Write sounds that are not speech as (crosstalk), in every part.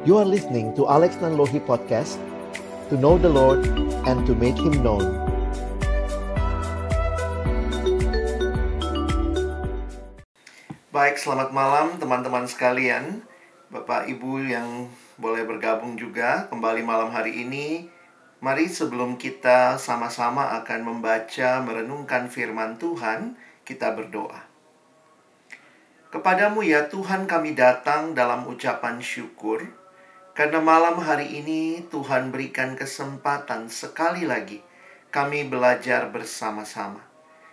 You are listening to Alex Nanlohi Podcast To know the Lord and to make Him known. Baik, selamat malam teman-teman sekalian. Bapak Ibu yang boleh bergabung juga kembali malam hari ini. Mari sebelum kita sama-sama akan membaca, merenungkan firman Tuhan Kita berdoa. Kepadamu ya Tuhan kami datang dalam ucapan syukur karena malam hari ini Tuhan berikan kesempatan sekali lagi kami belajar bersama-sama.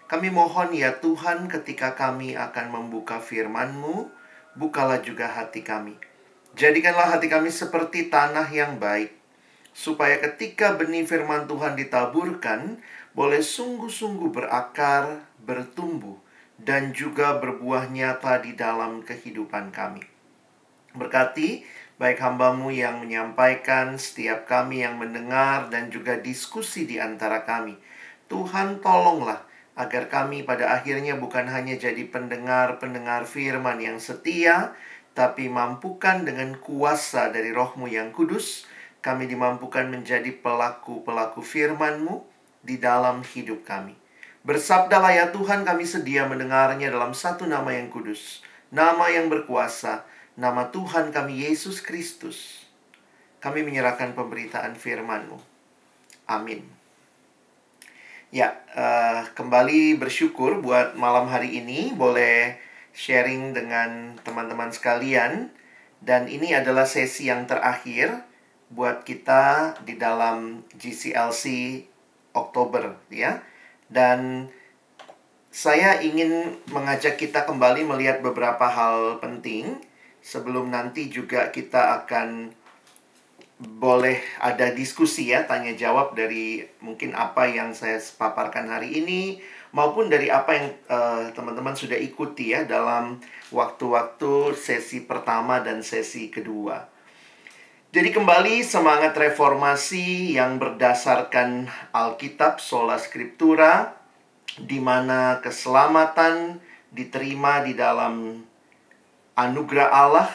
Kami mohon ya Tuhan ketika kami akan membuka firman-Mu, bukalah juga hati kami. Jadikanlah hati kami seperti tanah yang baik, supaya ketika benih firman Tuhan ditaburkan, boleh sungguh-sungguh berakar, bertumbuh, dan juga berbuah nyata di dalam kehidupan kami. Berkati baik hambamu yang menyampaikan, setiap kami yang mendengar, dan juga diskusi di antara kami. Tuhan tolonglah agar kami pada akhirnya bukan hanya jadi pendengar-pendengar firman yang setia, tapi mampukan dengan kuasa dari rohmu yang kudus, kami dimampukan menjadi pelaku-pelaku firman-Mu di dalam hidup kami. Bersabdalah ya Tuhan kami sedia mendengarnya dalam satu nama yang kudus, nama yang berkuasa, nama Tuhan kami Yesus Kristus, kami menyerahkan pemberitaan firman-Mu. Amin. Ya, uh, kembali bersyukur buat malam hari ini boleh sharing dengan teman-teman sekalian dan ini adalah sesi yang terakhir buat kita di dalam GCLC Oktober ya. Dan saya ingin mengajak kita kembali melihat beberapa hal penting sebelum nanti juga kita akan boleh ada diskusi ya, tanya jawab dari mungkin apa yang saya paparkan hari ini maupun dari apa yang teman teman-teman sudah ikuti ya dalam waktu-waktu sesi pertama dan sesi kedua. Jadi kembali semangat reformasi yang berdasarkan Alkitab sola scriptura di mana keselamatan diterima di dalam anugerah Allah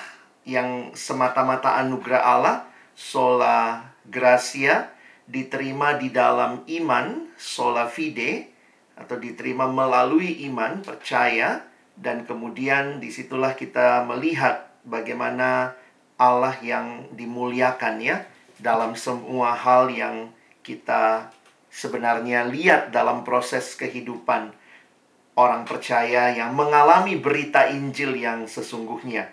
yang semata-mata anugerah Allah, sola gracia, diterima di dalam iman, sola fide, atau diterima melalui iman, percaya, dan kemudian di situlah kita melihat bagaimana Allah yang dimuliakan ya dalam semua hal yang kita sebenarnya lihat dalam proses kehidupan orang percaya yang mengalami berita Injil yang sesungguhnya.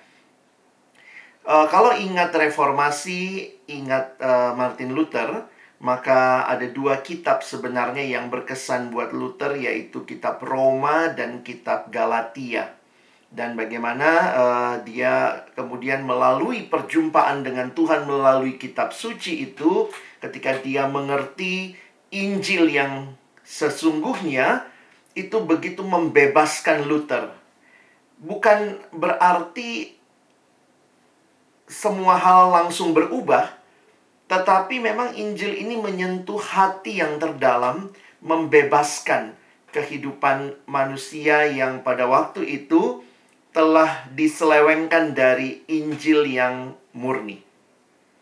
Uh, kalau ingat reformasi, ingat uh, Martin Luther, maka ada dua kitab sebenarnya yang berkesan buat Luther yaitu kitab Roma dan kitab Galatia. Dan bagaimana uh, dia kemudian melalui perjumpaan dengan Tuhan melalui kitab suci itu ketika dia mengerti Injil yang sesungguhnya itu begitu membebaskan Luther. Bukan berarti semua hal langsung berubah, tetapi memang Injil ini menyentuh hati yang terdalam, membebaskan kehidupan manusia yang pada waktu itu telah diselewengkan dari Injil yang murni.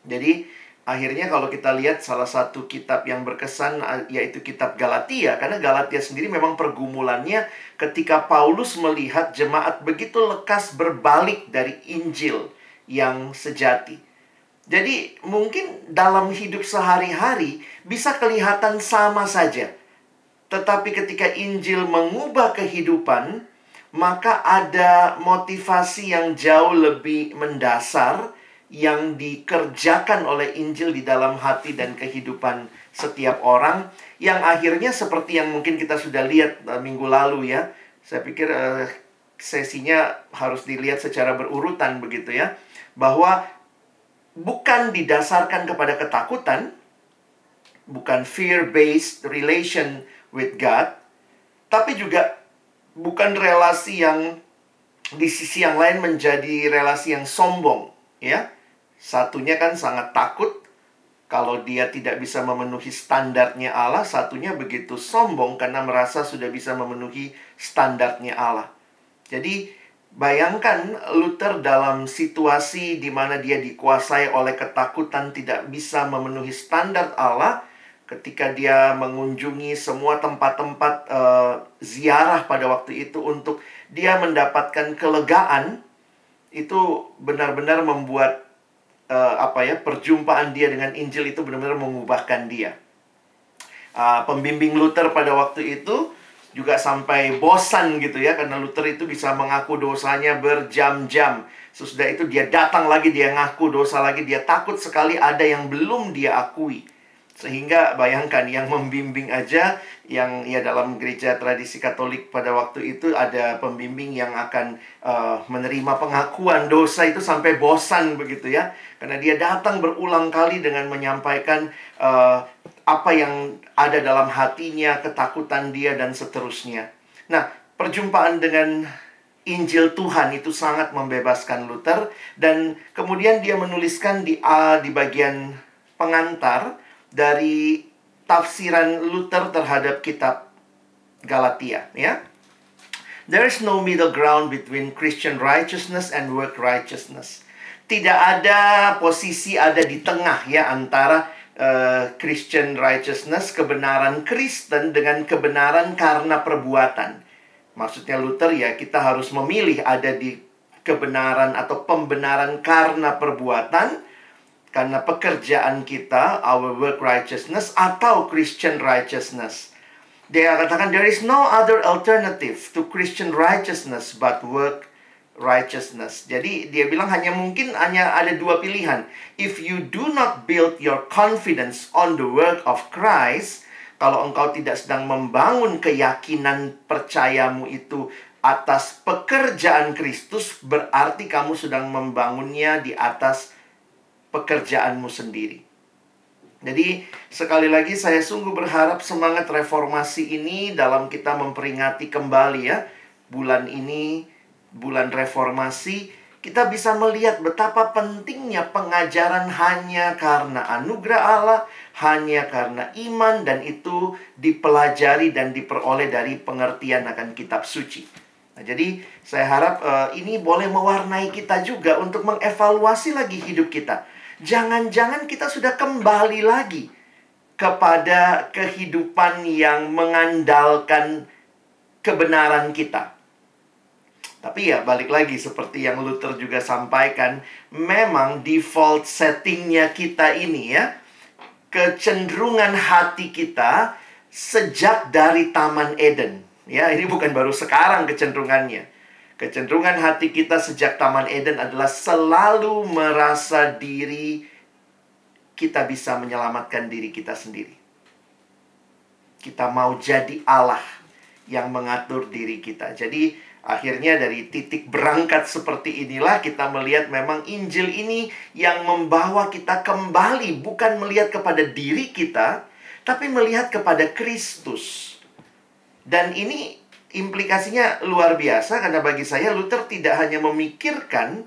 Jadi, akhirnya kalau kita lihat salah satu kitab yang berkesan yaitu kitab Galatia karena Galatia sendiri memang pergumulannya ketika Paulus melihat jemaat begitu lekas berbalik dari Injil yang sejati. Jadi mungkin dalam hidup sehari-hari bisa kelihatan sama saja. Tetapi ketika Injil mengubah kehidupan, maka ada motivasi yang jauh lebih mendasar yang dikerjakan oleh Injil di dalam hati dan kehidupan setiap orang yang akhirnya seperti yang mungkin kita sudah lihat uh, minggu lalu ya. Saya pikir uh, sesinya harus dilihat secara berurutan begitu ya. Bahwa bukan didasarkan kepada ketakutan, bukan fear-based relation with God, tapi juga bukan relasi yang di sisi yang lain menjadi relasi yang sombong, ya. Satunya kan sangat takut kalau dia tidak bisa memenuhi standarnya Allah, satunya begitu sombong karena merasa sudah bisa memenuhi standarnya Allah. Jadi Bayangkan Luther dalam situasi di mana dia dikuasai oleh ketakutan tidak bisa memenuhi standar Allah ketika dia mengunjungi semua tempat-tempat uh, ziarah pada waktu itu untuk dia mendapatkan kelegaan itu benar-benar membuat uh, apa ya perjumpaan dia dengan Injil itu benar-benar mengubahkan dia. Uh, pembimbing Luther pada waktu itu juga sampai bosan gitu ya karena Luther itu bisa mengaku dosanya berjam-jam. Sesudah itu dia datang lagi dia ngaku dosa lagi dia takut sekali ada yang belum dia akui. Sehingga bayangkan yang membimbing aja yang ya dalam gereja tradisi Katolik pada waktu itu ada pembimbing yang akan uh, menerima pengakuan dosa itu sampai bosan begitu ya. Karena dia datang berulang kali dengan menyampaikan uh, apa yang ada dalam hatinya, ketakutan dia dan seterusnya. Nah, perjumpaan dengan Injil Tuhan itu sangat membebaskan Luther dan kemudian dia menuliskan di A di bagian pengantar dari tafsiran Luther terhadap kitab Galatia ya. There is no middle ground between Christian righteousness and work righteousness. Tidak ada posisi ada di tengah ya antara uh, Christian righteousness, kebenaran Kristen dengan kebenaran karena perbuatan. Maksudnya Luther ya kita harus memilih ada di kebenaran atau pembenaran karena perbuatan karena pekerjaan kita, our work righteousness, atau Christian righteousness. Dia katakan, there is no other alternative to Christian righteousness but work righteousness. Jadi dia bilang hanya mungkin hanya ada dua pilihan. If you do not build your confidence on the work of Christ, kalau engkau tidak sedang membangun keyakinan percayamu itu atas pekerjaan Kristus, berarti kamu sedang membangunnya di atas pekerjaanmu sendiri. Jadi, sekali lagi saya sungguh berharap semangat reformasi ini dalam kita memperingati kembali ya bulan ini, bulan reformasi, kita bisa melihat betapa pentingnya pengajaran hanya karena anugerah Allah, hanya karena iman dan itu dipelajari dan diperoleh dari pengertian akan kitab suci. Nah, jadi saya harap uh, ini boleh mewarnai kita juga untuk mengevaluasi lagi hidup kita jangan-jangan kita sudah kembali lagi kepada kehidupan yang mengandalkan kebenaran kita. Tapi ya balik lagi seperti yang Luther juga sampaikan, memang default settingnya kita ini ya, kecenderungan hati kita sejak dari Taman Eden. Ya, ini bukan baru sekarang kecenderungannya. Kecenderungan hati kita sejak Taman Eden adalah selalu merasa diri kita bisa menyelamatkan diri kita sendiri. Kita mau jadi Allah yang mengatur diri kita. Jadi akhirnya dari titik berangkat seperti inilah kita melihat memang Injil ini yang membawa kita kembali bukan melihat kepada diri kita, tapi melihat kepada Kristus. Dan ini implikasinya luar biasa karena bagi saya Luther tidak hanya memikirkan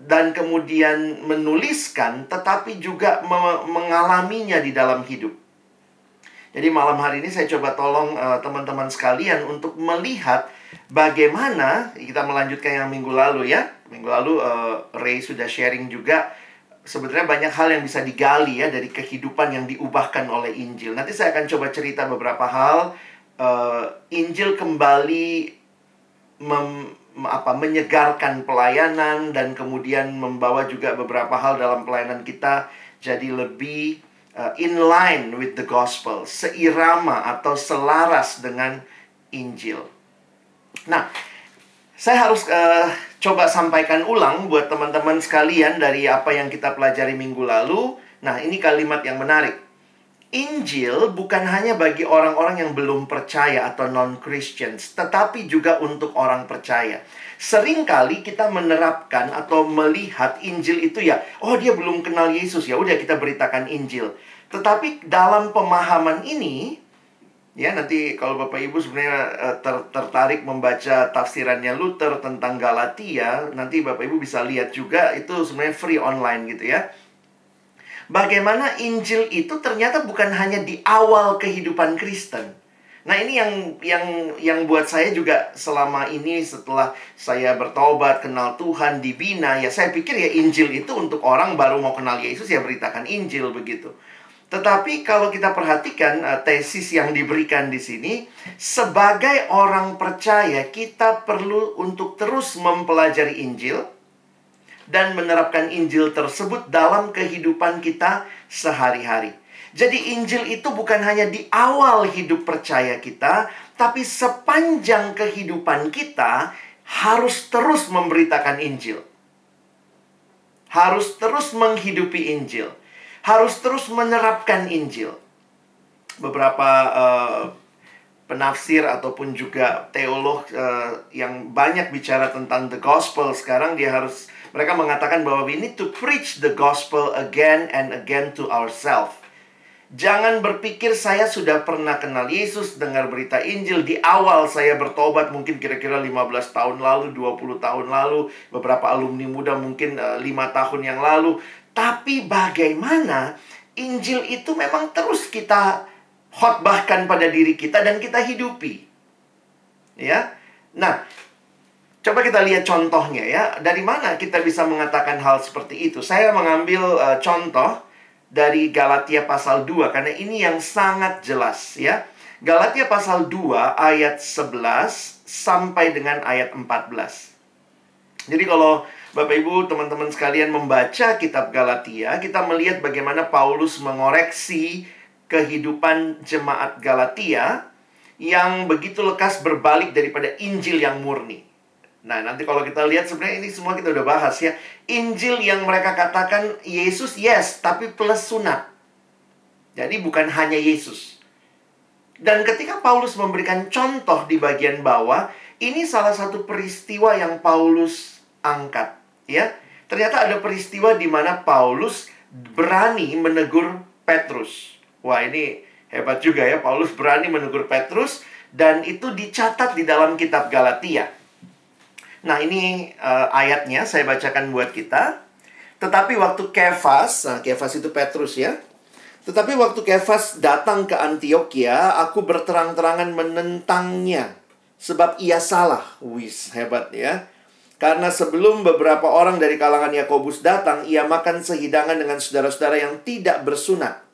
dan kemudian menuliskan tetapi juga me mengalaminya di dalam hidup. Jadi malam hari ini saya coba tolong eh, teman-teman uh, sekalian untuk melihat bagaimana kita melanjutkan yang minggu lalu ya. Minggu lalu uh, Ray sudah sharing juga sebenarnya banyak hal yang bisa digali ya dari kehidupan yang diubahkan oleh Injil. Nanti saya akan coba cerita beberapa hal uh, Injil kembali mem, apa menyegarkan pelayanan dan kemudian membawa juga beberapa hal dalam pelayanan kita jadi lebih uh, in line with the gospel, seirama atau selaras dengan Injil. Nah, saya harus uh, coba sampaikan ulang buat teman-teman sekalian dari apa yang kita pelajari minggu lalu. Nah, ini kalimat yang menarik. Injil bukan hanya bagi orang-orang yang belum percaya atau non-Christians, tetapi juga untuk orang percaya. Seringkali kita menerapkan atau melihat Injil itu ya, oh dia belum kenal Yesus ya, udah kita beritakan Injil. Tetapi dalam pemahaman ini, ya nanti kalau Bapak Ibu sebenarnya eh, ter tertarik membaca tafsirannya Luther tentang Galatia, nanti Bapak Ibu bisa lihat juga itu sebenarnya free online gitu ya bagaimana Injil itu ternyata bukan hanya di awal kehidupan Kristen, Nah, ini yang yang yang buat saya juga selama ini setelah saya bertobat, kenal Tuhan, dibina, ya saya pikir ya Injil itu untuk orang baru mau kenal Yesus ya beritakan Injil begitu. Tetapi kalau kita perhatikan uh, tesis yang diberikan di sini, sebagai orang percaya kita perlu untuk terus mempelajari Injil dan menerapkan Injil tersebut dalam kehidupan kita sehari-hari. Jadi Injil itu bukan hanya di awal hidup percaya kita, tapi sepanjang kehidupan kita harus terus memberitakan Injil. Harus terus menghidupi Injil. Harus terus menerapkan Injil. Beberapa uh, penafsir ataupun juga teolog uh, yang banyak bicara tentang the gospel sekarang dia harus mereka mengatakan bahwa we need to preach the gospel again and again to ourselves Jangan berpikir saya sudah pernah kenal Yesus, dengar berita Injil di awal saya bertobat mungkin kira-kira 15 tahun lalu, 20 tahun lalu, beberapa alumni muda mungkin eh, 5 tahun yang lalu. Tapi bagaimana Injil itu memang terus kita khotbahkan pada diri kita dan kita hidupi. Ya. Nah, coba kita lihat contohnya ya. Dari mana kita bisa mengatakan hal seperti itu? Saya mengambil uh, contoh dari Galatia pasal 2 karena ini yang sangat jelas ya. Galatia pasal 2 ayat 11 sampai dengan ayat 14. Jadi kalau Bapak Ibu, teman-teman sekalian membaca kitab Galatia, kita melihat bagaimana Paulus mengoreksi kehidupan jemaat Galatia yang begitu lekas berbalik daripada Injil yang murni. Nah, nanti kalau kita lihat sebenarnya ini semua kita udah bahas ya. Injil yang mereka katakan Yesus yes, tapi plus sunat. Jadi bukan hanya Yesus. Dan ketika Paulus memberikan contoh di bagian bawah, ini salah satu peristiwa yang Paulus angkat, ya. Ternyata ada peristiwa di mana Paulus berani menegur Petrus. Wah, ini hebat juga ya. Paulus berani menegur Petrus dan itu dicatat di dalam kitab Galatia. Nah, ini uh, ayatnya saya bacakan buat kita. Tetapi waktu Kefas, nah Kefas itu Petrus ya. Tetapi waktu Kefas datang ke Antioquia, aku berterang-terangan menentangnya. Sebab ia salah. Wis, hebat ya. Karena sebelum beberapa orang dari kalangan Yakobus datang, ia makan sehidangan dengan saudara-saudara yang tidak bersunat.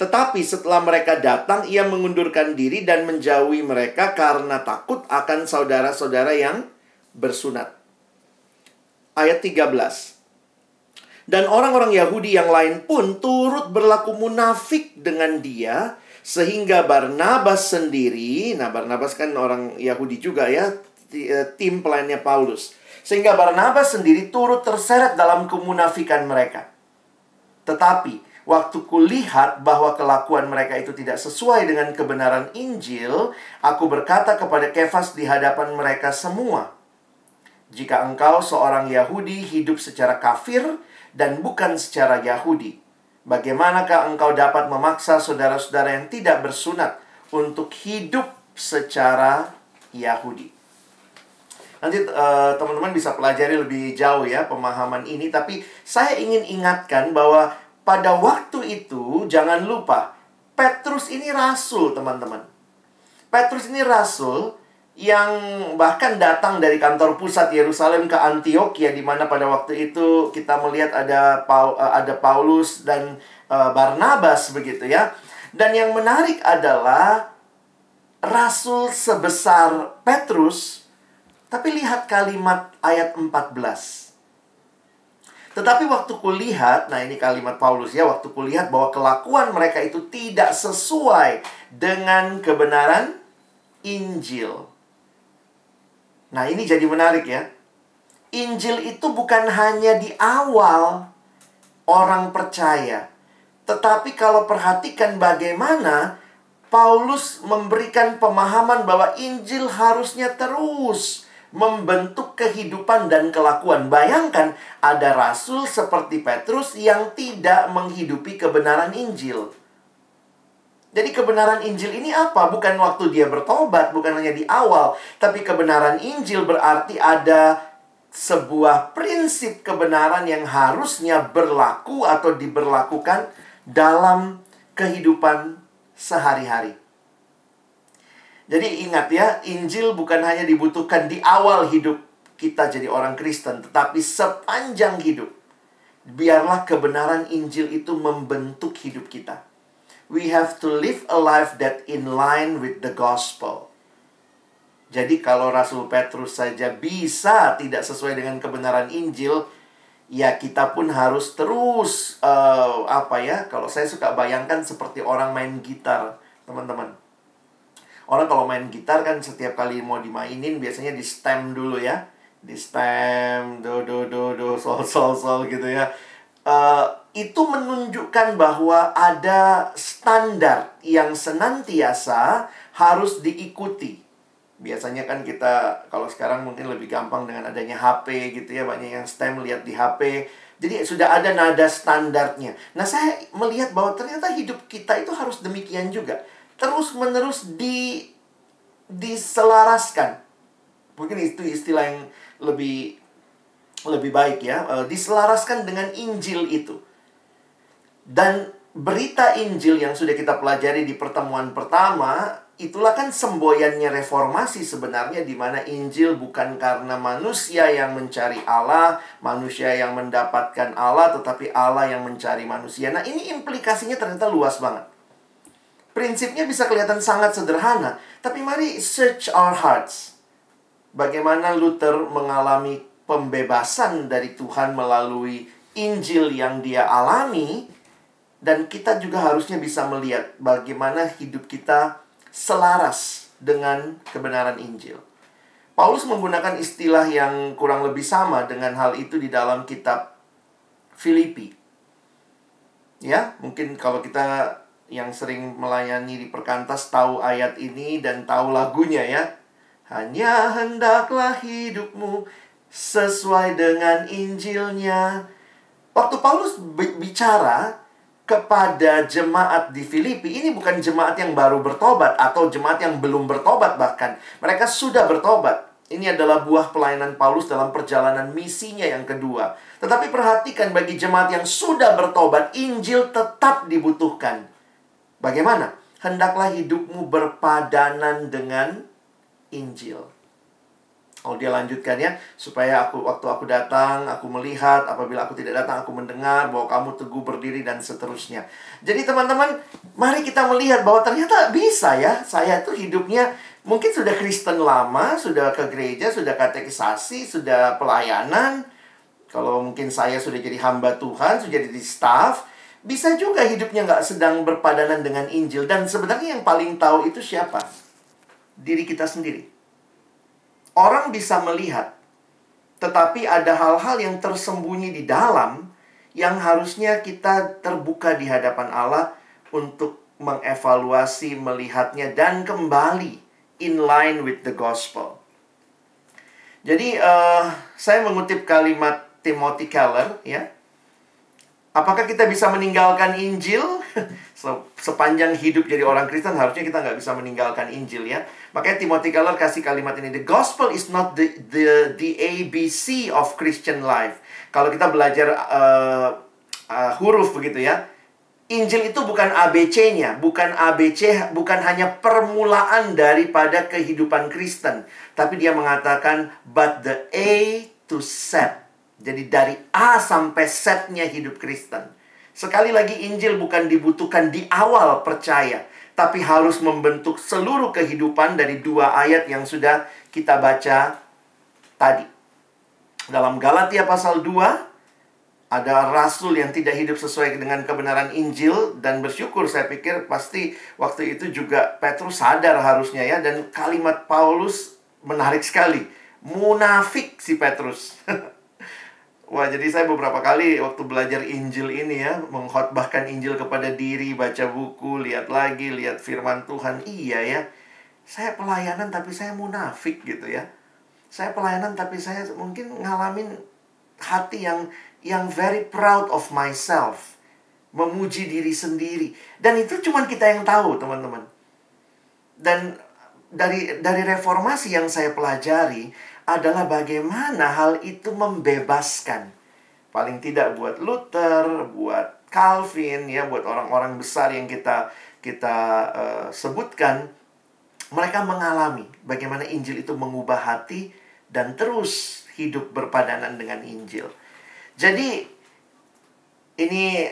Tetapi setelah mereka datang, ia mengundurkan diri dan menjauhi mereka karena takut akan saudara-saudara yang bersunat. Ayat 13. Dan orang-orang Yahudi yang lain pun turut berlaku munafik dengan dia sehingga Barnabas sendiri, nah Barnabas kan orang Yahudi juga ya, eh, tim pelayannya Paulus. Sehingga Barnabas sendiri turut terseret dalam kemunafikan mereka. Tetapi waktu kulihat bahwa kelakuan mereka itu tidak sesuai dengan kebenaran Injil, aku berkata kepada Kefas di hadapan mereka semua, jika engkau seorang Yahudi hidup secara kafir dan bukan secara Yahudi, bagaimanakah engkau dapat memaksa saudara-saudara yang tidak bersunat untuk hidup secara Yahudi? Nanti teman teman-teman bisa pelajari lebih jauh ya pemahaman ini, tapi saya ingin ingatkan bahwa pada waktu itu jangan lupa Petrus ini rasul, teman-teman. Petrus ini rasul yang bahkan datang dari kantor pusat Yerusalem ke Antioquia di mana pada waktu itu kita melihat ada eh, ada Paulus dan uh, Barnabas begitu ya. Dan yang menarik adalah rasul sebesar Petrus tapi lihat kalimat ayat 14. Tetapi waktu kulihat, nah ini kalimat Paulus ya, waktu kulihat bahwa kelakuan mereka itu tidak sesuai dengan kebenaran Injil. Nah, ini jadi menarik ya. Injil itu bukan hanya di awal orang percaya, tetapi kalau perhatikan bagaimana Paulus memberikan pemahaman bahwa Injil harusnya terus membentuk kehidupan dan kelakuan. Bayangkan ada rasul seperti Petrus yang tidak menghidupi kebenaran Injil. Jadi kebenaran Injil ini apa? Bukan waktu dia bertobat, bukan hanya di awal, tapi kebenaran Injil berarti ada sebuah prinsip kebenaran yang harusnya berlaku atau diberlakukan dalam kehidupan sehari-hari. Jadi ingat ya, Injil bukan hanya dibutuhkan di awal hidup kita jadi orang Kristen, tetapi sepanjang hidup. Biarlah kebenaran Injil itu membentuk hidup kita. We have to live a life that in line with the gospel. Jadi kalau Rasul Petrus saja bisa tidak sesuai dengan kebenaran Injil, ya kita pun harus terus uh, apa ya? Kalau saya suka bayangkan seperti orang main gitar, teman-teman. Orang kalau main gitar kan setiap kali mau dimainin biasanya di stem dulu ya. Di stem do do do do sol sol sol gitu ya. Uh, itu menunjukkan bahwa ada standar yang senantiasa harus diikuti. Biasanya kan kita kalau sekarang mungkin lebih gampang dengan adanya HP gitu ya banyak yang STEM lihat di HP jadi sudah ada nada standarnya. Nah saya melihat bahwa ternyata hidup kita itu harus demikian juga. Terus menerus di diselaraskan. Mungkin itu istilah yang lebih lebih baik ya. Uh, diselaraskan dengan Injil itu dan berita Injil yang sudah kita pelajari di pertemuan pertama itulah kan semboyannya reformasi sebenarnya di mana Injil bukan karena manusia yang mencari Allah, manusia yang mendapatkan Allah, tetapi Allah yang mencari manusia. Nah, ini implikasinya ternyata luas banget. Prinsipnya bisa kelihatan sangat sederhana, tapi mari search our hearts. Bagaimana Luther mengalami pembebasan dari Tuhan melalui Injil yang dia alami dan kita juga harusnya bisa melihat bagaimana hidup kita selaras dengan kebenaran Injil. Paulus menggunakan istilah yang kurang lebih sama dengan hal itu di dalam kitab Filipi. Ya, mungkin kalau kita yang sering melayani di perkantas tahu ayat ini dan tahu lagunya ya. Hanya hendaklah hidupmu sesuai dengan Injilnya. Waktu Paulus bicara, kepada jemaat di Filipi. Ini bukan jemaat yang baru bertobat atau jemaat yang belum bertobat bahkan. Mereka sudah bertobat. Ini adalah buah pelayanan Paulus dalam perjalanan misinya yang kedua. Tetapi perhatikan bagi jemaat yang sudah bertobat Injil tetap dibutuhkan. Bagaimana? Hendaklah hidupmu berpadanan dengan Injil Oh dia lanjutkan ya supaya aku waktu aku datang aku melihat apabila aku tidak datang aku mendengar bahwa kamu teguh berdiri dan seterusnya. Jadi teman-teman mari kita melihat bahwa ternyata bisa ya saya itu hidupnya mungkin sudah Kristen lama sudah ke gereja sudah katekisasi sudah pelayanan kalau mungkin saya sudah jadi hamba Tuhan sudah jadi staff bisa juga hidupnya nggak sedang berpadanan dengan Injil dan sebenarnya yang paling tahu itu siapa diri kita sendiri. Orang bisa melihat, tetapi ada hal-hal yang tersembunyi di dalam yang harusnya kita terbuka di hadapan Allah untuk mengevaluasi, melihatnya, dan kembali in line with the gospel. Jadi, uh, saya mengutip kalimat Timothy Keller, ya. Apakah kita bisa meninggalkan Injil? (laughs) sepanjang hidup jadi orang Kristen harusnya kita nggak bisa meninggalkan Injil ya. Makanya Timothy Keller kasih kalimat ini, the gospel is not the the the ABC of Christian life. Kalau kita belajar uh, uh, huruf begitu ya, Injil itu bukan ABC-nya, bukan ABC, bukan hanya permulaan daripada kehidupan Kristen, tapi dia mengatakan but the A to Z. Jadi dari A sampai Z-nya hidup Kristen. Sekali lagi Injil bukan dibutuhkan di awal percaya, tapi harus membentuk seluruh kehidupan dari dua ayat yang sudah kita baca tadi. Dalam Galatia pasal 2 ada rasul yang tidak hidup sesuai dengan kebenaran Injil dan bersyukur saya pikir pasti waktu itu juga Petrus sadar harusnya ya dan kalimat Paulus menarik sekali. Munafik si Petrus. (laughs) Wah, jadi saya beberapa kali waktu belajar Injil ini ya, mengkhotbahkan Injil kepada diri, baca buku, lihat lagi, lihat firman Tuhan. Iya ya, saya pelayanan tapi saya munafik gitu ya. Saya pelayanan tapi saya mungkin ngalamin hati yang yang very proud of myself. Memuji diri sendiri. Dan itu cuma kita yang tahu, teman-teman. Dan dari dari reformasi yang saya pelajari, adalah bagaimana hal itu membebaskan. Paling tidak buat Luther, buat Calvin, ya, buat orang-orang besar yang kita kita uh, sebutkan, mereka mengalami bagaimana Injil itu mengubah hati dan terus hidup berpadanan dengan Injil. Jadi ini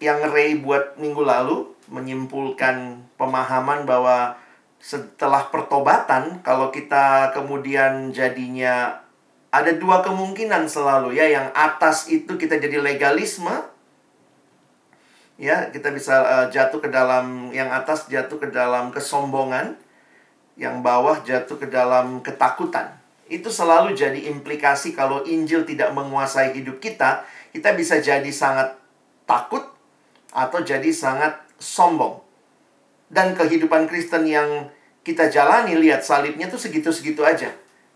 yang Ray buat minggu lalu menyimpulkan pemahaman bahwa setelah pertobatan kalau kita kemudian jadinya ada dua kemungkinan selalu ya yang atas itu kita jadi legalisme ya kita bisa uh, jatuh ke dalam yang atas jatuh ke dalam kesombongan yang bawah jatuh ke dalam ketakutan. Itu selalu jadi implikasi kalau Injil tidak menguasai hidup kita kita bisa jadi sangat takut atau jadi sangat sombong dan kehidupan Kristen yang kita jalani lihat salibnya tuh segitu-segitu aja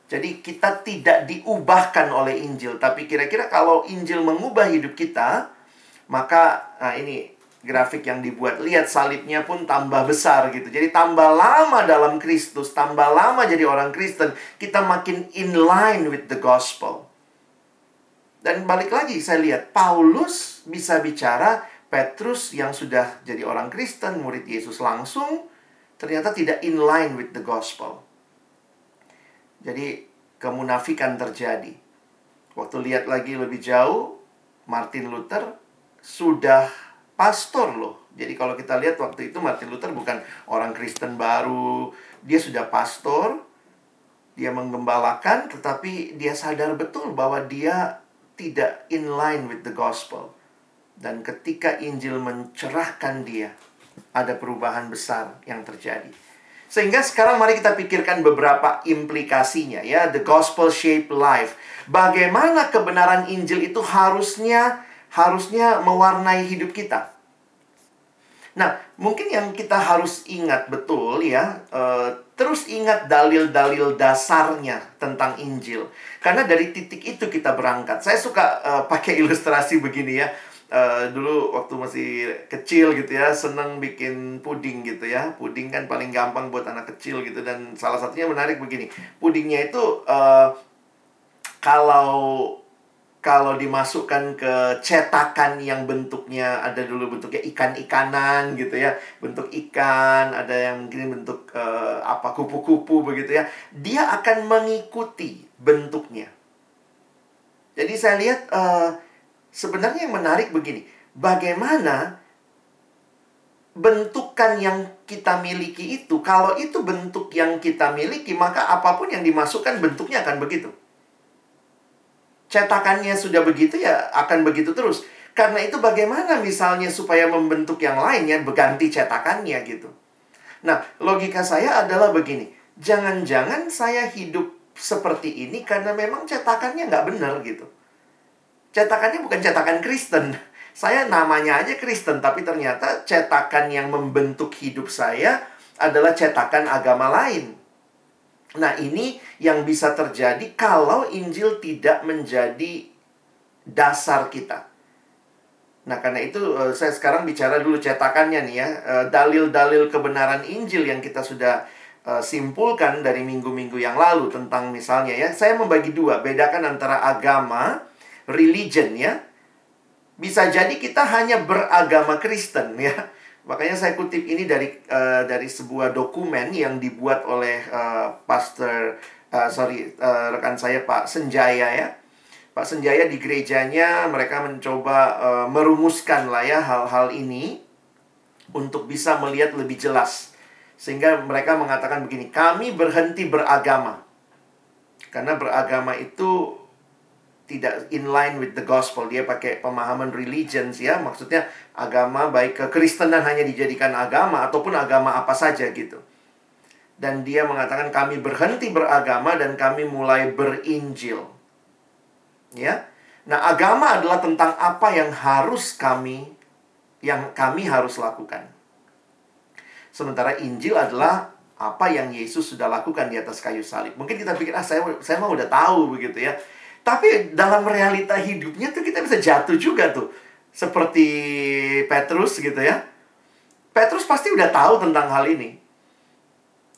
jadi kita tidak diubahkan oleh Injil, tapi kira-kira kalau Injil mengubah hidup kita, maka nah ini grafik yang dibuat lihat salibnya pun tambah besar gitu. Jadi tambah lama dalam Kristus, tambah lama jadi orang Kristen, kita makin in line with the gospel. Dan balik lagi saya lihat Paulus bisa bicara Petrus yang sudah jadi orang Kristen, murid Yesus langsung ternyata tidak in line with the gospel. Jadi kemunafikan terjadi. Waktu lihat lagi lebih jauh, Martin Luther sudah pastor loh. Jadi kalau kita lihat waktu itu Martin Luther bukan orang Kristen baru, dia sudah pastor, dia menggembalakan, tetapi dia sadar betul bahwa dia tidak in line with the gospel. Dan ketika Injil mencerahkan dia, ada perubahan besar yang terjadi. Sehingga sekarang mari kita pikirkan beberapa implikasinya ya, the gospel shape life. Bagaimana kebenaran Injil itu harusnya harusnya mewarnai hidup kita. Nah, mungkin yang kita harus ingat betul ya, uh, terus ingat dalil-dalil dasarnya tentang Injil. Karena dari titik itu kita berangkat. Saya suka uh, pakai (laughs) ilustrasi begini ya uh, dulu waktu masih kecil gitu ya seneng bikin puding gitu ya. Puding kan paling gampang buat anak kecil gitu. Dan salah satunya menarik begini pudingnya itu uh, kalau kalau dimasukkan ke cetakan yang bentuknya ada dulu bentuknya ikan-ikanan gitu ya. Bentuk ikan ada yang mungkin bentuk uh, apa kupu-kupu begitu ya. Dia akan mengikuti bentuknya. Jadi saya lihat uh, Sebenarnya yang menarik begini, bagaimana bentukan yang kita miliki itu, kalau itu bentuk yang kita miliki, maka apa pun yang dimasukkan bentuknya akan begitu. Cetakannya sudah begitu ya akan begitu terus. Karena itu bagaimana misalnya supaya membentuk yang lainnya berganti cetakannya gitu. Nah, logika saya adalah begini. Jangan-jangan saya hidup seperti ini karena memang cetakannya nggak benar gitu cetakannya bukan cetakan Kristen. Saya namanya aja Kristen, tapi ternyata cetakan yang membentuk hidup saya adalah cetakan agama lain. Nah, ini yang bisa terjadi kalau Injil tidak menjadi dasar kita. Nah, karena itu eh, saya sekarang bicara dulu cetakannya nih ya. Eh, dalil-dalil kebenaran Injil yang kita sudah eh, simpulkan dari minggu-minggu yang lalu tentang misalnya ya. Saya membagi dua, bedakan antara agama religion ya. Bisa jadi kita hanya beragama Kristen ya. Makanya saya kutip ini dari uh, dari sebuah dokumen yang dibuat oleh uh, pastor uh, sorry uh, rekan saya Pak Senjaya ya. Pak Senjaya di gerejanya mereka mencoba uh, merumuskan lah ya hal-hal ini untuk bisa melihat lebih jelas. Sehingga mereka mengatakan begini, kami berhenti beragama. Karena beragama itu tidak in line with the gospel. Dia pakai pemahaman religions ya, maksudnya agama baik kekristenan hanya dijadikan agama ataupun agama apa saja gitu. Dan dia mengatakan kami berhenti beragama dan kami mulai berinjil. Ya. Nah, agama adalah tentang apa yang harus kami yang kami harus lakukan. Sementara Injil adalah apa yang Yesus sudah lakukan di atas kayu salib. Mungkin kita pikir ah saya saya mah udah tahu begitu ya tapi dalam realita hidupnya tuh kita bisa jatuh juga tuh. Seperti Petrus gitu ya. Petrus pasti udah tahu tentang hal ini.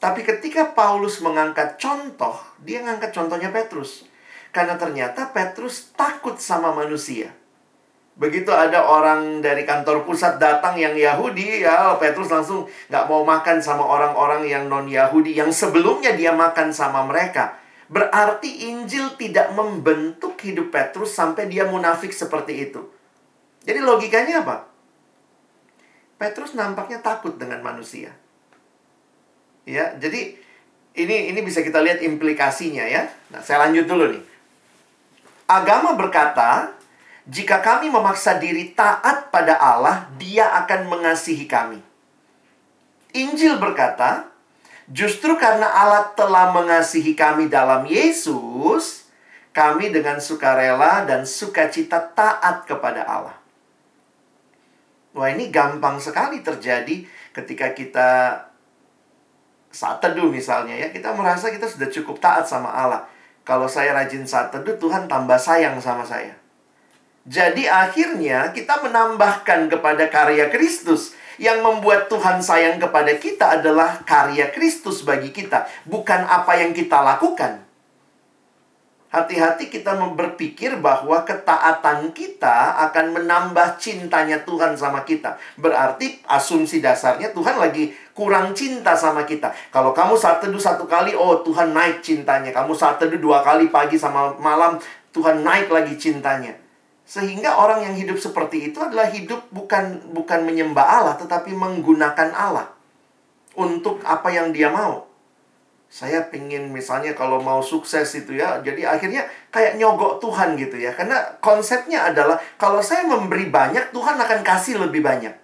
Tapi ketika Paulus mengangkat contoh, dia ngangkat contohnya Petrus. Karena ternyata Petrus takut sama manusia. Begitu ada orang dari kantor pusat datang yang Yahudi, ya Petrus langsung nggak mau makan sama orang-orang yang non-Yahudi yang sebelumnya dia makan sama mereka. Berarti Injil tidak membentuk hidup Petrus sampai dia munafik seperti itu. Jadi logikanya apa? Petrus nampaknya takut dengan manusia. Ya, jadi ini ini bisa kita lihat implikasinya ya. Nah, saya lanjut dulu nih. Agama berkata, jika kami memaksa diri taat pada Allah, Dia akan mengasihi kami. Injil berkata, justru karena Allah telah mengasihi kami dalam Yesus, kami dengan sukarela dan sukacita taat kepada Allah. Wah ini gampang sekali terjadi ketika kita saat teduh misalnya ya. Kita merasa kita sudah cukup taat sama Allah. Kalau saya rajin saat teduh, Tuhan tambah sayang sama saya. Jadi akhirnya kita menambahkan kepada karya Kristus. Yang membuat Tuhan sayang kepada kita adalah karya Kristus bagi kita. Bukan apa yang kita lakukan. Hati-hati kita berpikir bahwa ketaatan kita akan menambah cintanya Tuhan sama kita. Berarti asumsi dasarnya Tuhan lagi kurang cinta sama kita. Kalau kamu saat teduh satu kali, oh Tuhan naik cintanya. Kamu saat teduh dua kali pagi sama malam, Tuhan naik lagi cintanya. Sehingga orang yang hidup seperti itu adalah hidup bukan bukan menyembah Allah, tetapi menggunakan Allah untuk apa yang dia mau. Saya pengen misalnya kalau mau sukses itu ya jadi akhirnya kayak nyogok Tuhan gitu ya. Karena konsepnya adalah kalau saya memberi banyak Tuhan akan kasih lebih banyak.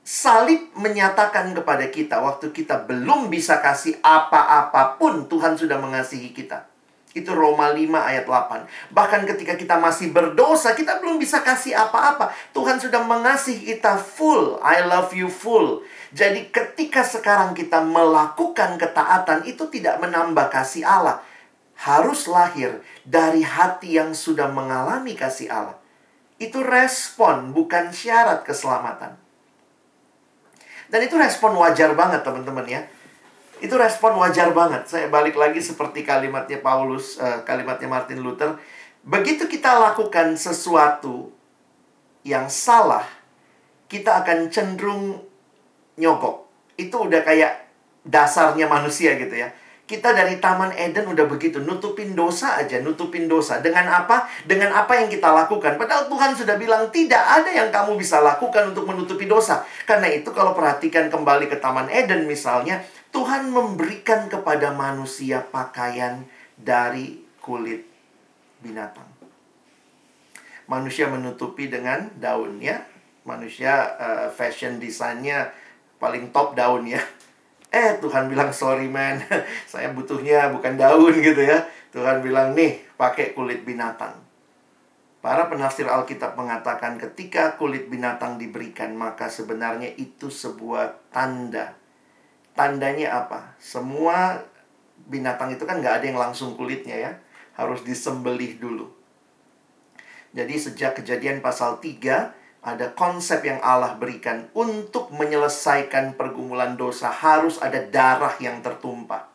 Salib menyatakan kepada kita waktu kita belum bisa kasih apa-apapun Tuhan sudah mengasihi kita itu Roma 5 ayat 8. Bahkan ketika kita masih berdosa, kita belum bisa kasih apa-apa. Tuhan sudah mengasihi kita full. I love you full. Jadi ketika sekarang kita melakukan ketaatan, itu tidak menambah kasih Allah. Harus lahir dari hati yang sudah mengalami kasih Allah. Itu respon, bukan syarat keselamatan. Dan itu respon wajar banget teman-teman ya. Itu respon wajar banget. Saya balik lagi seperti kalimatnya Paulus, uh, kalimatnya Martin Luther. Begitu kita lakukan sesuatu yang salah, kita akan cenderung nyogok. Itu udah kayak dasarnya manusia gitu ya. Kita dari Taman Eden udah begitu, nutupin dosa aja, nutupin dosa. Dengan apa? Dengan apa yang kita lakukan. Padahal Tuhan sudah bilang tidak ada yang kamu bisa lakukan untuk menutupi dosa. Karena itu kalau perhatikan kembali ke Taman Eden misalnya, Tuhan memberikan kepada manusia pakaian dari kulit binatang. Manusia menutupi dengan daun ya. Manusia uh, fashion desainnya paling top daun ya Eh, Tuhan bilang, sorry man, (laughs) saya butuhnya bukan daun gitu ya. Tuhan bilang, nih, pakai kulit binatang. Para penafsir Alkitab mengatakan ketika kulit binatang diberikan, maka sebenarnya itu sebuah tanda. Tandanya apa? Semua binatang itu kan nggak ada yang langsung kulitnya ya. Harus disembelih dulu. Jadi sejak kejadian pasal 3, ada konsep yang Allah berikan untuk menyelesaikan pergumulan dosa harus ada darah yang tertumpah.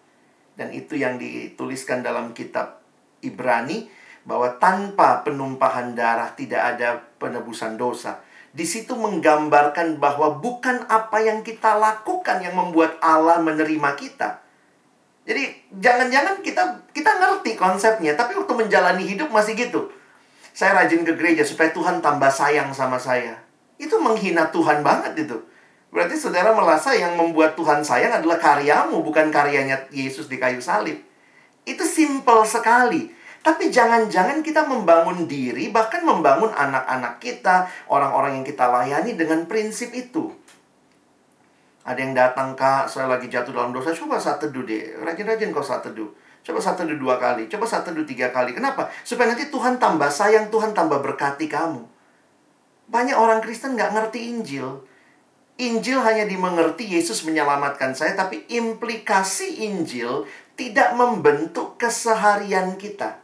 Dan itu yang dituliskan dalam kitab Ibrani bahwa tanpa penumpahan darah tidak ada penebusan dosa. Di situ menggambarkan bahwa bukan apa yang kita lakukan yang membuat Allah menerima kita. Jadi jangan-jangan kita kita ngerti konsepnya, tapi waktu menjalani hidup masih gitu saya rajin ke gereja supaya Tuhan tambah sayang sama saya. Itu menghina Tuhan banget itu. Berarti saudara merasa yang membuat Tuhan sayang adalah karyamu, bukan karyanya Yesus di kayu salib. Itu simple sekali. Tapi jangan-jangan kita membangun diri, bahkan membangun anak-anak kita, orang-orang yang kita layani dengan prinsip itu. Ada yang datang, Kak, saya lagi jatuh dalam dosa, coba saat teduh deh. Rajin-rajin kau saat teduh. Coba satu dua kali, coba satu dua tiga kali. Kenapa? Supaya nanti Tuhan tambah sayang, Tuhan tambah berkati kamu. Banyak orang Kristen nggak ngerti Injil. Injil hanya dimengerti Yesus menyelamatkan saya, tapi implikasi Injil tidak membentuk keseharian kita.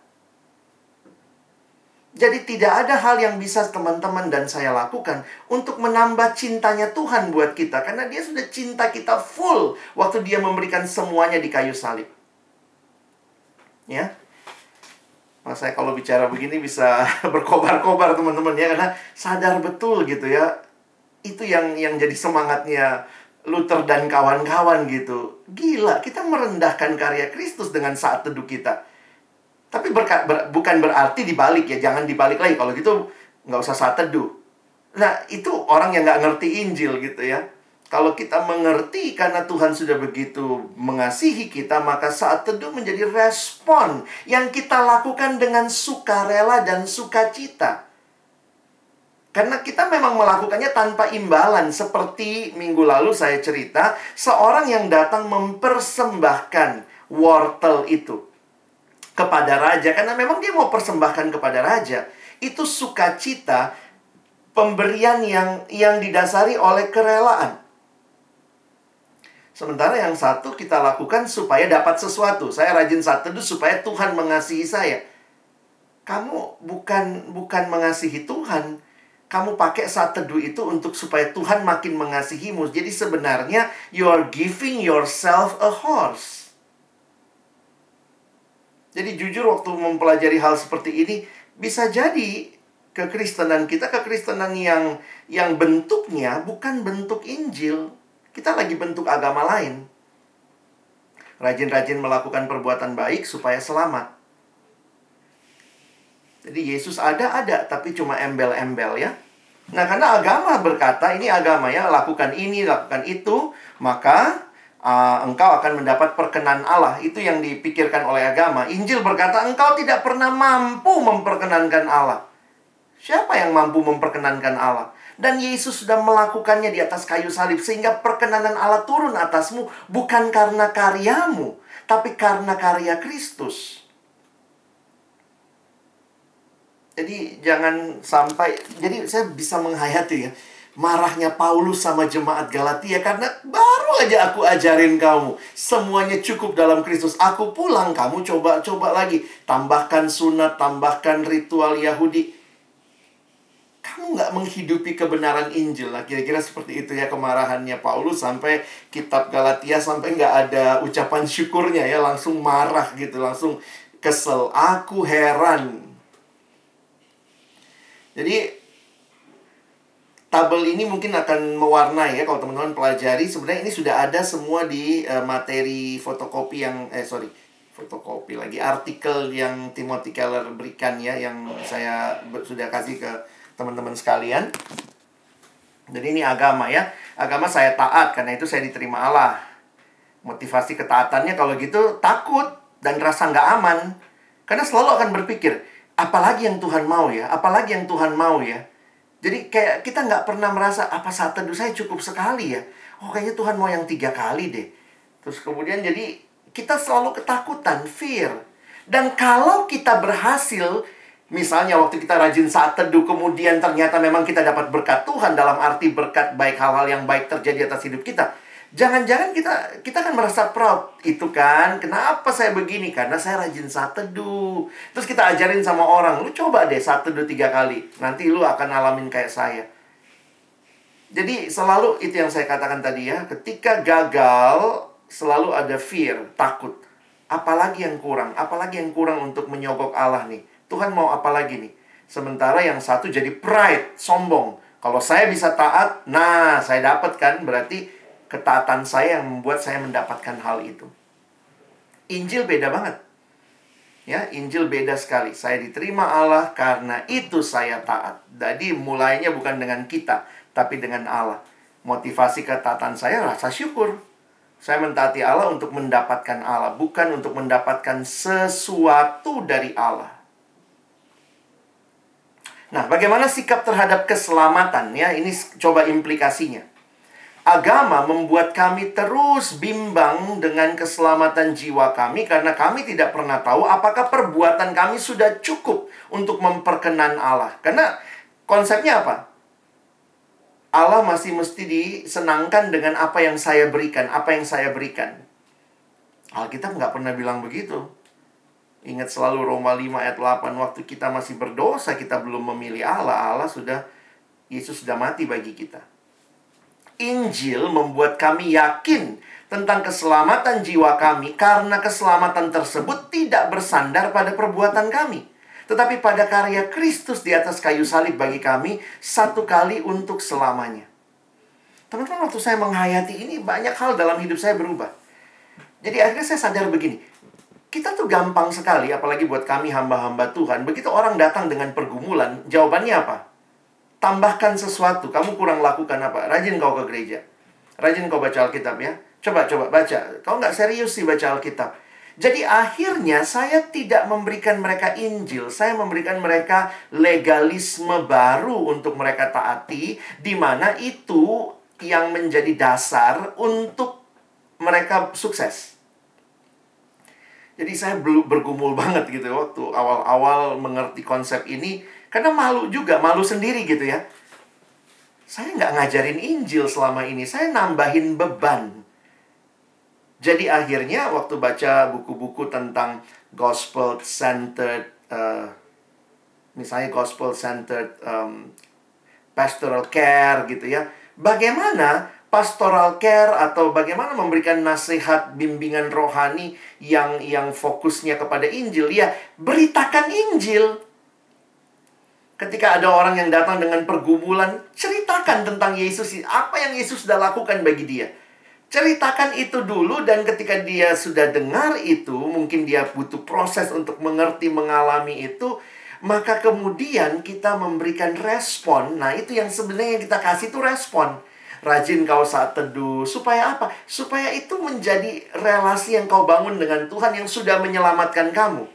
Jadi tidak ada hal yang bisa teman-teman dan saya lakukan untuk menambah cintanya Tuhan buat kita. Karena dia sudah cinta kita full waktu dia memberikan semuanya di kayu salib. Ya. Mas saya kalau bicara begini bisa (laughs) berkobar-kobar teman-teman ya karena sadar betul gitu ya. Itu yang yang jadi semangatnya Luther dan kawan-kawan gitu. Gila, kita merendahkan karya Kristus dengan saat teduh kita. Tapi berka, ber, bukan berarti dibalik ya, jangan dibalik lagi. Kalau gitu nggak usah saat teduh. Nah, itu orang yang nggak ngerti Injil gitu ya. Kalau kita mengerti karena Tuhan sudah begitu mengasihi kita, maka saat teduh menjadi respon yang kita lakukan dengan sukarela dan sukacita. Karena kita memang melakukannya tanpa imbalan. Seperti minggu lalu saya cerita, seorang yang datang mempersembahkan wortel itu kepada raja. Karena memang dia mau persembahkan kepada raja. Itu sukacita pemberian yang yang didasari oleh kerelaan. Sementara yang satu kita lakukan supaya dapat sesuatu. Saya rajin saat teduh supaya Tuhan mengasihi saya. Kamu bukan bukan mengasihi Tuhan. Kamu pakai saat teduh itu untuk supaya Tuhan makin mengasihimu. Jadi sebenarnya you are giving yourself a horse. Jadi jujur waktu mempelajari hal seperti ini bisa jadi kekristenan kita kekristenan yang yang bentuknya bukan bentuk Injil kita lagi bentuk agama lain. Rajin-rajin melakukan perbuatan baik supaya selamat. Jadi Yesus ada ada tapi cuma embel-embel ya. Nah, karena agama berkata ini agama ya, lakukan ini, lakukan itu, maka uh, engkau akan mendapat perkenan Allah. Itu yang dipikirkan oleh agama. Injil berkata engkau tidak pernah mampu memperkenankan Allah. Siapa yang mampu memperkenankan Allah? Dan Yesus sudah melakukannya di atas kayu salib sehingga perkenanan Allah turun atasmu bukan karena karyamu, tapi karena karya Kristus. Jadi jangan sampai jadi saya bisa menghayati ya marahnya Paulus sama jemaat Galatia karena baru aja aku ajarin kamu. Semuanya cukup dalam Kristus. Aku pulang kamu coba-coba lagi. Tambahkan sunat, tambahkan ritual Yahudi. Kamu nggak menghidupi kebenaran Injil lah. Kira-kira seperti itu ya kemarahannya Paulus sampai kitab Galatia sampai nggak ada ucapan syukurnya ya. Langsung marah gitu langsung kesel. Aku heran. Jadi tabel ini mungkin akan mewarnai ya kalau teman-teman pelajari sebenarnya ini sudah ada semua di uh, materi fotokopi yang eh sorry fotokopi lagi artikel yang Timothy Keller berikan ya yang saya sudah kasih ke teman-teman sekalian. Jadi ini agama ya. Agama saya taat karena itu saya diterima Allah. Motivasi ketaatannya kalau gitu takut dan rasa nggak aman. Karena selalu akan berpikir, apalagi yang Tuhan mau ya, apalagi yang Tuhan mau ya. Jadi kayak kita nggak pernah merasa apa saat teduh saya cukup sekali ya. Oh kayaknya Tuhan mau yang tiga kali deh. Terus kemudian jadi kita selalu ketakutan, fear. Dan kalau kita berhasil Misalnya waktu kita rajin saat teduh kemudian ternyata memang kita dapat berkat Tuhan dalam arti berkat baik hal-hal yang baik terjadi atas hidup kita. Jangan-jangan kita kita kan merasa proud itu kan. Kenapa saya begini? Karena saya rajin saat teduh. Terus kita ajarin sama orang, lu coba deh saat teduh tiga kali. Nanti lu akan alamin kayak saya. Jadi selalu itu yang saya katakan tadi ya. Ketika gagal selalu ada fear, takut. Apalagi yang kurang? Apalagi yang kurang untuk menyogok Allah nih? Tuhan mau apa lagi nih? Sementara yang satu jadi pride, sombong. Kalau saya bisa taat, nah saya dapat kan berarti ketaatan saya yang membuat saya mendapatkan hal itu. Injil beda banget. Ya, Injil beda sekali. Saya diterima Allah karena itu saya taat. Jadi mulainya bukan dengan kita, tapi dengan Allah. Motivasi ketaatan saya rasa syukur. Saya mentaati Allah untuk mendapatkan Allah, bukan untuk mendapatkan sesuatu dari Allah. Nah, bagaimana sikap terhadap keselamatan ya? Ini coba implikasinya. Agama membuat kami terus bimbang dengan keselamatan jiwa kami karena kami tidak pernah tahu apakah perbuatan kami sudah cukup untuk memperkenan Allah. Karena konsepnya apa? Allah masih mesti disenangkan dengan apa yang saya berikan, apa yang saya berikan. Alkitab nggak pernah bilang begitu. Ingat selalu Roma 5 ayat 8 Waktu kita masih berdosa Kita belum memilih Allah Allah sudah Yesus sudah mati bagi kita Injil membuat kami yakin Tentang keselamatan jiwa kami Karena keselamatan tersebut Tidak bersandar pada perbuatan kami Tetapi pada karya Kristus di atas kayu salib bagi kami, satu kali untuk selamanya. Teman-teman, waktu saya menghayati ini, banyak hal dalam hidup saya berubah. Jadi akhirnya saya sadar begini, kita tuh gampang sekali, apalagi buat kami hamba-hamba Tuhan. Begitu orang datang dengan pergumulan, jawabannya apa? Tambahkan sesuatu, kamu kurang lakukan apa? Rajin kau ke gereja. Rajin kau baca Alkitab ya. Coba, coba baca. Kau nggak serius sih baca Alkitab jadi akhirnya saya tidak memberikan mereka Injil, saya memberikan mereka legalisme baru untuk mereka taati, di mana itu yang menjadi dasar untuk mereka sukses. Jadi saya bergumul (laughs) banget gitu waktu awal-awal mengerti konsep ini, karena malu juga, malu sendiri gitu ya. Saya nggak ngajarin Injil selama ini, saya nambahin beban jadi akhirnya waktu baca buku-buku tentang gospel centered uh, misalnya gospel centered um, pastoral care gitu ya. Bagaimana pastoral care atau bagaimana memberikan nasihat bimbingan rohani yang yang fokusnya kepada Injil ya beritakan Injil ketika ada orang yang datang dengan pergumulan ceritakan tentang Yesus apa yang Yesus sudah lakukan bagi dia Ceritakan itu dulu dan ketika dia sudah dengar itu, mungkin dia butuh proses untuk mengerti, mengalami itu, maka kemudian kita memberikan respon. Nah, itu yang sebenarnya yang kita kasih itu respon. Rajin kau saat teduh. Supaya apa? Supaya itu menjadi relasi yang kau bangun dengan Tuhan yang sudah menyelamatkan kamu.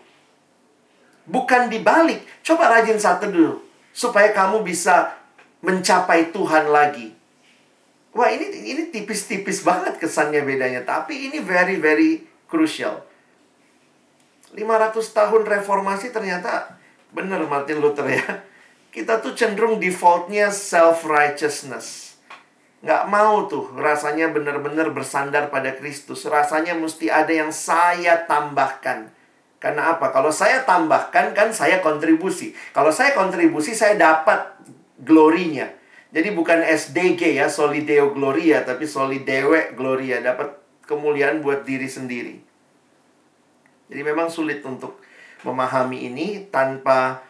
Bukan dibalik. Coba rajin saat teduh. Supaya kamu bisa mencapai Tuhan lagi. Wah ini ini tipis-tipis banget kesannya bedanya, tapi ini very very crucial. 500 tahun reformasi ternyata benar Martin Luther ya. Kita tuh cenderung defaultnya self-righteousness. Nggak mau tuh rasanya benar-benar bersandar pada Kristus. Rasanya mesti ada yang saya tambahkan. Karena apa? Kalau saya tambahkan kan saya kontribusi. Kalau saya kontribusi saya dapat glorinya. Jadi bukan SDG ya, Solideo Gloria, tapi Solidewe Gloria. Dapat kemuliaan buat diri sendiri. Jadi memang sulit untuk memahami ini tanpa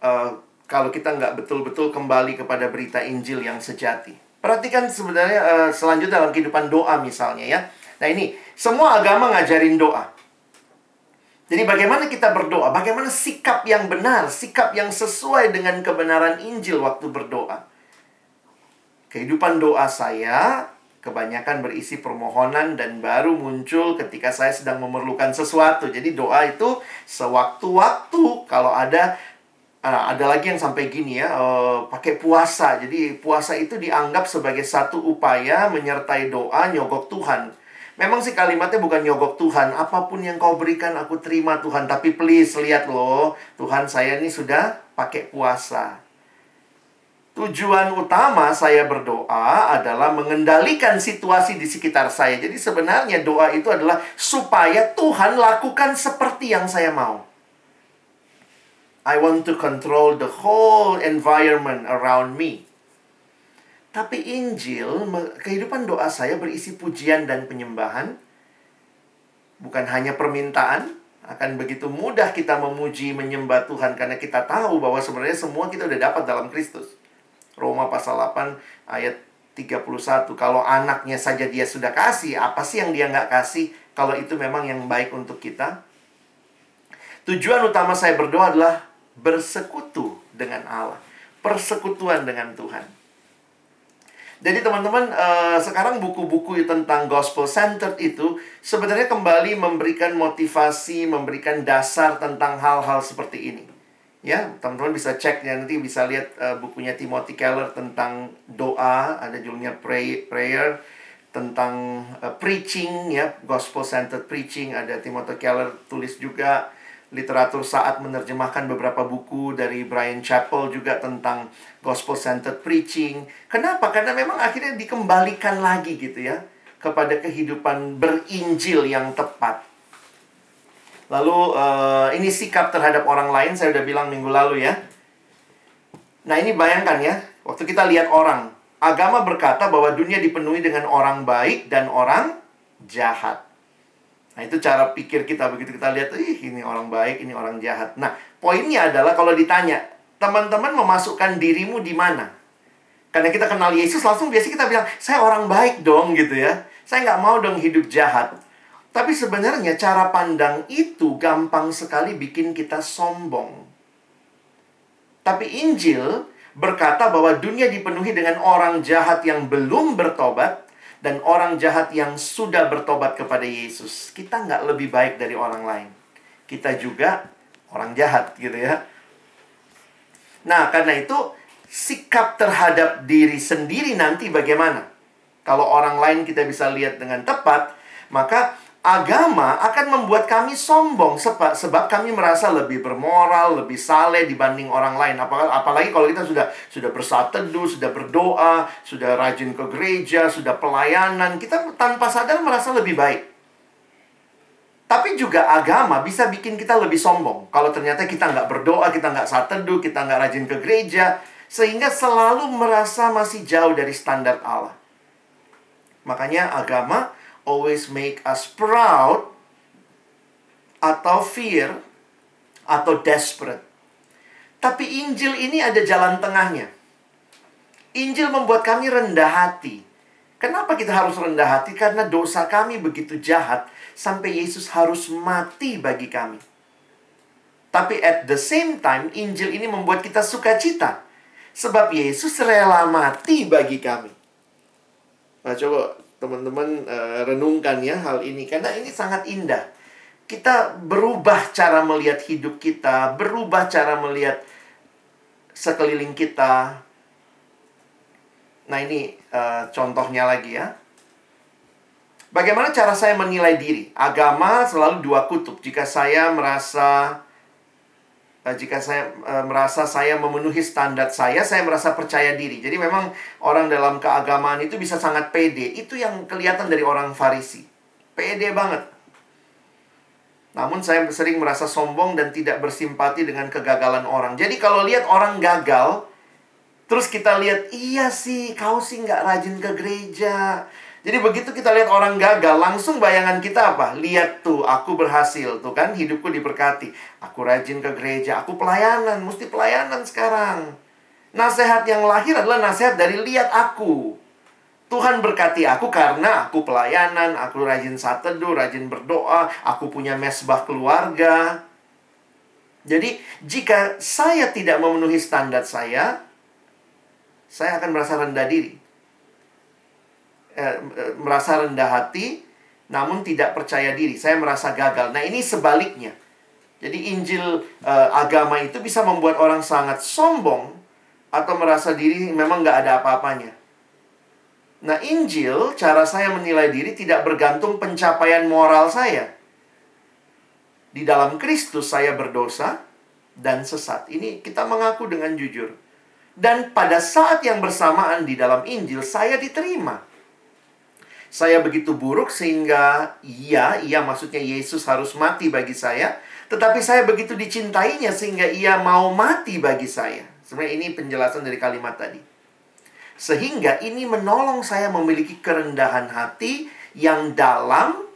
uh, kalau kita nggak betul-betul kembali kepada berita Injil yang sejati. Perhatikan sebenarnya uh, selanjutnya dalam kehidupan doa misalnya ya. Nah ini, semua agama ngajarin doa. Jadi bagaimana kita berdoa? Bagaimana sikap yang benar, sikap yang sesuai dengan kebenaran Injil waktu berdoa? Kehidupan doa saya kebanyakan berisi permohonan dan baru muncul ketika saya sedang memerlukan sesuatu. Jadi doa itu sewaktu-waktu kalau ada uh, ada lagi yang sampai gini ya, uh, pakai puasa. Jadi puasa itu dianggap sebagai satu upaya menyertai doa nyogok Tuhan. Memang sih kalimatnya bukan nyogok Tuhan. Apa pun yang kau berikan aku terima Tuhan. Tapi please lihat loh. Tuhan saya ini sudah pakai puasa. Tujuan utama saya berdoa adalah mengendalikan situasi di sekitar saya. Jadi sebenarnya doa itu adalah supaya Tuhan lakukan seperti yang saya mau. I want to control the whole environment around me. Tapi Injil, kehidupan doa saya berisi pujian dan penyembahan. Bukan hanya permintaan, akan begitu mudah kita memuji, menyembah Tuhan karena kita tahu bahwa sebenarnya semua kita udah dapat dalam Kristus. Roma pasal 8 ayat 31. Kalau anaknya saja dia sudah kasih, apa sih yang dia nggak kasih kalau itu memang yang baik untuk kita? Tujuan utama saya berdoa adalah bersekutu dengan Allah. Persekutuan dengan Tuhan. Jadi teman-teman, uh, sekarang buku-buku tentang gospel centered itu sebenarnya kembali memberikan motivasi, memberikan dasar tentang hal-hal seperti ini. Ya teman-teman bisa cek ya nanti bisa lihat uh, bukunya Timothy Keller tentang doa ada judulnya pray, prayer tentang uh, preaching ya gospel centered preaching ada Timothy Keller tulis juga literatur saat menerjemahkan beberapa buku dari Brian Chappell juga tentang gospel centered preaching kenapa karena memang akhirnya dikembalikan lagi gitu ya kepada kehidupan berinjil yang tepat Lalu uh, ini sikap terhadap orang lain saya udah bilang minggu lalu ya. Nah ini bayangkan ya, waktu kita lihat orang, agama berkata bahwa dunia dipenuhi dengan orang baik dan orang jahat. Nah, itu cara pikir kita begitu kita lihat, ih ini orang baik, ini orang jahat. Nah, poinnya adalah kalau ditanya, teman-teman memasukkan dirimu di mana? Karena kita kenal Yesus, langsung biasa kita bilang, saya orang baik dong gitu ya. Saya nggak mau dong hidup jahat. Tapi sebenarnya cara pandang itu gampang sekali bikin kita sombong. Tapi Injil berkata bahwa dunia dipenuhi dengan orang jahat yang belum bertobat dan orang jahat yang sudah bertobat kepada Yesus. Kita nggak lebih baik dari orang lain. Kita juga orang jahat gitu ya. Nah, karena itu sikap terhadap diri sendiri nanti bagaimana? Kalau orang lain kita bisa lihat dengan tepat, maka agama akan membuat kami sombong sebab sebab kami merasa lebih bermoral, lebih saleh dibanding orang lain. Apalagi, kalau kita sudah sudah bersatu teduh, sudah berdoa, sudah rajin ke gereja, sudah pelayanan, kita tanpa sadar merasa lebih baik. Tapi juga agama bisa bikin kita lebih sombong. Kalau ternyata kita nggak berdoa, kita nggak saat teduh, kita nggak rajin ke gereja, sehingga selalu merasa masih jauh dari standar Allah. Makanya agama always make us proud atau fear atau desperate. Tapi Injil ini ada jalan tengahnya. Injil membuat kami rendah hati. Kenapa kita harus rendah hati? Karena dosa kami begitu jahat sampai Yesus harus mati bagi kami. Tapi at the same time, Injil ini membuat kita sukacita. Sebab Yesus rela mati bagi kami. Nah, coba teman-teman uh, renungkan ya hal ini karena ini sangat indah. Kita berubah cara melihat hidup kita, berubah cara melihat sekeliling kita. Nah, ini uh, contohnya lagi ya. Bagaimana cara saya menilai diri? Agama selalu dua kutub. Jika saya merasa jika saya uh, merasa saya memenuhi standar saya, saya merasa percaya diri. Jadi memang orang dalam keagamaan itu bisa sangat pede. Itu yang kelihatan dari orang Farisi. Pede banget. Namun saya sering merasa sombong dan tidak bersimpati dengan kegagalan orang. Jadi kalau lihat orang gagal, terus kita lihat, iya sih, kau sih nggak rajin ke gereja. Jadi begitu kita lihat orang gagal, langsung bayangan kita apa? Lihat tuh, aku berhasil. Tuh kan, hidupku diberkati. Aku rajin ke gereja, aku pelayanan, mesti pelayanan sekarang. Nasihat yang lahir adalah nasihat dari lihat aku. Tuhan berkati aku karena aku pelayanan, aku rajin saat teduh, rajin berdoa, aku punya mesbah keluarga. Jadi, jika saya tidak memenuhi standar saya, saya akan merasa rendah diri eh, eh, merasa rendah hati namun tidak percaya diri. Saya merasa gagal. Nah, ini sebaliknya. Jadi Injil eh, agama itu bisa membuat orang sangat sombong atau merasa diri memang nggak ada apa-apanya. Nah, Injil, cara saya menilai diri tidak bergantung pencapaian moral saya. Di dalam Kristus saya berdosa dan sesat. Ini kita mengaku dengan jujur. Dan pada saat yang bersamaan di dalam Injil, saya diterima. Saya begitu buruk sehingga iya, iya maksudnya Yesus harus mati bagi saya. Tetapi saya begitu dicintainya sehingga ia mau mati bagi saya. Sebenarnya ini penjelasan dari kalimat tadi. Sehingga ini menolong saya memiliki kerendahan hati yang dalam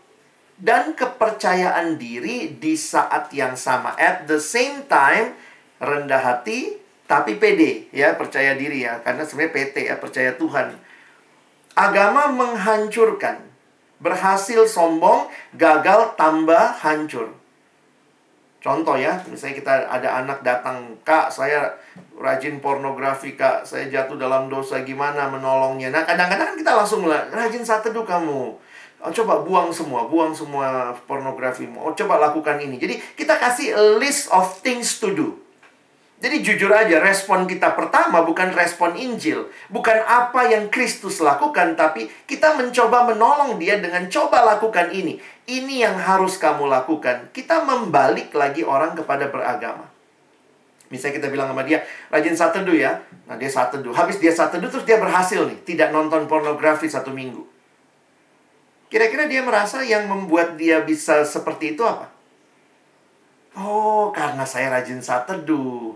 dan kepercayaan diri di saat yang sama. At the same time, rendah hati tapi pede ya, percaya diri ya. Karena sebenarnya PT ya, percaya Tuhan Agama menghancurkan. Berhasil sombong, gagal tambah hancur. Contoh ya, misalnya kita ada anak datang, Kak, saya rajin pornografi, Kak. Saya jatuh dalam dosa, gimana menolongnya? Nah, kadang-kadang kita langsung lah, rajin saat teduh kamu. Oh, coba buang semua, buang semua pornografimu. Oh, coba lakukan ini. Jadi, kita kasih list of things to do. Jadi jujur aja, respon kita pertama bukan respon Injil. Bukan apa yang Kristus lakukan, tapi kita mencoba menolong dia dengan coba lakukan ini. Ini yang harus kamu lakukan. Kita membalik lagi orang kepada beragama. Misalnya kita bilang sama dia, rajin saat teduh ya. Nah dia saat teduh. Habis dia saat teduh, terus dia berhasil nih. Tidak nonton pornografi satu minggu. Kira-kira dia merasa yang membuat dia bisa seperti itu apa? Oh, karena saya rajin saat teduh.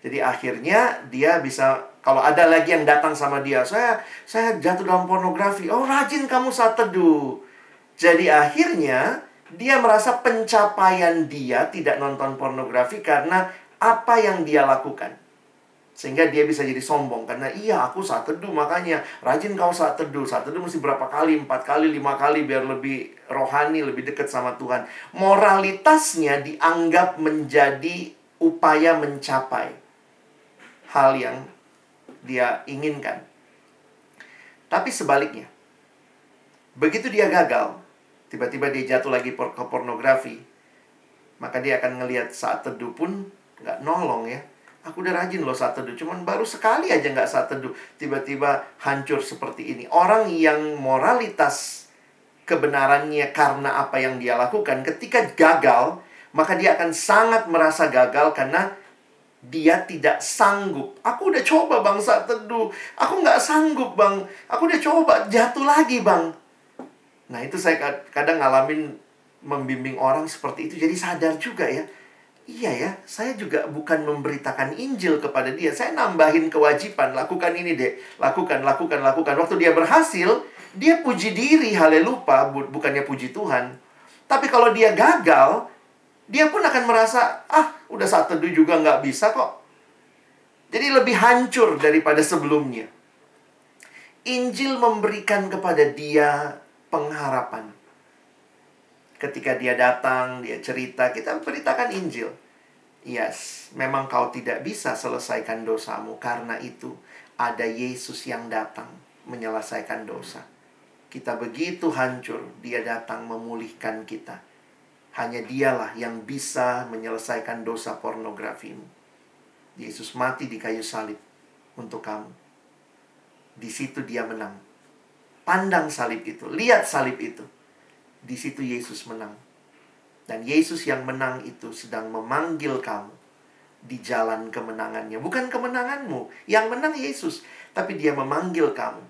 Jadi akhirnya dia bisa kalau ada lagi yang datang sama dia, saya saya jatuh dalam pornografi. Oh, rajin kamu saat teduh. Jadi akhirnya Dia merasa pencapaian dia tidak nonton pornografi karena apa yang dia lakukan. Sehingga dia bisa jadi sombong Karena iya aku saat teduh makanya Rajin kau saat teduh Saat teduh mesti berapa kali Empat kali, lima kali Biar lebih rohani Lebih dekat sama Tuhan Moralitasnya dianggap menjadi Upaya mencapai Hal yang dia inginkan Tapi sebaliknya Begitu dia gagal Tiba-tiba dia jatuh lagi ke pornografi Maka dia akan ngelihat saat teduh pun nggak nolong ya Aku udah rajin loh saat teduh, cuman baru sekali aja nggak saat teduh, tiba-tiba hancur seperti ini. Orang yang moralitas kebenarannya karena apa yang dia lakukan, ketika gagal, maka dia akan sangat merasa gagal karena dia tidak sanggup. Aku udah coba bang saat teduh, aku nggak sanggup bang. Aku udah coba jatuh lagi bang. Nah itu saya kadang ngalamin membimbing orang seperti itu, jadi sadar juga ya Iya ya, saya juga bukan memberitakan Injil kepada dia. Saya nambahin kewajiban, lakukan ini deh. Lakukan, lakukan, lakukan. Waktu dia berhasil, dia puji diri, halelupa, bukannya puji Tuhan. Tapi kalau dia gagal, dia pun akan merasa, ah, udah saat teduh juga nggak bisa kok. Jadi lebih hancur daripada sebelumnya. Injil memberikan kepada dia pengharapan ketika dia datang, dia cerita, kita beritakan Injil. Yes, memang kau tidak bisa selesaikan dosamu karena itu ada Yesus yang datang menyelesaikan dosa. Kita begitu hancur, dia datang memulihkan kita. Hanya dialah yang bisa menyelesaikan dosa pornografimu. Yesus mati di kayu salib untuk kamu. Di situ dia menang. Pandang salib itu, lihat salib itu di situ Yesus menang. Dan Yesus yang menang itu sedang memanggil kamu di jalan kemenangannya. Bukan kemenanganmu. Yang menang Yesus. Tapi dia memanggil kamu.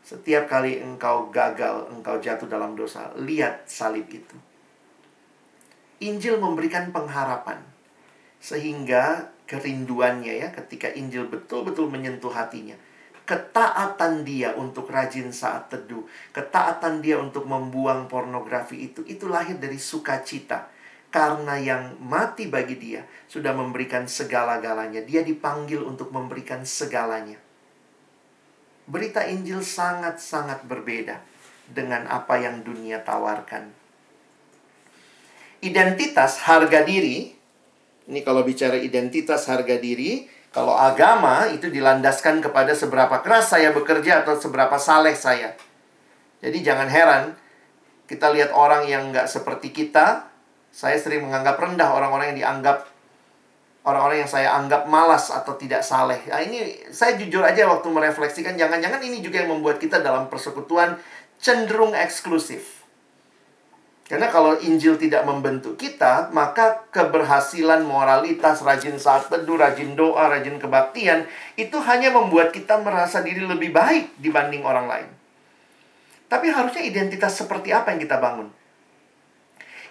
Setiap kali engkau gagal, engkau jatuh dalam dosa. Lihat salib itu. Injil memberikan pengharapan. Sehingga kerinduannya ya ketika Injil betul-betul menyentuh hatinya ketaatan dia untuk rajin saat teduh, ketaatan dia untuk membuang pornografi itu, itu lahir dari sukacita. Karena yang mati bagi dia sudah memberikan segala-galanya. Dia dipanggil untuk memberikan segalanya. Berita Injil sangat-sangat berbeda dengan apa yang dunia tawarkan. Identitas harga diri, ini kalau bicara identitas harga diri, kalau agama itu dilandaskan kepada seberapa keras saya bekerja atau seberapa saleh saya. Jadi jangan heran kita lihat orang yang nggak seperti kita. Saya sering menganggap rendah orang-orang yang dianggap orang-orang yang saya anggap malas atau tidak saleh. Nah, ini saya jujur aja waktu merefleksikan jangan-jangan ini juga yang membuat kita dalam persekutuan cenderung eksklusif. Karena kalau Injil tidak membentuk kita, maka keberhasilan moralitas, rajin saat teduh, rajin doa, rajin kebaktian, itu hanya membuat kita merasa diri lebih baik dibanding orang lain. Tapi harusnya identitas seperti apa yang kita bangun?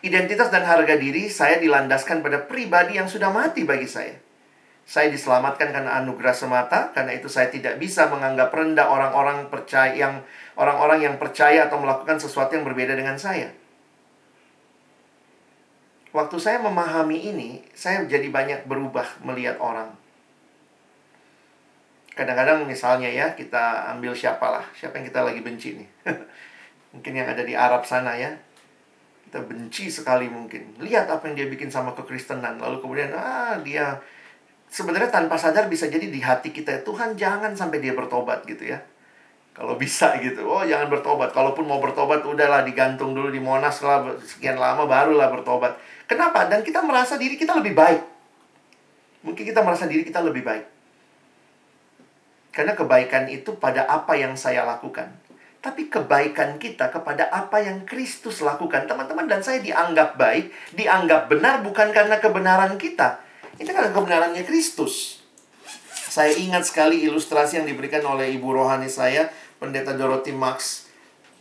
Identitas dan harga diri saya dilandaskan pada pribadi yang sudah mati bagi saya. Saya diselamatkan karena anugerah semata, karena itu saya tidak bisa menganggap rendah orang-orang percaya yang orang-orang yang percaya atau melakukan sesuatu yang berbeda dengan saya waktu saya memahami ini, saya jadi banyak berubah melihat orang. Kadang-kadang misalnya ya, kita ambil siapalah, siapa yang kita lagi benci nih. (laughs) mungkin yang ada di Arab sana ya. Kita benci sekali mungkin. Lihat apa yang dia bikin sama kekristenan. Lalu kemudian, ah dia sebenarnya tanpa sadar bisa jadi di hati kita, Tuhan jangan sampai dia bertobat gitu ya. Kalau bisa gitu. Oh, jangan bertobat. Kalaupun mau bertobat, udahlah digantung dulu di Monas lah sekian lama barulah bertobat. Kenapa? Dan kita merasa diri kita lebih baik. Mungkin kita merasa diri kita lebih baik. Karena kebaikan itu pada apa yang saya lakukan. Tapi kebaikan kita kepada apa yang Kristus lakukan. Teman-teman dan saya dianggap baik, dianggap benar bukan karena kebenaran kita. Ini karena kebenarannya Kristus. Saya ingat sekali ilustrasi yang diberikan oleh ibu rohani saya pendeta Dorothy Max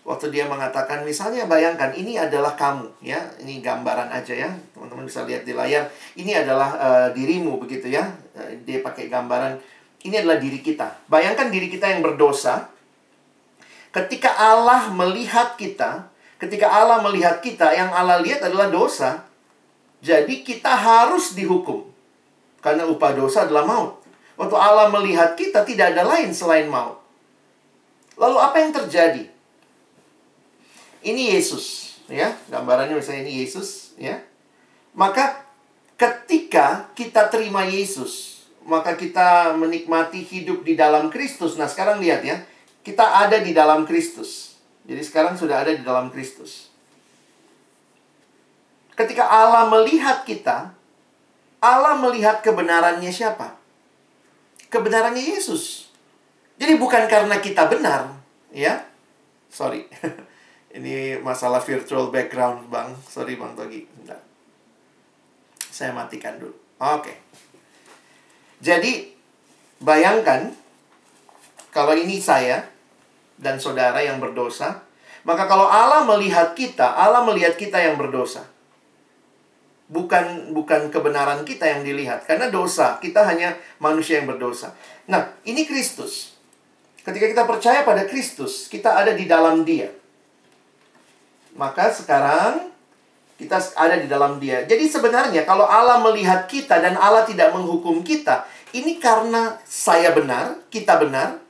waktu dia mengatakan misalnya bayangkan ini adalah kamu ya ini gambaran aja ya teman-teman bisa lihat di layar ini adalah uh, dirimu begitu ya uh, dia pakai gambaran ini adalah diri kita bayangkan diri kita yang berdosa ketika Allah melihat kita Ketika Allah melihat kita, yang Allah lihat adalah dosa. Jadi kita harus dihukum. Karena upah dosa adalah maut. Waktu Allah melihat kita tidak ada lain selain maut. Lalu apa yang terjadi? Ini Yesus, ya. Gambarannya misalnya ini Yesus, ya. Maka ketika kita terima Yesus, maka kita menikmati hidup di dalam Kristus. Nah, sekarang lihat ya. Kita ada di dalam Kristus. Jadi sekarang sudah ada di dalam Kristus. Ketika Allah melihat kita, Allah melihat kebenarannya siapa? Kebenarannya Yesus. Jadi bukan karena kita benar, ya. Sorry. (laughs) Ini masalah virtual background, Bang. Sorry, Bang Togi. Bentar. Saya matikan dulu. Oke. Jadi, bayangkan kalau ini saya dan saudara yang berdosa, maka kalau Allah melihat kita, Allah melihat kita yang berdosa bukan bukan kebenaran kita yang dilihat karena dosa kita hanya manusia yang berdosa. Nah, ini Kristus. Ketika kita percaya pada Kristus, kita ada di dalam Dia. Maka sekarang kita ada di dalam Dia. Jadi sebenarnya kalau Allah melihat kita dan Allah tidak menghukum kita, ini karena saya benar, kita benar,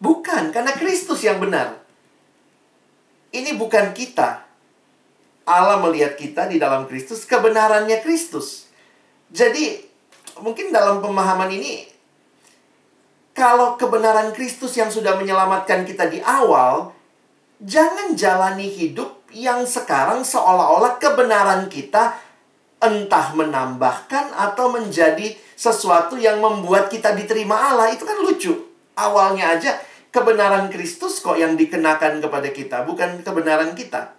bukan karena Kristus yang benar. Ini bukan kita, Allah melihat kita di dalam Kristus, kebenarannya Kristus. Jadi, mungkin dalam pemahaman ini, kalau kebenaran Kristus yang sudah menyelamatkan kita di awal, jangan jalani hidup yang sekarang seolah-olah kebenaran kita entah menambahkan atau menjadi sesuatu yang membuat kita diterima Allah. Itu kan lucu. Awalnya aja kebenaran Kristus kok yang dikenakan kepada kita, bukan kebenaran kita.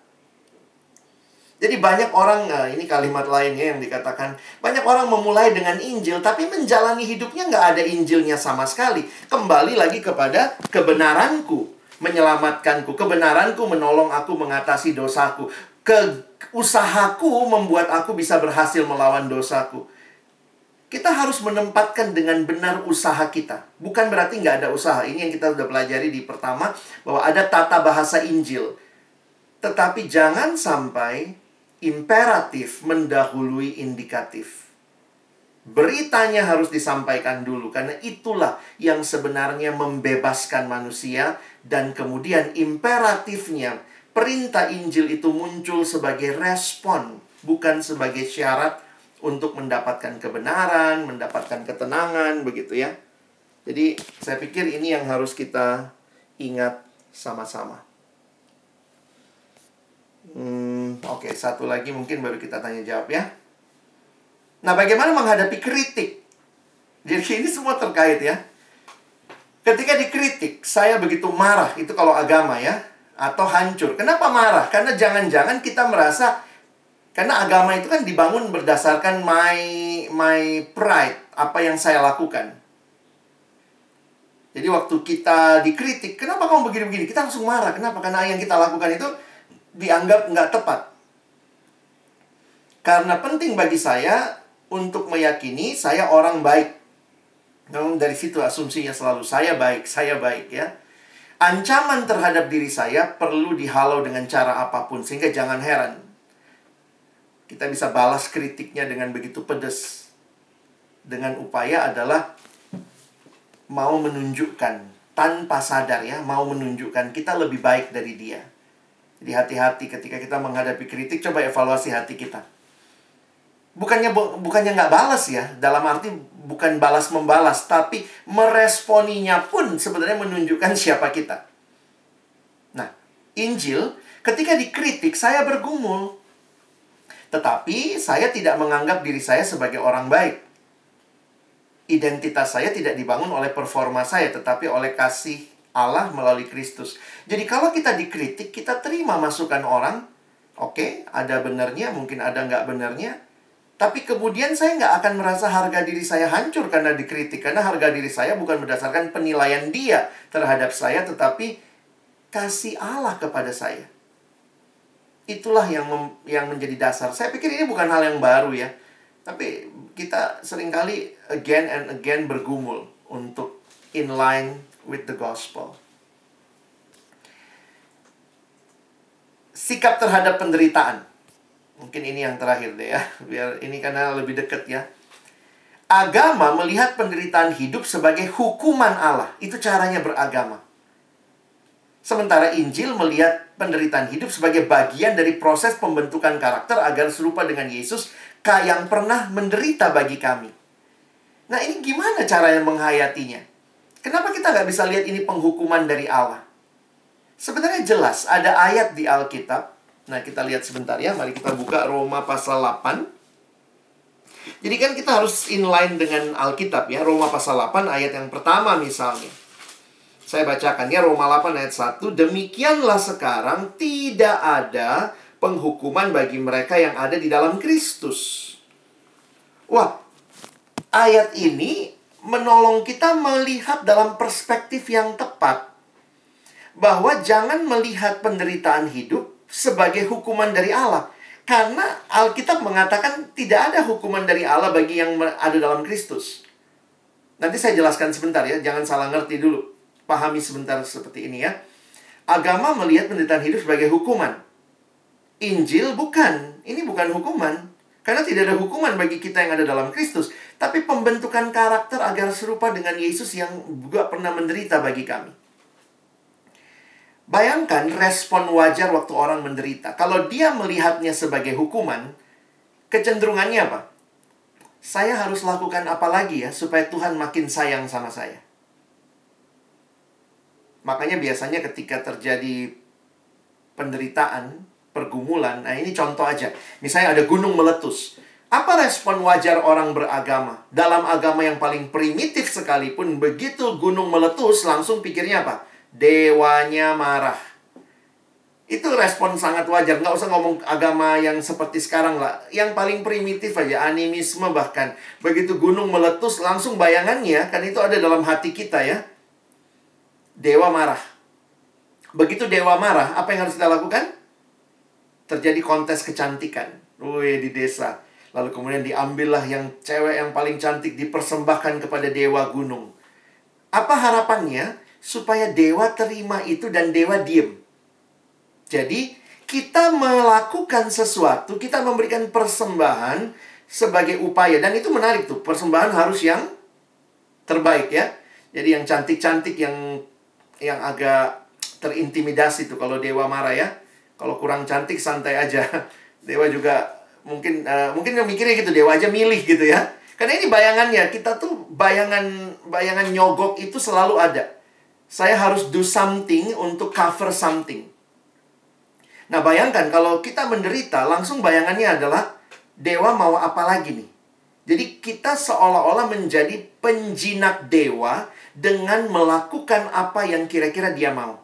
Jadi banyak orang, nah ini kalimat lainnya yang dikatakan, banyak orang memulai dengan Injil, tapi menjalani hidupnya nggak ada Injilnya sama sekali. Kembali lagi kepada kebenaranku, menyelamatkanku, kebenaranku menolong aku mengatasi dosaku, ke usahaku membuat aku bisa berhasil melawan dosaku. Kita harus menempatkan dengan benar usaha kita. Bukan berarti nggak ada usaha. Ini yang kita sudah pelajari di pertama, bahwa ada tata bahasa Injil. Tetapi jangan sampai imperatif mendahului indikatif. Beritanya harus disampaikan dulu karena itulah yang sebenarnya membebaskan manusia dan kemudian imperatifnya perintah Injil itu muncul sebagai respon bukan sebagai syarat untuk mendapatkan kebenaran, mendapatkan ketenangan begitu ya. Jadi saya pikir ini yang harus kita ingat sama-sama. Hmm, Oke, okay, satu lagi mungkin baru kita tanya jawab ya. Nah, bagaimana menghadapi kritik? Jadi ini semua terkait ya. Ketika dikritik, saya begitu marah. Itu kalau agama ya. Atau hancur. Kenapa marah? Karena jangan-jangan kita merasa karena agama itu kan dibangun berdasarkan my my pride, apa yang saya lakukan. Jadi waktu kita dikritik, kenapa kamu begini-begini? Kita langsung marah. Kenapa? Karena yang kita lakukan itu dianggap nggak tepat. Karena penting bagi saya untuk meyakini saya orang baik. Dari situ asumsinya selalu saya baik, saya baik ya. Ancaman terhadap diri saya perlu dihalau dengan cara apa pun sehingga jangan heran. Kita bisa balas kritiknya dengan begitu pedas. Dengan upaya adalah mau menunjukkan tanpa sadar ya, mau menunjukkan kita lebih baik dari dia. Jadi hati-hati ketika kita menghadapi kritik, coba evaluasi hati kita. Bukannya bukannya nggak balas ya, dalam arti bukan balas membalas, tapi meresponinya pun sebenarnya menunjukkan (laughs) siapa kita. Nah, Injil ketika dikritik saya bergumul. Tetapi saya tidak menganggap diri saya sebagai orang baik. Identitas saya tidak dibangun oleh performa saya, tetapi oleh kasih Allah melalui Kristus. Jadi kalau kita dikritik, kita terima masukan orang. Oke, okay, ada benernya, mungkin ada nggak benernya. Tapi kemudian saya nggak akan merasa harga diri saya hancur karena dikritik. Karena harga diri saya bukan berdasarkan penilaian dia terhadap saya, tetapi kasih Allah kepada saya. Itulah yang yang menjadi dasar. Saya pikir ini bukan hal yang baru ya. Tapi kita sering kali again and again bergumul untuk in line with the gospel. sikap terhadap penderitaan. Mungkin ini yang terakhir deh ya, biar ini karena lebih dekat ya. Agama melihat penderitaan hidup sebagai hukuman Allah. Itu caranya beragama. Sementara Injil melihat penderitaan hidup sebagai bagian dari proses pembentukan karakter agar serupa dengan Yesus yang pernah menderita bagi kami. Nah ini gimana caranya menghayatinya? Kenapa kita nggak bisa lihat ini penghukuman dari Allah? Sebenarnya jelas ada ayat di Alkitab. Nah kita lihat sebentar ya. Mari kita buka Roma pasal 8. Jadi kan kita harus inline dengan Alkitab ya. Roma pasal 8 ayat yang pertama misalnya. Saya bacakan ya Roma 8 ayat 1. Demikianlah sekarang tidak ada penghukuman bagi mereka yang ada di dalam Kristus. Wah, ayat ini menolong kita melihat dalam perspektif yang tepat bahwa jangan melihat penderitaan hidup sebagai hukuman dari Allah. Karena Alkitab mengatakan tidak ada hukuman dari Allah bagi yang ada dalam Kristus. Nanti saya jelaskan sebentar ya, jangan salah ngerti dulu. Pahami sebentar seperti ini ya. Agama melihat penderitaan hidup sebagai hukuman. Injil bukan. Ini bukan hukuman. Karena tidak ada hukuman bagi kita yang ada dalam Kristus. Tapi pembentukan karakter agar serupa dengan Yesus yang juga pernah menderita bagi kami. Bayangkan respon wajar waktu orang menderita. Kalau dia melihatnya sebagai hukuman, kecenderungannya apa? Saya harus lakukan apa lagi ya supaya Tuhan makin sayang sama saya. Makanya biasanya ketika terjadi penderitaan, pergumulan, nah ini contoh aja. Misalnya ada gunung meletus. Apa respon wajar orang beragama? Dalam agama yang paling primitif sekalipun, begitu gunung meletus, langsung pikirnya apa? Dewanya marah. Itu respon sangat wajar. Nggak usah ngomong agama yang seperti sekarang lah. Yang paling primitif aja, animisme bahkan. Begitu gunung meletus, langsung bayangannya, kan itu ada dalam hati kita ya. Dewa marah. Begitu dewa marah, apa yang harus kita lakukan? Terjadi kontes kecantikan. Wih, di desa. Lalu kemudian diambillah yang cewek yang paling cantik dipersembahkan kepada dewa gunung. Apa harapannya? Supaya dewa terima itu dan dewa diem. Jadi, kita melakukan sesuatu, kita memberikan persembahan sebagai upaya. Dan itu menarik tuh, persembahan harus yang terbaik ya. Jadi yang cantik-cantik, yang yang agak terintimidasi tuh kalau dewa marah ya. Kalau kurang cantik santai aja. (laughs) Dewa juga mungkin uh, mungkin yang mikirnya gitu dewa aja milih gitu ya. Karena ini bayangannya kita tuh bayangan bayangan nyogok itu selalu ada. Saya harus do something untuk cover something. Nah bayangkan kalau kita menderita langsung bayangannya adalah dewa mau apa lagi nih? Jadi kita seolah-olah menjadi penjinak dewa dengan melakukan apa yang kira-kira dia mau.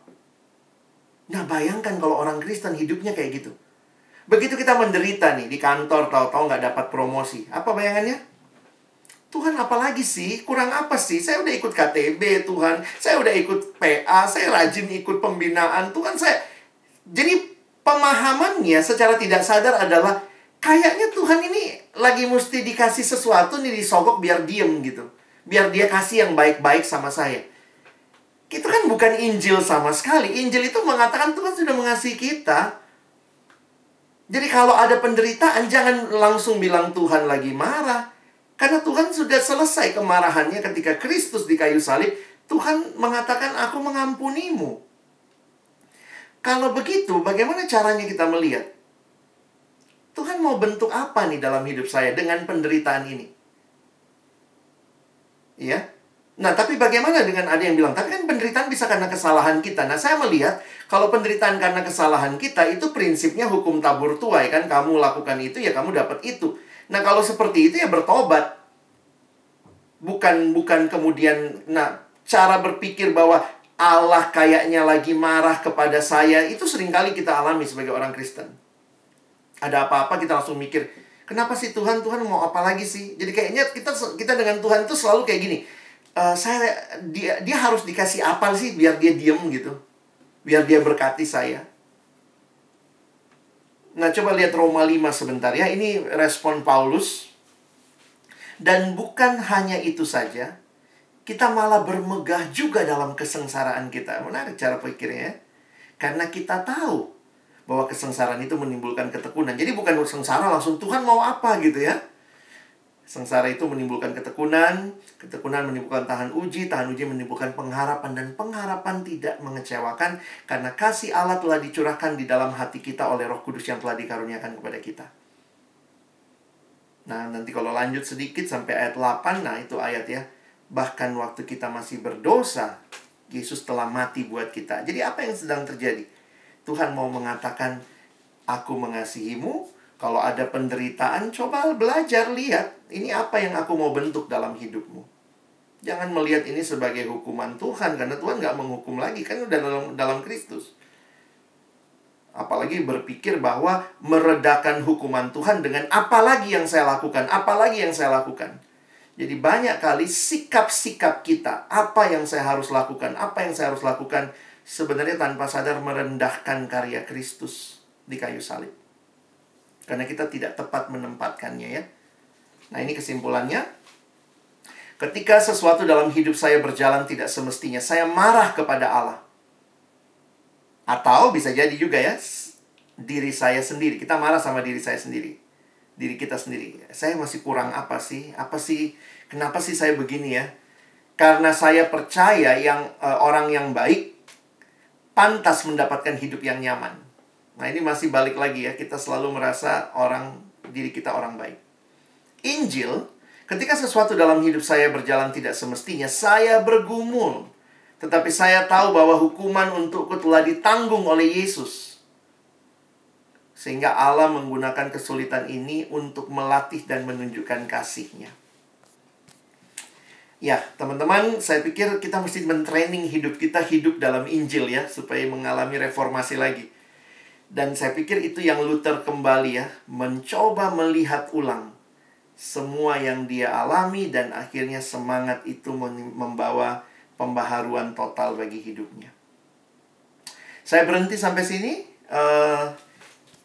Nah bayangkan kalau orang Kristen hidupnya kayak gitu Begitu kita menderita nih di kantor, tahu-tahu nggak dapat promosi. Apa bayangannya? Tuhan apalagi sih? Kurang apa sih? Saya udah ikut KTB Tuhan. Saya udah ikut PA. Saya rajin ikut pembinaan. Tuhan saya... Jadi pemahamannya secara tidak sadar adalah kayaknya Tuhan ini lagi mesti dikasih sesuatu nih disogok biar diem gitu. Biar dia kasih yang baik-baik sama saya. Itu kan bukan Injil sama sekali. Injil itu mengatakan Tuhan sudah mengasihi kita. Jadi kalau ada penderitaan jangan langsung bilang Tuhan lagi marah. Karena Tuhan sudah selesai kemarahannya ketika Kristus di kayu salib. Tuhan mengatakan aku mengampunimu. Kalau begitu bagaimana caranya kita melihat? Tuhan mau bentuk apa nih dalam hidup saya dengan penderitaan ini? Ya, Nah, tapi bagaimana dengan ada yang bilang, tapi kan penderitaan bisa karena kesalahan kita. Nah, saya melihat kalau penderitaan karena kesalahan kita itu prinsipnya hukum tabur tuai kan kamu lakukan itu ya kamu dapat itu. Nah, kalau seperti itu ya bertobat. Bukan bukan kemudian nah cara berpikir bahwa Allah kayaknya lagi marah kepada saya itu sering kali kita alami sebagai orang Kristen. Ada apa-apa kita langsung mikir, kenapa sih Tuhan Tuhan mau apa lagi sih? Jadi kayaknya kita kita dengan Tuhan itu selalu kayak gini uh, saya dia dia harus dikasih apa sih biar dia diem gitu biar dia berkati saya nah coba lihat Roma 5 sebentar ya ini respon Paulus dan bukan hanya itu saja kita malah bermegah juga dalam kesengsaraan kita menarik cara pikirnya ya. karena kita tahu bahwa kesengsaraan itu menimbulkan ketekunan. Jadi bukan sengsara langsung Tuhan mau apa gitu ya. Sengsara itu menimbulkan ketekunan, ketekunan menimbulkan tahan uji, tahan uji menimbulkan pengharapan dan pengharapan tidak mengecewakan karena kasih Allah telah dicurahkan di dalam hati kita oleh Roh Kudus yang telah dikaruniakan kepada kita. Nah, nanti kalau lanjut sedikit sampai ayat 8, nah itu ayat ya. Bahkan waktu kita masih berdosa, Yesus telah mati buat kita. Jadi apa yang sedang terjadi? Tuhan mau mengatakan, aku mengasihimu. Kalau ada penderitaan, coba belajar lihat. Ini apa yang aku mau bentuk dalam hidupmu. Jangan melihat ini sebagai hukuman Tuhan. Karena Tuhan nggak menghukum lagi. Kan udah dalam, dalam Kristus. Apalagi berpikir bahwa meredakan hukuman Tuhan dengan apa lagi yang saya lakukan, apa lagi yang saya lakukan. Jadi banyak kali sikap-sikap kita, apa yang saya harus lakukan, apa yang saya harus lakukan, sebenarnya tanpa sadar merendahkan karya Kristus di kayu salib. Karena kita tidak tepat menempatkannya ya. Nah ini kesimpulannya. Ketika sesuatu dalam hidup saya berjalan tidak semestinya, saya marah kepada Allah. Atau bisa jadi juga ya, diri saya sendiri. Kita marah sama diri saya sendiri. Diri kita sendiri. Saya masih kurang apa sih? Apa sih? Kenapa sih saya begini ya? Karena saya percaya yang uh, orang yang baik pantas mendapatkan hidup yang nyaman. Nah, ini masih balik lagi ya. Kita selalu merasa orang diri kita orang baik. Injil, ketika sesuatu dalam hidup saya berjalan tidak semestinya, saya bergumul tetapi saya tahu bahwa hukuman untukku telah ditanggung oleh Yesus. Sehingga Allah menggunakan kesulitan ini untuk melatih dan menunjukkan kasihnya. Ya, teman-teman, saya pikir kita mesti mentraining hidup kita hidup dalam Injil ya, supaya mengalami reformasi lagi. Dan saya pikir itu yang Luther kembali ya, mencoba melihat ulang semua yang dia alami dan akhirnya semangat itu membawa pembaharuan total bagi hidupnya. Saya berhenti sampai sini. Uh,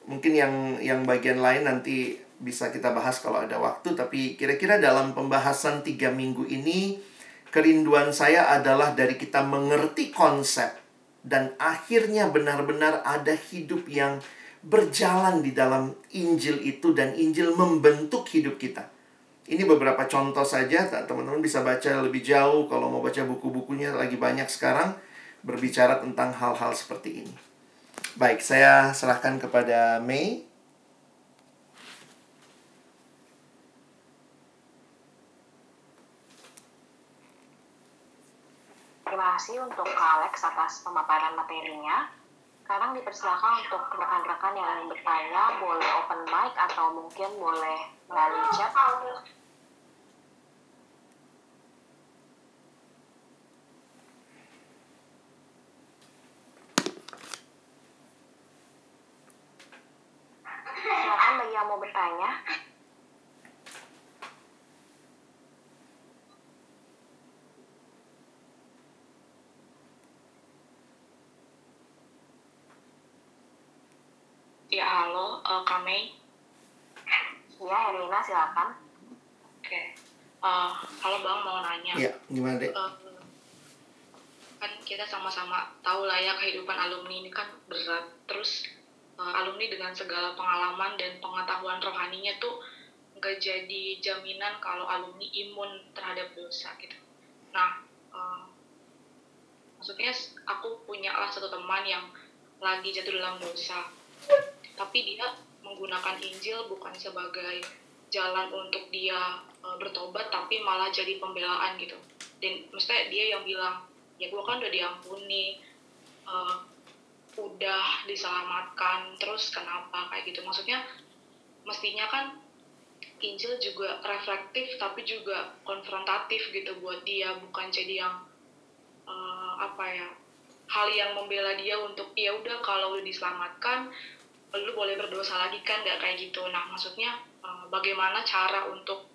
mungkin yang yang bagian lain nanti bisa kita bahas kalau ada waktu. Tapi kira-kira dalam pembahasan tiga minggu ini, kerinduan saya adalah dari kita mengerti konsep dan akhirnya benar-benar ada hidup yang berjalan di dalam Injil itu dan Injil membentuk hidup kita. Ini beberapa contoh saja, teman-teman bisa baca lebih jauh kalau mau baca buku-bukunya lagi banyak sekarang berbicara tentang hal-hal seperti ini. Baik, saya serahkan kepada Mei. Terima kasih untuk Alex atas pemaparan materinya. Sekarang dipersilakan untuk rekan-rekan yang bertanya, boleh open mic atau mungkin boleh melalui chat. Silakan bagi yang mau bertanya. Ya, halo, uh, Kak Iya, Erina silakan. Oke. Uh, halo Bang, mau nanya. Iya, gimana deh? Uh, kan kita sama-sama tahu lah ya kehidupan alumni ini kan berat. Terus uh, alumni dengan segala pengalaman dan pengetahuan rohaninya tuh nggak jadi jaminan kalau alumni imun terhadap dosa gitu. Nah, uh, maksudnya aku punya lah satu teman yang lagi jatuh dalam dosa tapi dia menggunakan Injil bukan sebagai jalan untuk dia e, bertobat tapi malah jadi pembelaan gitu. Dan mestinya dia yang bilang ya gue kan udah diampuni e, udah diselamatkan terus kenapa? Kayak gitu. Maksudnya mestinya kan Injil juga reflektif tapi juga konfrontatif gitu buat dia bukan jadi yang uh, apa ya hal yang membela dia untuk ya udah kalau udah diselamatkan lu boleh berdosa lagi kan nggak kayak gitu nah maksudnya uh, bagaimana cara untuk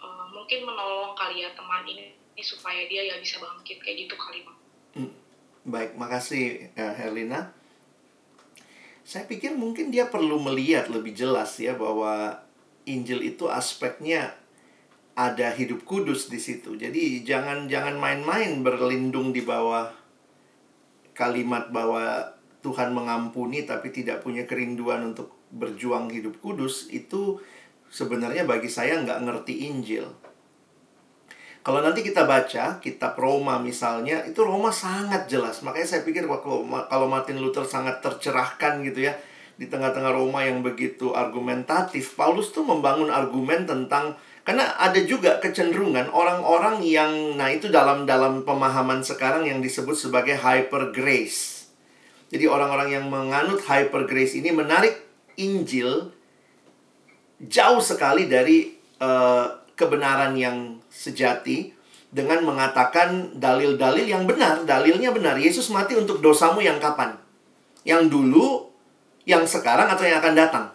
uh, mungkin menolong kali ya teman ini supaya dia ya bisa bangkit kayak gitu kali bang hmm. baik makasih uh, Herlina saya pikir mungkin dia perlu melihat lebih jelas ya bahwa Injil itu aspeknya ada hidup kudus di situ. Jadi jangan jangan main-main berlindung di bawah kalimat bahwa Tuhan mengampuni tapi tidak punya kerinduan untuk berjuang hidup kudus itu sebenarnya bagi saya nggak ngerti Injil. Kalau nanti kita baca kitab Roma misalnya, itu Roma sangat jelas. Makanya saya pikir kalau Martin Luther sangat tercerahkan gitu ya di tengah-tengah Roma yang begitu argumentatif, Paulus tuh membangun argumen tentang karena ada juga kecenderungan orang-orang yang nah itu dalam dalam pemahaman sekarang yang disebut sebagai hyper grace. Jadi orang-orang yang menganut hyper grace ini menarik Injil jauh sekali dari uh, kebenaran yang sejati dengan mengatakan dalil-dalil yang benar, dalilnya benar. Yesus mati untuk dosamu yang kapan? Yang dulu, yang sekarang atau yang akan datang?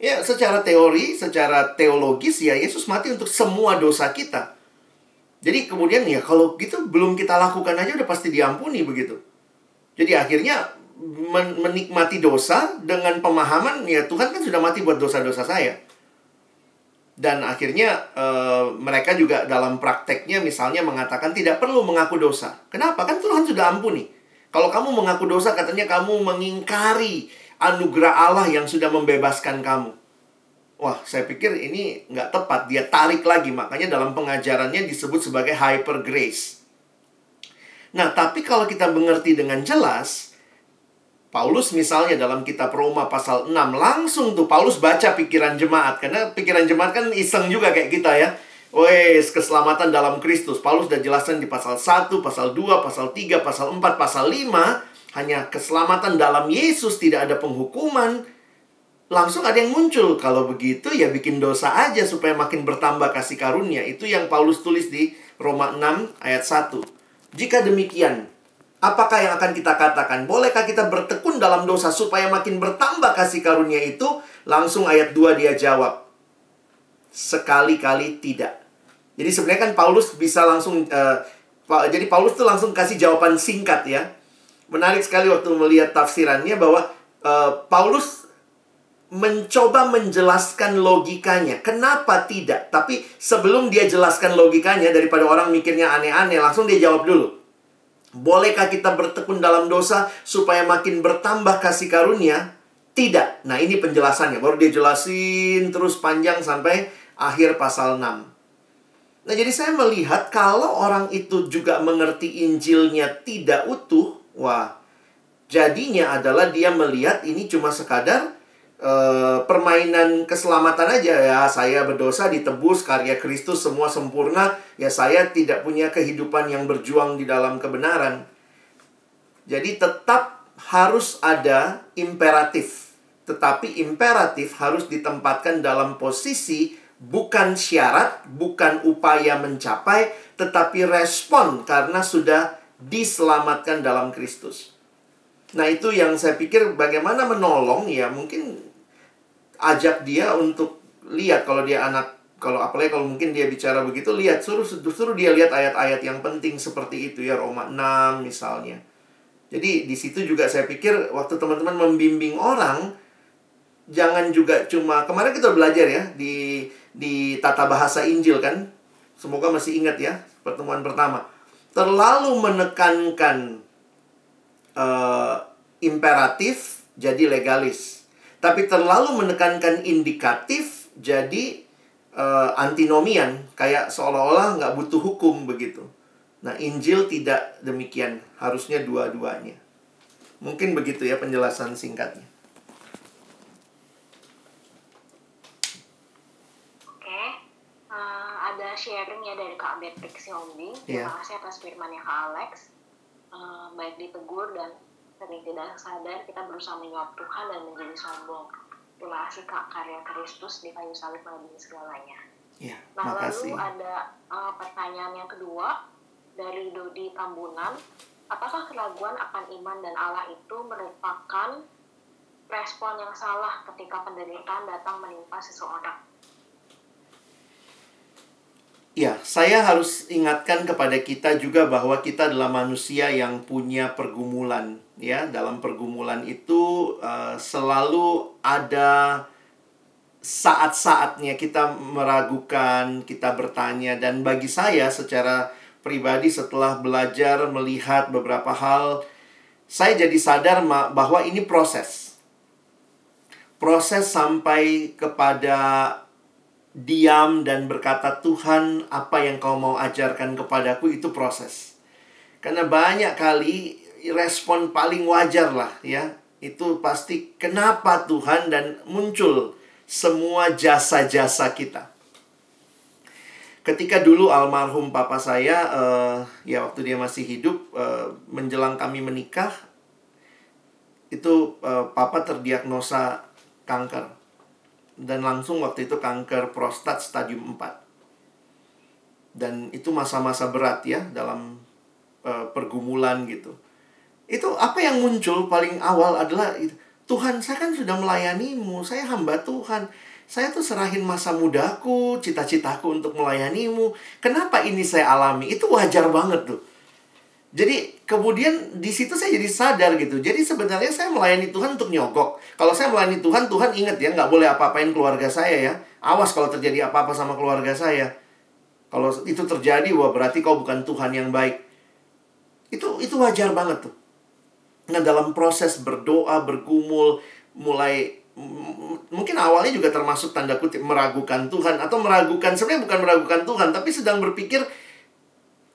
Ya, secara teori, secara teologis ya Yesus mati untuk semua dosa kita. Jadi kemudian ya kalau gitu belum kita lakukan aja udah pasti diampuni begitu. Jadi akhirnya men menikmati dosa dengan pemahaman ya Tuhan kan sudah mati buat dosa-dosa saya dan akhirnya e, mereka juga dalam prakteknya misalnya mengatakan tidak perlu mengaku dosa. Kenapa? Kan Tuhan sudah ampuni. Kalau kamu mengaku dosa katanya kamu mengingkari anugerah Allah yang sudah membebaskan kamu. Wah, saya pikir ini nggak tepat. Dia tarik lagi, makanya dalam pengajarannya disebut sebagai hyper grace. Nah, tapi kalau kita mengerti dengan jelas, Paulus misalnya dalam kitab Roma pasal 6 langsung tuh Paulus baca pikiran jemaat karena pikiran jemaat kan iseng juga kayak kita ya. Wes, keselamatan dalam Kristus. Paulus sudah jelaskan di pasal 1, pasal 2, pasal 3, pasal 4, pasal 5 hanya keselamatan dalam Yesus tidak ada penghukuman. Langsung ada yang muncul. Kalau begitu ya bikin dosa aja supaya makin bertambah kasih karunia. Itu yang Paulus tulis di Roma 6 ayat 1. Jika demikian, Apakah yang akan kita katakan? Bolehkah kita bertekun dalam dosa supaya makin bertambah kasih karunia itu? Langsung ayat 2 dia jawab. Sekali-kali tidak. Jadi sebenarnya kan Paulus bisa langsung uh, jadi Paulus tuh langsung kasih jawaban singkat ya. Menarik sekali waktu melihat tafsirannya bahwa uh, Paulus mencoba menjelaskan logikanya. Kenapa tidak? Tapi sebelum dia jelaskan logikanya daripada orang mikirnya aneh-aneh, langsung dia jawab dulu. Bolehkah kita bertekun dalam dosa supaya makin bertambah kasih karunia? Tidak. Nah, ini penjelasannya. Baru dia jelasin terus panjang sampai akhir pasal 6. Nah, jadi saya melihat kalau orang itu juga mengerti Injilnya tidak utuh, wah, jadinya adalah dia melihat ini cuma sekadar Uh, permainan keselamatan aja ya. Saya berdosa ditebus karya Kristus semua sempurna. Ya saya tidak punya kehidupan yang berjuang di dalam kebenaran. Jadi tetap harus ada imperatif. Tetapi imperatif harus ditempatkan dalam posisi bukan syarat bukan upaya mencapai tetapi respon karena sudah diselamatkan dalam Kristus. Nah itu yang saya pikir bagaimana menolong ya. Mungkin ajak dia untuk lihat kalau dia anak kalau apalagi kalau mungkin dia bicara begitu lihat suruh suruh dia lihat ayat-ayat yang penting seperti itu ya Roma 6 misalnya. Jadi di situ juga saya pikir waktu teman-teman membimbing orang jangan juga cuma kemarin kita belajar ya di di tata bahasa Injil kan. Semoga masih ingat ya pertemuan pertama. Terlalu menekankan uh, imperatif jadi legalis tapi terlalu menekankan indikatif jadi uh, antinomian kayak seolah-olah nggak butuh hukum begitu. Nah Injil tidak demikian harusnya dua-duanya. Mungkin begitu ya penjelasan singkatnya. Oke, uh, ada sharing ya dari Kak Beatrix Xiaomi. Terima yeah. kasih atas firmannya Kak Alex. Uh, baik ditegur dan sering tidak sadar kita berusaha menjawab Tuhan dan menjadi sombong. Itulah kasih kak karya Kristus di kayu salib melebihi segalanya. Ya, nah makasih. lalu ada uh, pertanyaan yang kedua dari Dodi Tambunan. Apakah keraguan akan iman dan Allah itu merupakan respon yang salah ketika penderitaan datang menimpa seseorang? Ya, saya harus ingatkan kepada kita juga bahwa kita adalah manusia yang punya pergumulan, ya. Dalam pergumulan itu uh, selalu ada saat-saatnya kita meragukan, kita bertanya dan bagi saya secara pribadi setelah belajar melihat beberapa hal saya jadi sadar bahwa ini proses. Proses sampai kepada diam dan berkata, "Tuhan, apa yang Kau mau ajarkan kepadaku itu proses." Karena banyak kali respon paling wajar lah ya. Itu pasti kenapa Tuhan dan muncul semua jasa-jasa kita. Ketika dulu almarhum papa saya uh, ya waktu dia masih hidup uh, menjelang kami menikah itu uh, papa terdiagnosa kanker dan langsung waktu itu kanker prostat stadium 4. Dan itu masa-masa berat ya dalam uh, pergumulan gitu. Itu apa yang muncul paling awal adalah Tuhan, saya kan sudah melayanimu, saya hamba Tuhan. Saya tuh serahin masa mudaku, cita-citaku untuk melayanimu. Kenapa ini saya alami? Itu wajar banget tuh. Jadi kemudian di situ saya jadi sadar gitu. Jadi sebenarnya saya melayani Tuhan untuk nyogok. Kalau saya melayani Tuhan, Tuhan ingat ya nggak boleh apa-apain keluarga saya ya. Awas kalau terjadi apa-apa sama keluarga saya. Kalau itu terjadi, wah berarti kau bukan Tuhan yang baik. Itu itu wajar banget tuh. Nah dalam proses berdoa, bergumul, mulai mungkin awalnya juga termasuk tanda kutip meragukan Tuhan atau meragukan sebenarnya bukan meragukan Tuhan tapi sedang berpikir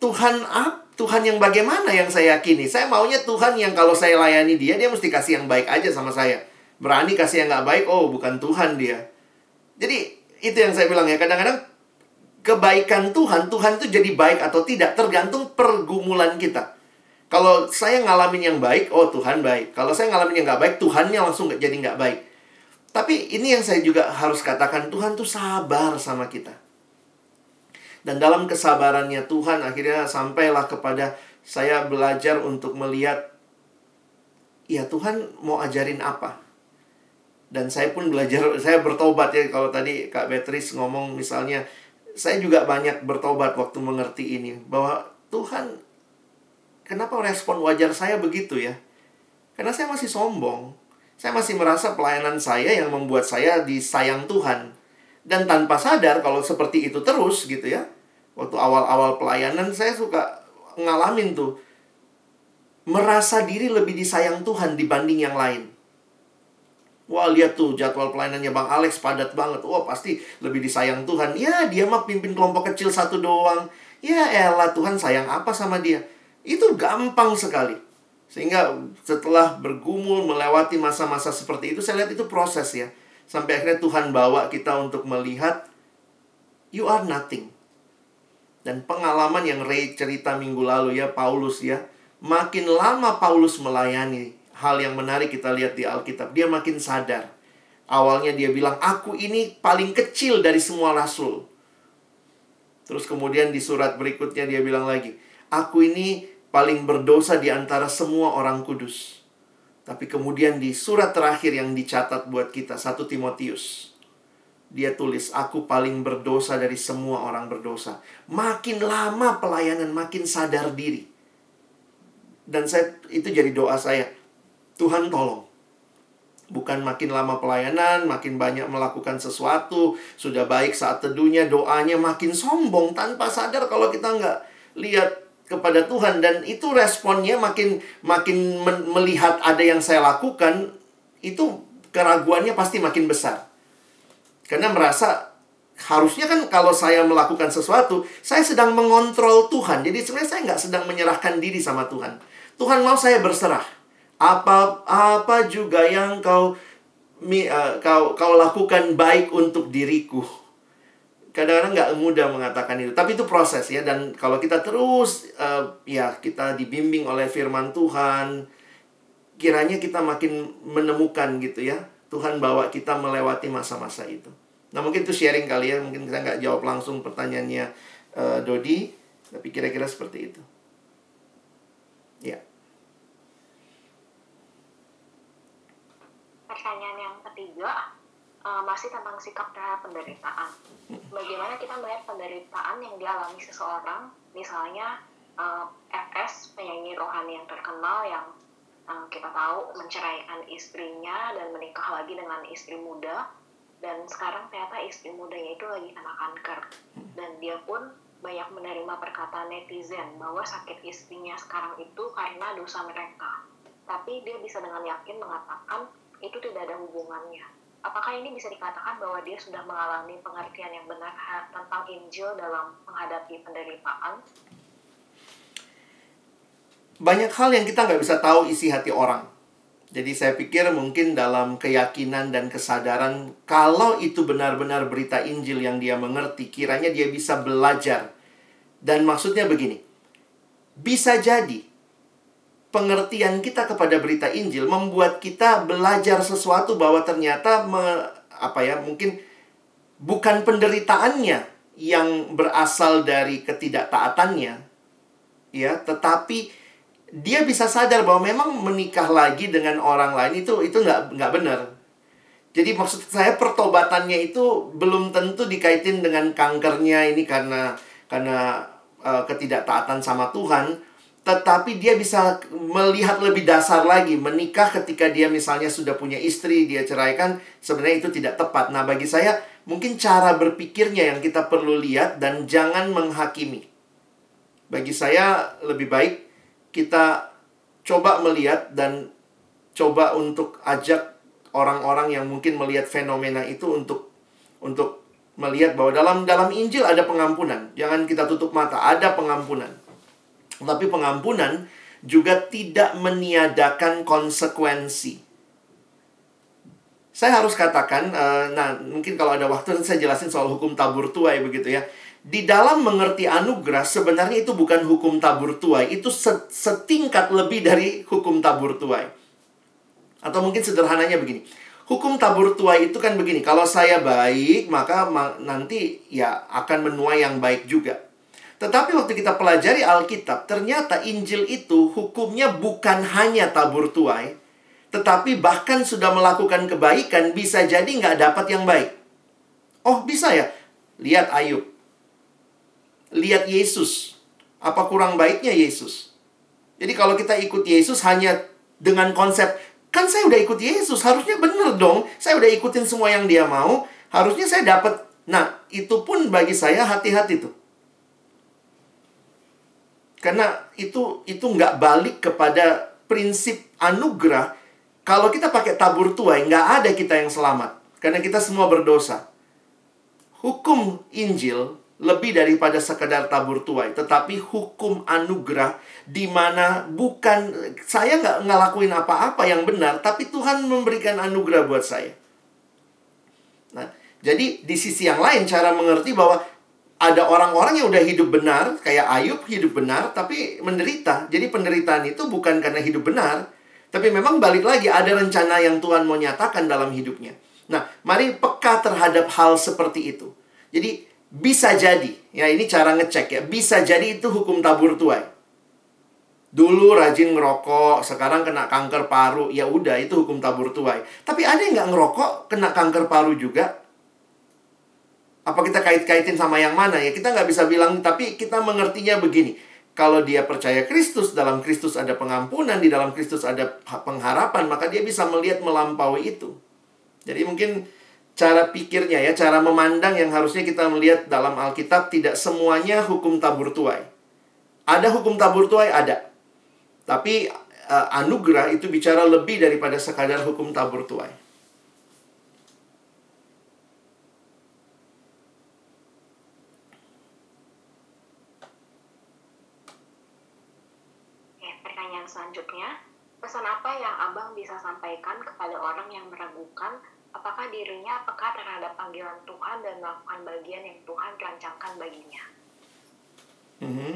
Tuhan apa Tuhan yang bagaimana yang saya yakini? Saya maunya Tuhan yang kalau saya layani dia, dia mesti kasih yang baik aja sama saya. Berani kasih yang nggak baik, oh bukan Tuhan dia. Jadi itu yang saya bilang ya, kadang-kadang kebaikan Tuhan, Tuhan itu jadi baik atau tidak tergantung pergumulan kita. Kalau saya ngalamin yang baik, oh Tuhan baik. Kalau saya ngalamin yang nggak baik, Tuhannya langsung jadi nggak baik. Tapi ini yang saya juga harus katakan, Tuhan tuh sabar sama kita. Dan dalam kesabarannya Tuhan akhirnya sampailah kepada saya belajar untuk melihat ya Tuhan mau ajarin apa. Dan saya pun belajar, (laughs) saya bertobat ya kalau tadi Kak Beatrice ngomong misalnya saya juga banyak bertobat waktu mengerti ini bahwa Tuhan kenapa respon wajar saya begitu ya? Karena saya masih sombong. Saya masih merasa pelayanan saya yang membuat saya disayang Tuhan. Dan tanpa sadar kalau seperti itu terus gitu ya, waktu awal-awal pelayanan saya suka ngalamin tuh merasa diri lebih disayang Tuhan dibanding yang lain. Wah lihat tuh jadwal pelayanannya Bang Alex padat banget. Wah pasti lebih disayang Tuhan. Ya dia mah pimpin kelompok kecil satu doang. Ya elah Tuhan sayang apa sama dia. Itu gampang sekali. Sehingga setelah bergumul melewati masa-masa seperti itu saya lihat itu proses ya. Sampai akhirnya Tuhan bawa kita untuk melihat you are nothing. Dan pengalaman yang Ray cerita minggu lalu ya, Paulus ya. Makin lama Paulus melayani, hal yang menarik kita lihat di Alkitab. Dia makin sadar. Awalnya dia bilang, aku ini paling kecil dari semua rasul. Terus kemudian di surat berikutnya dia bilang lagi, aku ini paling berdosa di antara semua orang kudus. Tapi kemudian di surat terakhir yang dicatat buat kita, satu Timotius dia tulis, aku paling berdosa dari semua orang berdosa. Makin lama pelayanan, makin sadar diri. Dan saya itu jadi doa saya. Tuhan tolong. Bukan makin lama pelayanan, makin banyak melakukan sesuatu, sudah baik saat teduhnya, doanya makin sombong tanpa sadar kalau kita nggak lihat kepada Tuhan dan itu responnya makin makin melihat ada yang saya lakukan itu keraguannya pasti makin besar. Karena merasa harusnya kan kalau saya melakukan sesuatu, saya sedang mengontrol Tuhan. Jadi sebenarnya saya nggak sedang menyerahkan diri sama Tuhan. Tuhan mau saya berserah. Apa apa juga yang kau uh, kau kau lakukan baik untuk diriku. Kadang-kadang nggak mudah mengatakan itu, tapi itu proses ya. Dan kalau kita terus uh, ya kita dibimbing oleh Firman Tuhan, kiranya kita makin menemukan gitu ya Tuhan bawa kita melewati masa-masa itu. Nah mungkin itu sharing kali ya, mungkin kita nggak jawab langsung pertanyaannya uh, Dodi, tapi kira-kira seperti itu. Ya. Pertanyaan yang ketiga uh, masih tentang sikap terhadap penderitaan. Bagaimana kita melihat penderitaan yang dialami seseorang, misalnya uh, FS penyanyi rohani yang terkenal yang uh, kita tahu menceraikan istrinya dan menikah lagi dengan istri muda dan sekarang ternyata istri mudanya itu lagi kena kanker dan dia pun banyak menerima perkataan netizen bahwa sakit istrinya sekarang itu karena dosa mereka tapi dia bisa dengan yakin mengatakan itu tidak ada hubungannya. Apakah ini bisa dikatakan bahwa dia sudah mengalami pengertian yang benar tentang Injil dalam menghadapi penderitaan? Banyak hal yang kita nggak bisa tahu isi hati orang. Jadi saya pikir mungkin dalam keyakinan dan kesadaran kalau itu benar-benar berita Injil yang dia mengerti, kiranya dia bisa belajar. Dan maksudnya begini, bisa jadi pengertian kita kepada berita Injil membuat kita belajar sesuatu bahwa ternyata me, apa ya mungkin bukan penderitaannya yang berasal dari ketidaktaatannya ya tetapi dia bisa sadar bahwa memang menikah lagi dengan orang lain itu itu nggak nggak benar. Jadi maksud saya pertobatannya itu belum tentu dikaitin dengan kankernya ini karena karena uh, ketidaktaatan sama Tuhan tetapi dia bisa melihat lebih dasar lagi menikah ketika dia misalnya sudah punya istri dia ceraikan sebenarnya itu tidak tepat. Nah bagi saya mungkin cara berpikirnya yang kita perlu lihat dan jangan menghakimi. Bagi saya lebih baik kita coba melihat dan coba untuk ajak orang-orang yang mungkin melihat fenomena itu untuk untuk melihat bahwa dalam dalam Injil ada pengampunan. Jangan kita tutup mata ada pengampunan tapi pengampunan juga tidak meniadakan konsekuensi. Saya harus katakan, uh, nah mungkin kalau ada waktu saya jelasin soal hukum tabur tuai begitu ya. Di dalam mengerti anugerah sebenarnya itu bukan hukum tabur tuai, itu setingkat lebih dari hukum tabur tuai. Atau mungkin sederhananya begini. Hukum tabur tuai itu kan begini, kalau saya baik maka nanti ya akan menuai yang baik juga. Tetapi waktu kita pelajari Alkitab, ternyata Injil itu hukumnya bukan hanya tabur tuai, tetapi bahkan sudah melakukan kebaikan bisa jadi nggak dapat yang baik. Oh bisa ya? Lihat Ayub. Lihat Yesus. Apa kurang baiknya Yesus? Jadi kalau kita ikut Yesus hanya dengan konsep, kan saya udah ikut Yesus, harusnya bener dong. Saya udah ikutin semua yang dia mau, harusnya saya dapat. Nah, itu pun bagi saya hati-hati tuh. Karena itu itu nggak balik kepada prinsip anugerah. Kalau kita pakai tabur tuai, nggak ada kita yang selamat. Karena kita semua berdosa. Hukum Injil lebih daripada sekedar tabur tuai. Tetapi hukum anugerah di mana bukan saya nggak ngelakuin apa-apa yang benar. Tapi Tuhan memberikan anugerah buat saya. Nah, jadi di sisi yang lain cara mengerti bahwa ada orang-orang yang udah hidup benar, kayak Ayub hidup benar, tapi menderita. Jadi penderitaan itu bukan karena hidup benar, tapi memang balik lagi ada rencana yang Tuhan mau nyatakan dalam hidupnya. Nah, mari peka terhadap hal seperti itu. Jadi bisa jadi, ya ini cara ngecek ya, bisa jadi itu hukum tabur tuai. Dulu rajin ngerokok, sekarang kena kanker paru, ya udah itu hukum tabur tuai. Tapi ada yang nggak ngerokok kena kanker paru juga? Apa kita kait-kaitin sama yang mana ya? Kita nggak bisa bilang, tapi kita mengertinya begini. Kalau dia percaya Kristus, dalam Kristus ada pengampunan, di dalam Kristus ada pengharapan, maka dia bisa melihat melampaui itu. Jadi mungkin cara pikirnya ya, cara memandang yang harusnya kita melihat dalam Alkitab tidak semuanya hukum tabur tuai. Ada hukum tabur tuai ada. Tapi uh, anugerah itu bicara lebih daripada sekadar hukum tabur tuai. selanjutnya, pesan apa yang Abang bisa sampaikan kepada orang yang meragukan apakah dirinya apakah terhadap panggilan Tuhan dan melakukan bagian yang Tuhan rancangkan baginya? Mm-hmm.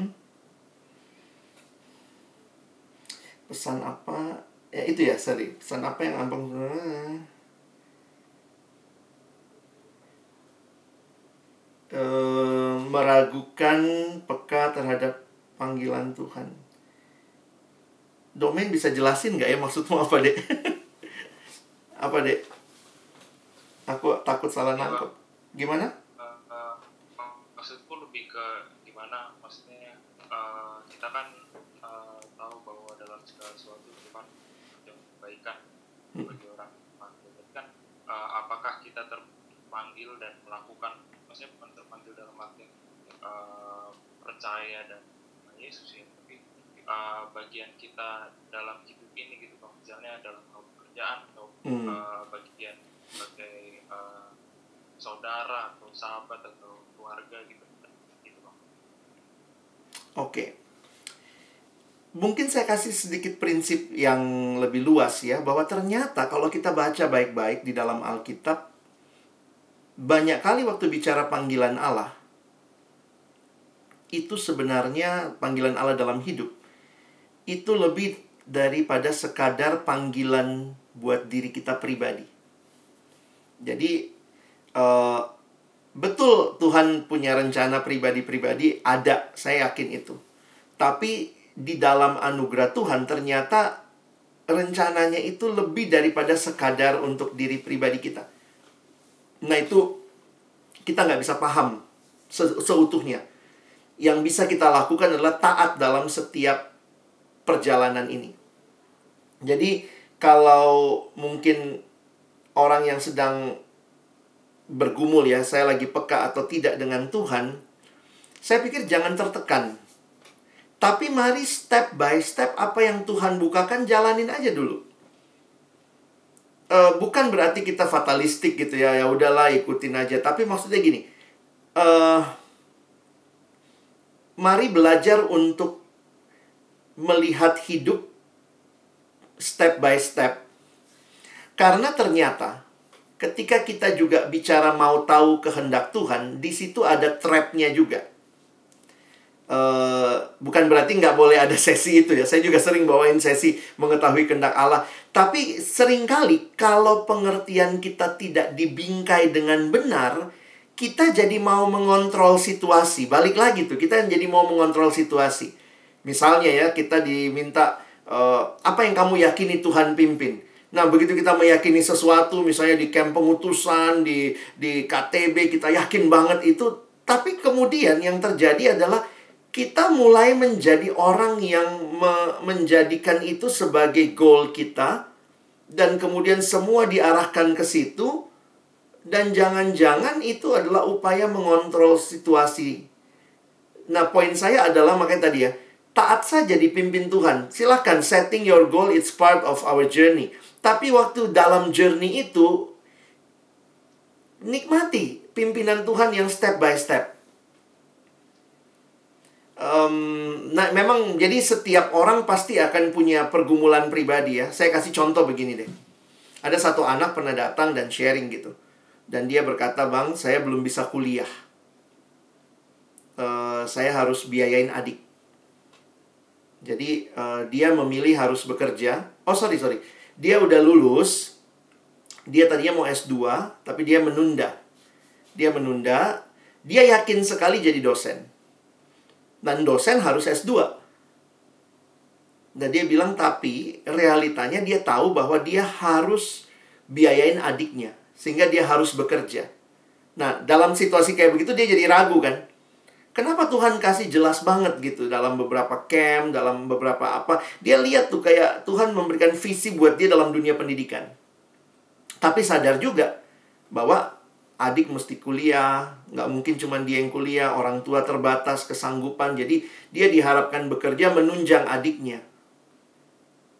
Pesan apa? Ya itu ya, sorry. Pesan apa yang Abang... Uh, meragukan peka terhadap panggilan Tuhan domain bisa jelasin nggak ya maksudmu apa dek (laughs) apa dek? Aku takut salah nangkep. Gimana? Uh, uh, maksudku lebih ke gimana? Maksudnya uh, kita kan uh, tahu bahwa dalam segala sesuatu Tuhan yang kebaikan hmm. bagi orang Jadi kan uh, apakah kita terpanggil dan melakukan maksudnya bukan terpanggil dalam arti uh, percaya dan Yesus ya tapi uh, bagian kita dalam hidup ini gitu misalnya dalam pekerjaan atau Hmm. uh, bagian sebagai uh, saudara atau sahabat atau keluarga gitu gitu bang Oke. Mungkin saya kasih sedikit prinsip yang lebih luas ya, bahwa ternyata kalau kita baca baik-baik di dalam Alkitab, banyak kali waktu bicara panggilan Allah, itu sebenarnya panggilan Allah dalam hidup, itu lebih daripada sekadar panggilan buat diri kita pribadi. Jadi, eh, betul Tuhan punya rencana pribadi-pribadi, ada, saya yakin itu. Tapi di dalam anugerah Tuhan ternyata rencananya itu lebih daripada sekadar untuk diri pribadi kita. Nah itu kita nggak bisa paham se- seutuhnya. Yang bisa kita lakukan adalah taat dalam setiap perjalanan ini. Jadi kalau mungkin orang yang sedang bergumul ya, saya lagi peka atau tidak dengan Tuhan, saya pikir jangan tertekan. Tapi mari step by step apa yang Tuhan bukakan jalanin aja dulu. Eh, bukan berarti kita fatalistik gitu ya, ya udahlah ikutin aja. Tapi maksudnya gini, eh mari belajar untuk melihat hidup step by step. Karena ternyata ketika kita juga bicara mau tahu kehendak Tuhan, di situ ada trapnya juga. Eh, bukan berarti nggak boleh ada sesi itu ya. Saya juga sering bawain sesi mengetahui kehendak Allah. Tapi sering kali kalau pengertian kita tidak dibingkai dengan benar, kita jadi mau mengontrol situasi. Balik lagi tuh, kita jadi mau mengontrol situasi. Misalnya ya, kita diminta eh, apa yang kamu yakini Tuhan pimpin. Nah, begitu kita meyakini sesuatu, misalnya di camp pengutusan, di di KTB, kita yakin banget itu. Tapi kemudian yang terjadi adalah kita mulai menjadi orang yang me- menjadikan itu sebagai goal kita dan kemudian semua diarahkan ke situ dan jangan-jangan itu adalah upaya mengontrol situasi. Nah, poin saya adalah makanya tadi ya, taat saja dipimpin Tuhan. Silahkan setting your goal, it's part of our journey. Tapi waktu dalam journey itu, nikmati pimpinan Tuhan yang step by step. Em, nah, memang jadi setiap orang pasti akan punya pergumulan pribadi ya. Saya kasih contoh begini deh. Ada satu anak pernah datang dan sharing gitu. Dan dia berkata, Bang, saya belum bisa kuliah. Eh, saya harus biayain adik. Jadi eh, dia memilih harus bekerja. Oh sorry sorry, dia udah lulus. Dia tadinya mau S2, tapi dia menunda. Dia menunda. Dia yakin sekali jadi dosen. Dan dosen harus S2. Dan dia bilang tapi realitanya dia tahu bahwa dia harus biayain adiknya sehingga dia harus bekerja. Nah, dalam situasi kayak begitu dia jadi ragu kan? Kenapa Tuhan kasih jelas banget gitu dalam beberapa camp, dalam beberapa apa? Dia lihat tuh kayak Tuhan memberikan visi buat dia dalam dunia pendidikan. Tapi sadar juga bahwa adik mesti kuliah, nggak mungkin cuma dia yang kuliah, orang tua terbatas kesanggupan, jadi dia diharapkan bekerja menunjang adiknya.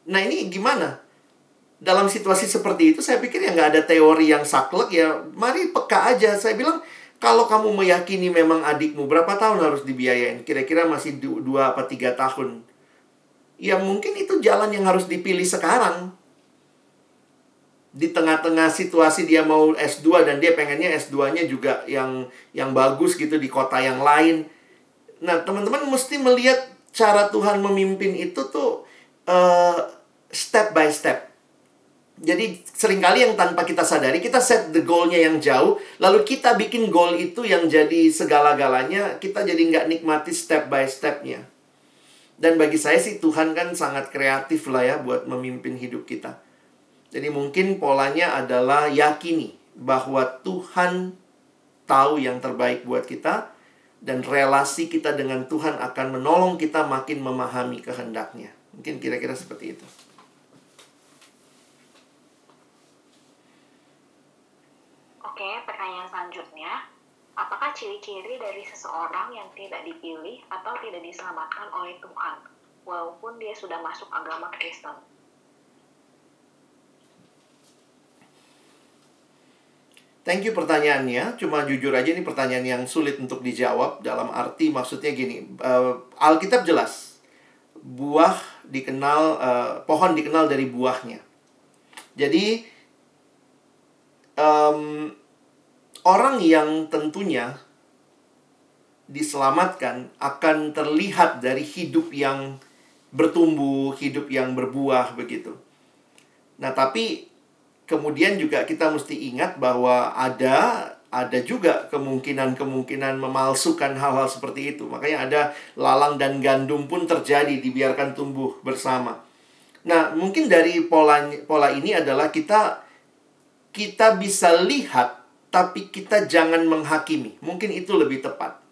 Nah ini gimana? Dalam situasi seperti itu saya pikir ya nggak ada teori yang saklek ya, mari peka aja. Saya bilang kalau kamu meyakini memang adikmu berapa tahun harus dibiayain? Kira-kira masih du- dua apa tiga tahun. Ya mungkin itu jalan yang harus dipilih sekarang di tengah-tengah situasi dia mau S2 dan dia pengennya S2-nya juga yang yang bagus gitu di kota yang lain. Nah, teman-teman mesti melihat cara Tuhan memimpin itu tuh eh, step by step. Jadi sering kali yang tanpa kita sadari kita set the goal-nya yang jauh, lalu kita bikin goal itu yang jadi segala-galanya, kita jadi nggak nikmati step by step-nya. Dan bagi saya sih Tuhan kan sangat kreatif lah ya buat memimpin hidup kita. Jadi mungkin polanya adalah yakini bahwa Tuhan tahu yang terbaik buat kita dan relasi kita dengan Tuhan akan menolong kita makin memahami kehendaknya. Mungkin kira-kira seperti itu. Oke, pertanyaan selanjutnya. Apakah ciri-ciri dari seseorang yang tidak dipilih atau tidak diselamatkan oleh Tuhan? walaupun dia sudah masuk agama Kristen. Thank you pertanyaannya. Cuma jujur aja ini pertanyaan yang sulit untuk dijawab dalam arti maksudnya gini. Uh, Alkitab jelas buah dikenal uh, pohon dikenal dari buahnya. Jadi um, orang yang tentunya diselamatkan akan terlihat dari hidup yang bertumbuh, hidup yang berbuah begitu. Nah, tapi kemudian juga kita mesti ingat bahwa ada ada juga kemungkinan-kemungkinan memalsukan hal-hal seperti itu. Makanya ada lalang dan gandum pun terjadi dibiarkan tumbuh bersama. Nah, mungkin dari pola pola ini adalah kita kita bisa lihat tapi kita jangan menghakimi. Mungkin itu lebih tepat.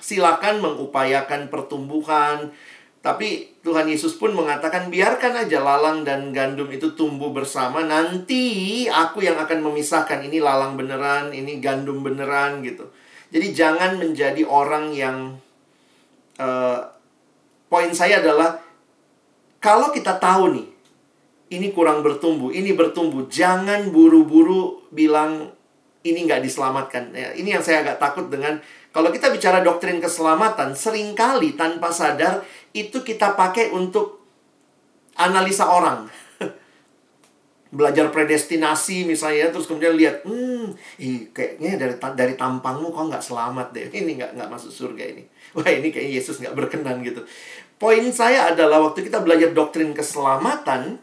Silakan mengupayakan pertumbuhan, tapi Tuhan Yesus pun mengatakan biarkan aja lalang dan gandum itu tumbuh bersama. Nanti aku yang akan memisahkan ini lalang beneran, ini gandum beneran gitu. Jadi jangan menjadi orang yang uh, poin saya adalah kalau kita tahu nih ini kurang bertumbuh, ini bertumbuh, jangan buru-buru bilang ini nggak diselamatkan. Ya, ini yang saya agak takut dengan kalau kita bicara doktrin keselamatan, sering kali tanpa sadar itu kita pakai untuk analisa orang. (laughs) Belajar predestinasi misalnya, terus kemudian lihat, hmm, ih, kayaknya dari dari tampangmu kok nggak selamat deh. (laughs) Ini nggak nggak masuk surga ini. (laughs) Wah ini kayaknya Yesus nggak berkenan gitu. Poin saya adalah waktu kita belajar doktrin keselamatan,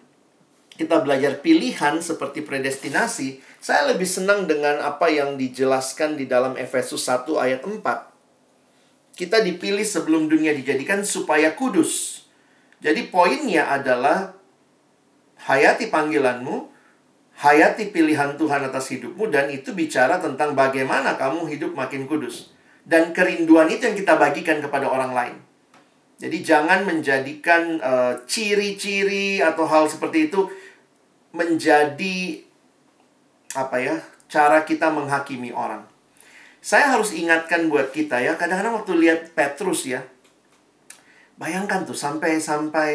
kita belajar pilihan seperti predestinasi, saya lebih senang dengan apa yang dijelaskan di dalam Efesus 1 ayat 4. Kita dipilih sebelum dunia dijadikan supaya kudus. Jadi poinnya adalah hayati panggilanmu, hayati pilihan Tuhan atas hidupmu dan itu bicara tentang bagaimana kamu hidup makin kudus. Dan kerinduan itu yang kita bagikan kepada orang lain. Jadi jangan menjadikan eh, ciri-ciri uh, atau hal seperti itu menjadi apa ya cara kita menghakimi orang. Saya harus ingatkan buat kita ya, kadang-kadang waktu lihat Petrus ya, bayangkan tuh sampai sampai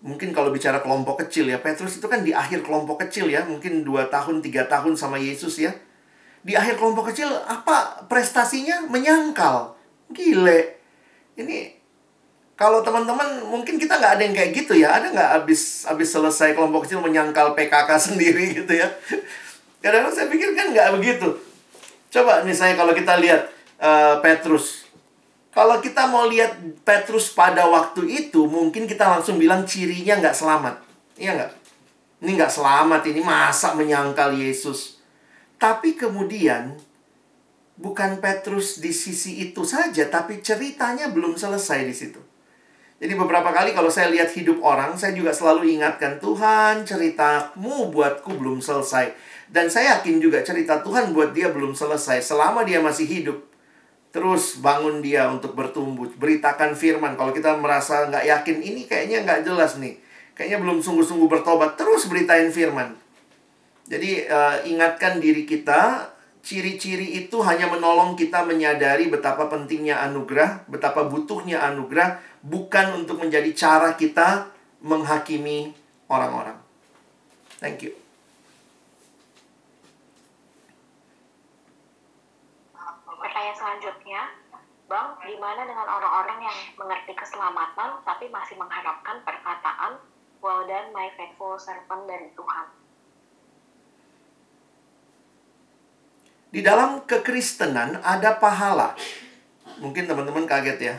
mungkin kalau bicara kelompok kecil ya, Petrus itu kan di akhir kelompok kecil ya, mungkin dua tahun tiga tahun sama Yesus ya. Di akhir kelompok kecil apa prestasinya menyangkal, gile. Ini kalau teman-teman mungkin kita nggak ada yang kayak gitu ya. Ada nggak abis abis selesai kelompok kecil menyangkal PKK (laughs) sendiri gitu ya? Kadang-kadang saya pikir kan nggak begitu. Coba misalnya kalau kita lihat uh, Petrus. Kalau kita mau lihat Petrus pada waktu itu mungkin kita langsung bilang cirinya nggak selamat. Iya nggak? Ini nggak selamat ini masa menyangkal Yesus. Tapi kemudian bukan Petrus di sisi itu saja tapi ceritanya belum selesai di situ jadi beberapa kali kalau saya lihat hidup orang, saya juga selalu ingatkan, Tuhan ceritamu buatku belum selesai. Dan saya yakin juga cerita Tuhan buat dia belum selesai selama dia masih hidup. Terus bangun dia untuk bertumbuh. Beritakan firman. Kalau kita merasa nggak yakin, ini kayaknya nggak jelas nih. Kayaknya belum sungguh-sungguh bertobat. Terus beritain firman. Jadi uh, ingatkan diri kita ciri-ciri itu hanya menolong kita menyadari betapa pentingnya anugerah, betapa butuhnya anugerah, bukan untuk menjadi cara kita menghakimi orang-orang. Thank you. Pertanyaan selanjutnya, Bang, gimana dengan orang-orang yang mengerti keselamatan tapi masih mengharapkan perkataan well done my faithful servant dari Tuhan? Di dalam kekristenan ada pahala. Mungkin teman-teman kaget ya.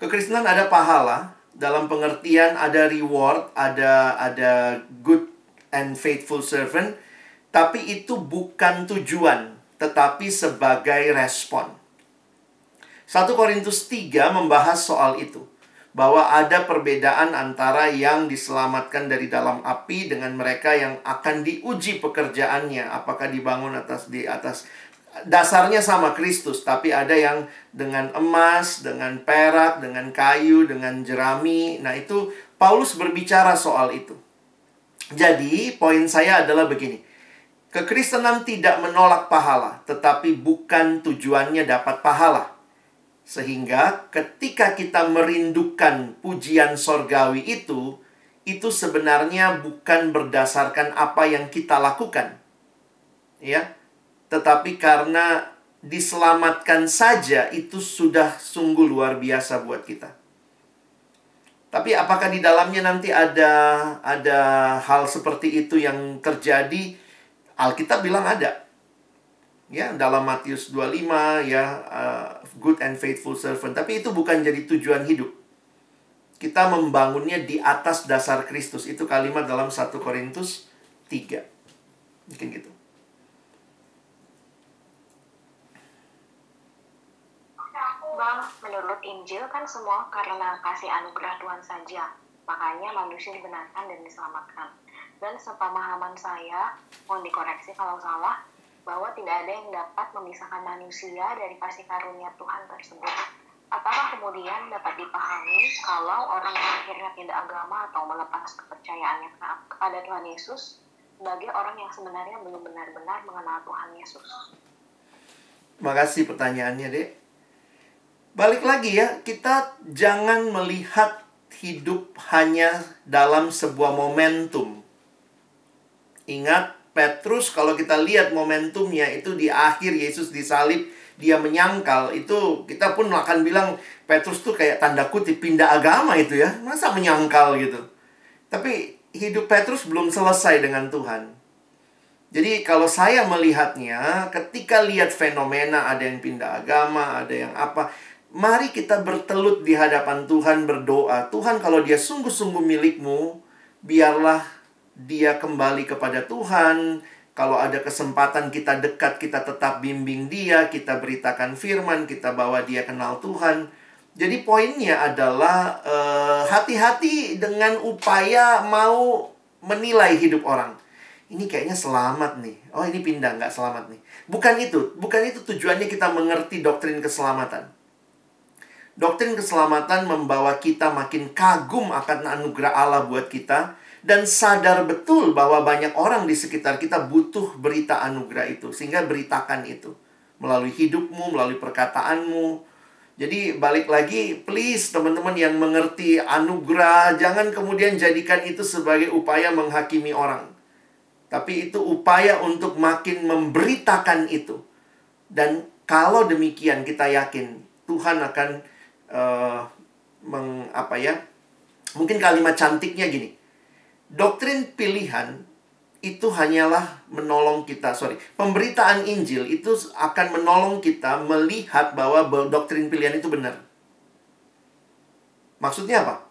Kekristenan ada pahala dalam pengertian ada reward, ada ada good and faithful servant, tapi itu bukan tujuan, tetapi sebagai respon. 1 Korintus 3 membahas soal itu bahwa ada perbedaan antara yang diselamatkan dari dalam api dengan mereka yang akan diuji pekerjaannya apakah dibangun atas di atas dasarnya sama Kristus tapi ada yang dengan emas, dengan perak, dengan kayu, dengan jerami. Nah, itu Paulus berbicara soal itu. Jadi, poin saya adalah begini. Kekristenan tidak menolak pahala, tetapi bukan tujuannya dapat pahala Sehingga ketika kita merindukan pujian sorgawi itu, itu sebenarnya bukan berdasarkan apa yang kita lakukan. Ya. Tetapi karena diselamatkan saja itu sudah sungguh luar biasa buat kita. Tapi apakah di dalamnya nanti ada ada hal seperti itu yang terjadi? Alkitab bilang ada. Ya dalam Matius 25 ya uh, good and faithful servant. Tapi itu bukan jadi tujuan hidup. Kita membangunnya di atas dasar Kristus. Itu kalimat dalam 1 Korintus 3 mungkin gitu Bang, menurut Injil kan semua karena kasih anugerah Tuhan saja. Makanya manusia dibenarkan dan diselamatkan. Dan sepemahaman saya, mohon dikoreksi kalau salah, bahwa tidak ada yang dapat memisahkan manusia dari kasih karunia Tuhan tersebut. Apakah kemudian dapat dipahami kalau orang yang akhirnya tidak agama atau melepas kepercayaannya kepada Tuhan Yesus sebagai orang yang sebenarnya belum benar-benar mengenal Tuhan Yesus? Makasih pertanyaannya, Dek. Balik lagi ya, kita jangan melihat hidup hanya dalam sebuah momentum. Ingat, Petrus kalau kita lihat momentumnya itu di akhir Yesus disalib dia menyangkal itu kita pun akan bilang Petrus tuh kayak tanda kutip pindah agama itu ya. Masa menyangkal gitu? Tapi hidup Petrus belum selesai dengan Tuhan. Jadi kalau saya melihatnya ketika lihat fenomena ada yang pindah agama ada yang apa mari kita bertelut di hadapan Tuhan berdoa Tuhan kalau dia sungguh-sungguh milikmu biarlah dia kembali kepada Tuhan. Kalau ada kesempatan kita dekat, kita tetap bimbing dia, kita beritakan firman, kita bawa dia kenal Tuhan. Jadi poinnya adalah eh, hati-hati dengan upaya mau menilai hidup orang. Ini kayaknya selamat nih. Oh ini pindah nggak selamat nih. Bukan itu, bukan itu tujuannya kita mengerti doktrin keselamatan. Doktrin keselamatan membawa kita makin kagum akan anugerah Allah buat kita dan sadar betul bahwa banyak orang di sekitar kita butuh berita anugerah itu sehingga beritakan itu melalui hidupmu, melalui perkataanmu. Jadi balik lagi please teman-teman yang mengerti anugerah jangan kemudian jadikan itu sebagai upaya menghakimi orang. Tapi itu upaya untuk makin memberitakan itu. Dan kalau demikian kita yakin Tuhan akan uh, meng, apa ya? Mungkin kalimat cantiknya gini doktrin pilihan itu hanyalah menolong kita, sorry, pemberitaan Injil itu akan menolong kita melihat bahwa doktrin pilihan itu benar. Maksudnya apa?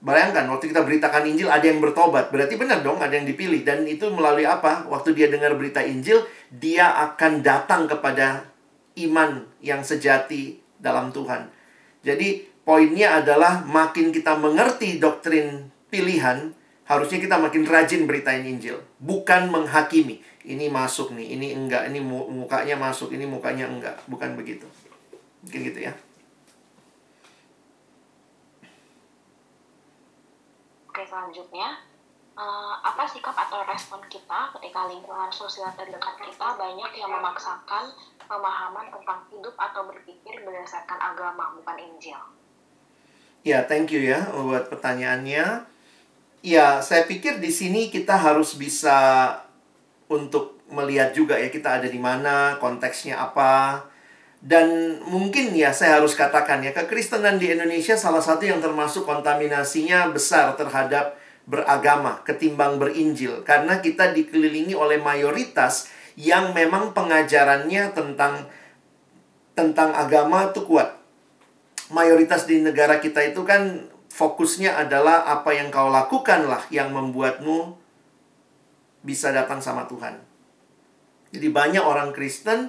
Bayangkan, waktu kita beritakan Injil ada yang bertobat, berarti benar dong ada yang dipilih. Dan itu melalui apa? Waktu dia dengar berita Injil, dia akan datang kepada iman yang sejati dalam Tuhan. Jadi poinnya adalah makin kita mengerti doktrin pilihan, harusnya kita makin rajin beritain Injil, bukan menghakimi. Ini masuk nih, ini enggak, ini mukanya masuk, ini mukanya enggak, bukan begitu. Mungkin gitu ya. Oke, selanjutnya, uh, apa sikap atau respon kita ketika lingkungan sosial terdekat kita banyak yang memaksakan pemahaman tentang hidup atau berpikir berdasarkan agama, bukan Injil? Ya, thank you ya buat pertanyaannya. Ya, saya pikir di sini kita harus bisa untuk melihat juga ya kita ada di mana, konteksnya apa. Dan mungkin ya saya harus katakan ya kekristenan di Indonesia salah satu yang termasuk kontaminasinya besar terhadap beragama ketimbang berinjil karena kita dikelilingi oleh mayoritas yang memang pengajarannya tentang tentang agama itu kuat. Mayoritas di negara kita itu kan fokusnya adalah apa yang kau lakukanlah yang membuatmu bisa datang sama Tuhan. Jadi banyak orang Kristen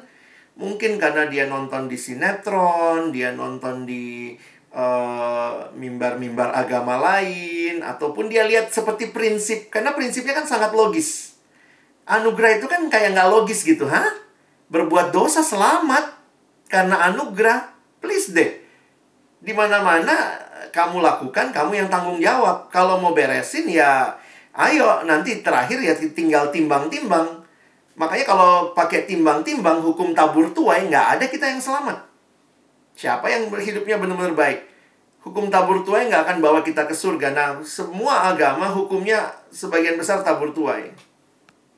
mungkin karena dia nonton di sinetron, dia nonton di eh, mimbar-mimbar uh, agama lain ataupun dia lihat seperti prinsip karena prinsipnya kan sangat logis. Anugerah itu kan kayak nggak logis gitu, ha? Berbuat dosa selamat karena anugerah, please deh. Di mana-mana kamu lakukan, kamu yang tanggung jawab. Kalau mau beresin ya ayo nanti terakhir ya tinggal timbang-timbang. Makanya kalau pakai timbang-timbang hukum tabur tuai nggak ada kita yang selamat. Siapa yang hidupnya benar-benar baik? Hukum tabur tuai nggak akan bawa kita ke surga. Nah, semua agama hukumnya sebagian besar tabur tuai.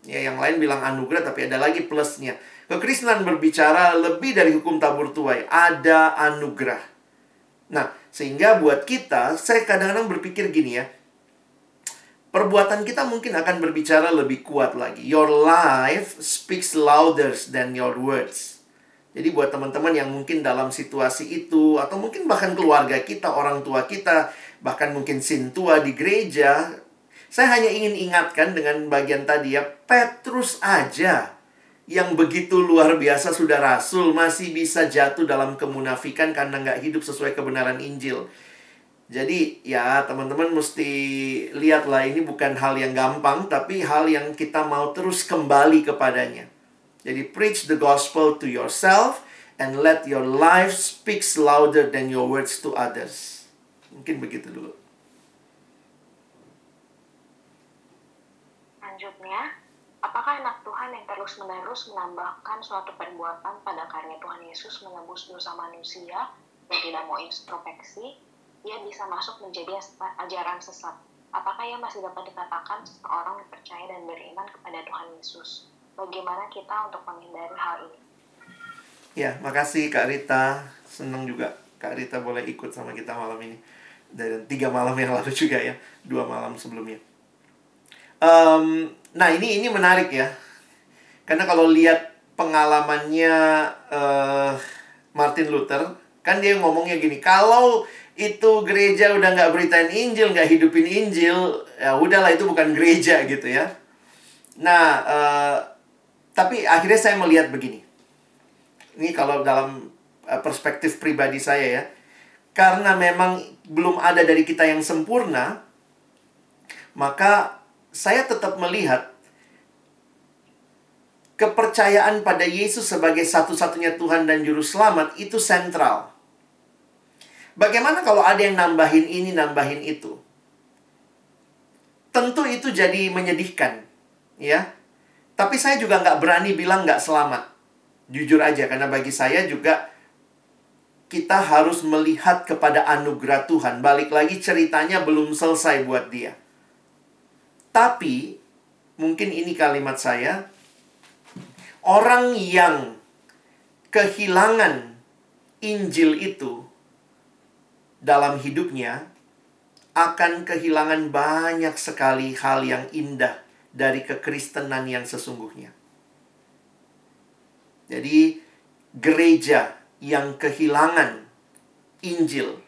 Ya, yang lain bilang anugerah, tapi ada lagi plusnya. Kekristenan berbicara lebih dari hukum tabur tuai. Ada anugerah. Nah, sehingga buat kita, saya kadang-kadang berpikir gini ya. Perbuatan kita mungkin akan berbicara lebih kuat lagi. Your life speaks louder than your words. Jadi buat teman-teman yang mungkin dalam situasi itu atau mungkin bahkan keluarga kita, orang tua kita, bahkan mungkin sintua di gereja, saya hanya ingin ingatkan dengan bagian tadi ya, Petrus aja yang begitu luar biasa sudah rasul masih bisa jatuh dalam kemunafikan karena nggak hidup sesuai kebenaran Injil. Jadi ya teman-teman mesti lihatlah ini bukan hal yang gampang tapi hal yang kita mau terus kembali kepadanya. Jadi preach the gospel to yourself and let your life speaks louder than your words to others. Mungkin begitu dulu. Selanjutnya, apakah anak Tuhan yang terus-menerus menambahkan suatu perbuatan pada karya Tuhan Yesus menembus dosa manusia dan tidak mau introspeksi, ia bisa masuk menjadi ajaran sesat. Apakah ia masih dapat dikatakan seorang yang percaya dan beriman kepada Tuhan Yesus? bagaimana kita untuk menghindari hal ini. Ya, makasih Kak Rita. Senang juga Kak Rita boleh ikut sama kita malam ini. Dan tiga malam yang lalu juga ya, dua malam sebelumnya. Um, nah ini ini menarik ya, karena kalau lihat pengalamannya uh, Martin Luther, kan dia ngomongnya gini, kalau itu gereja udah nggak beritain Injil, nggak hidupin Injil, ya udahlah itu bukan gereja gitu ya. Nah, uh, tapi akhirnya saya melihat begini. Ini kalau dalam eh, perspektif pribadi saya ya. Karena memang belum ada dari kita yang sempurna, maka saya tetap melihat kepercayaan pada Yesus sebagai satu-satunya Tuhan dan Juru Selamat itu sentral. Bagaimana kalau ada yang nambahin ini, nambahin itu? Tentu itu jadi menyedihkan, ya. Tapi saya juga nggak berani bilang nggak selamat. Jujur aja, karena bagi saya juga kita harus melihat kepada anugerah Tuhan. Balik lagi ceritanya belum selesai buat dia. Tapi, mungkin ini kalimat saya. Orang yang kehilangan Injil itu dalam hidupnya akan kehilangan banyak sekali hal yang indah dari kekristenan yang sesungguhnya. Jadi, gereja yang kehilangan Injil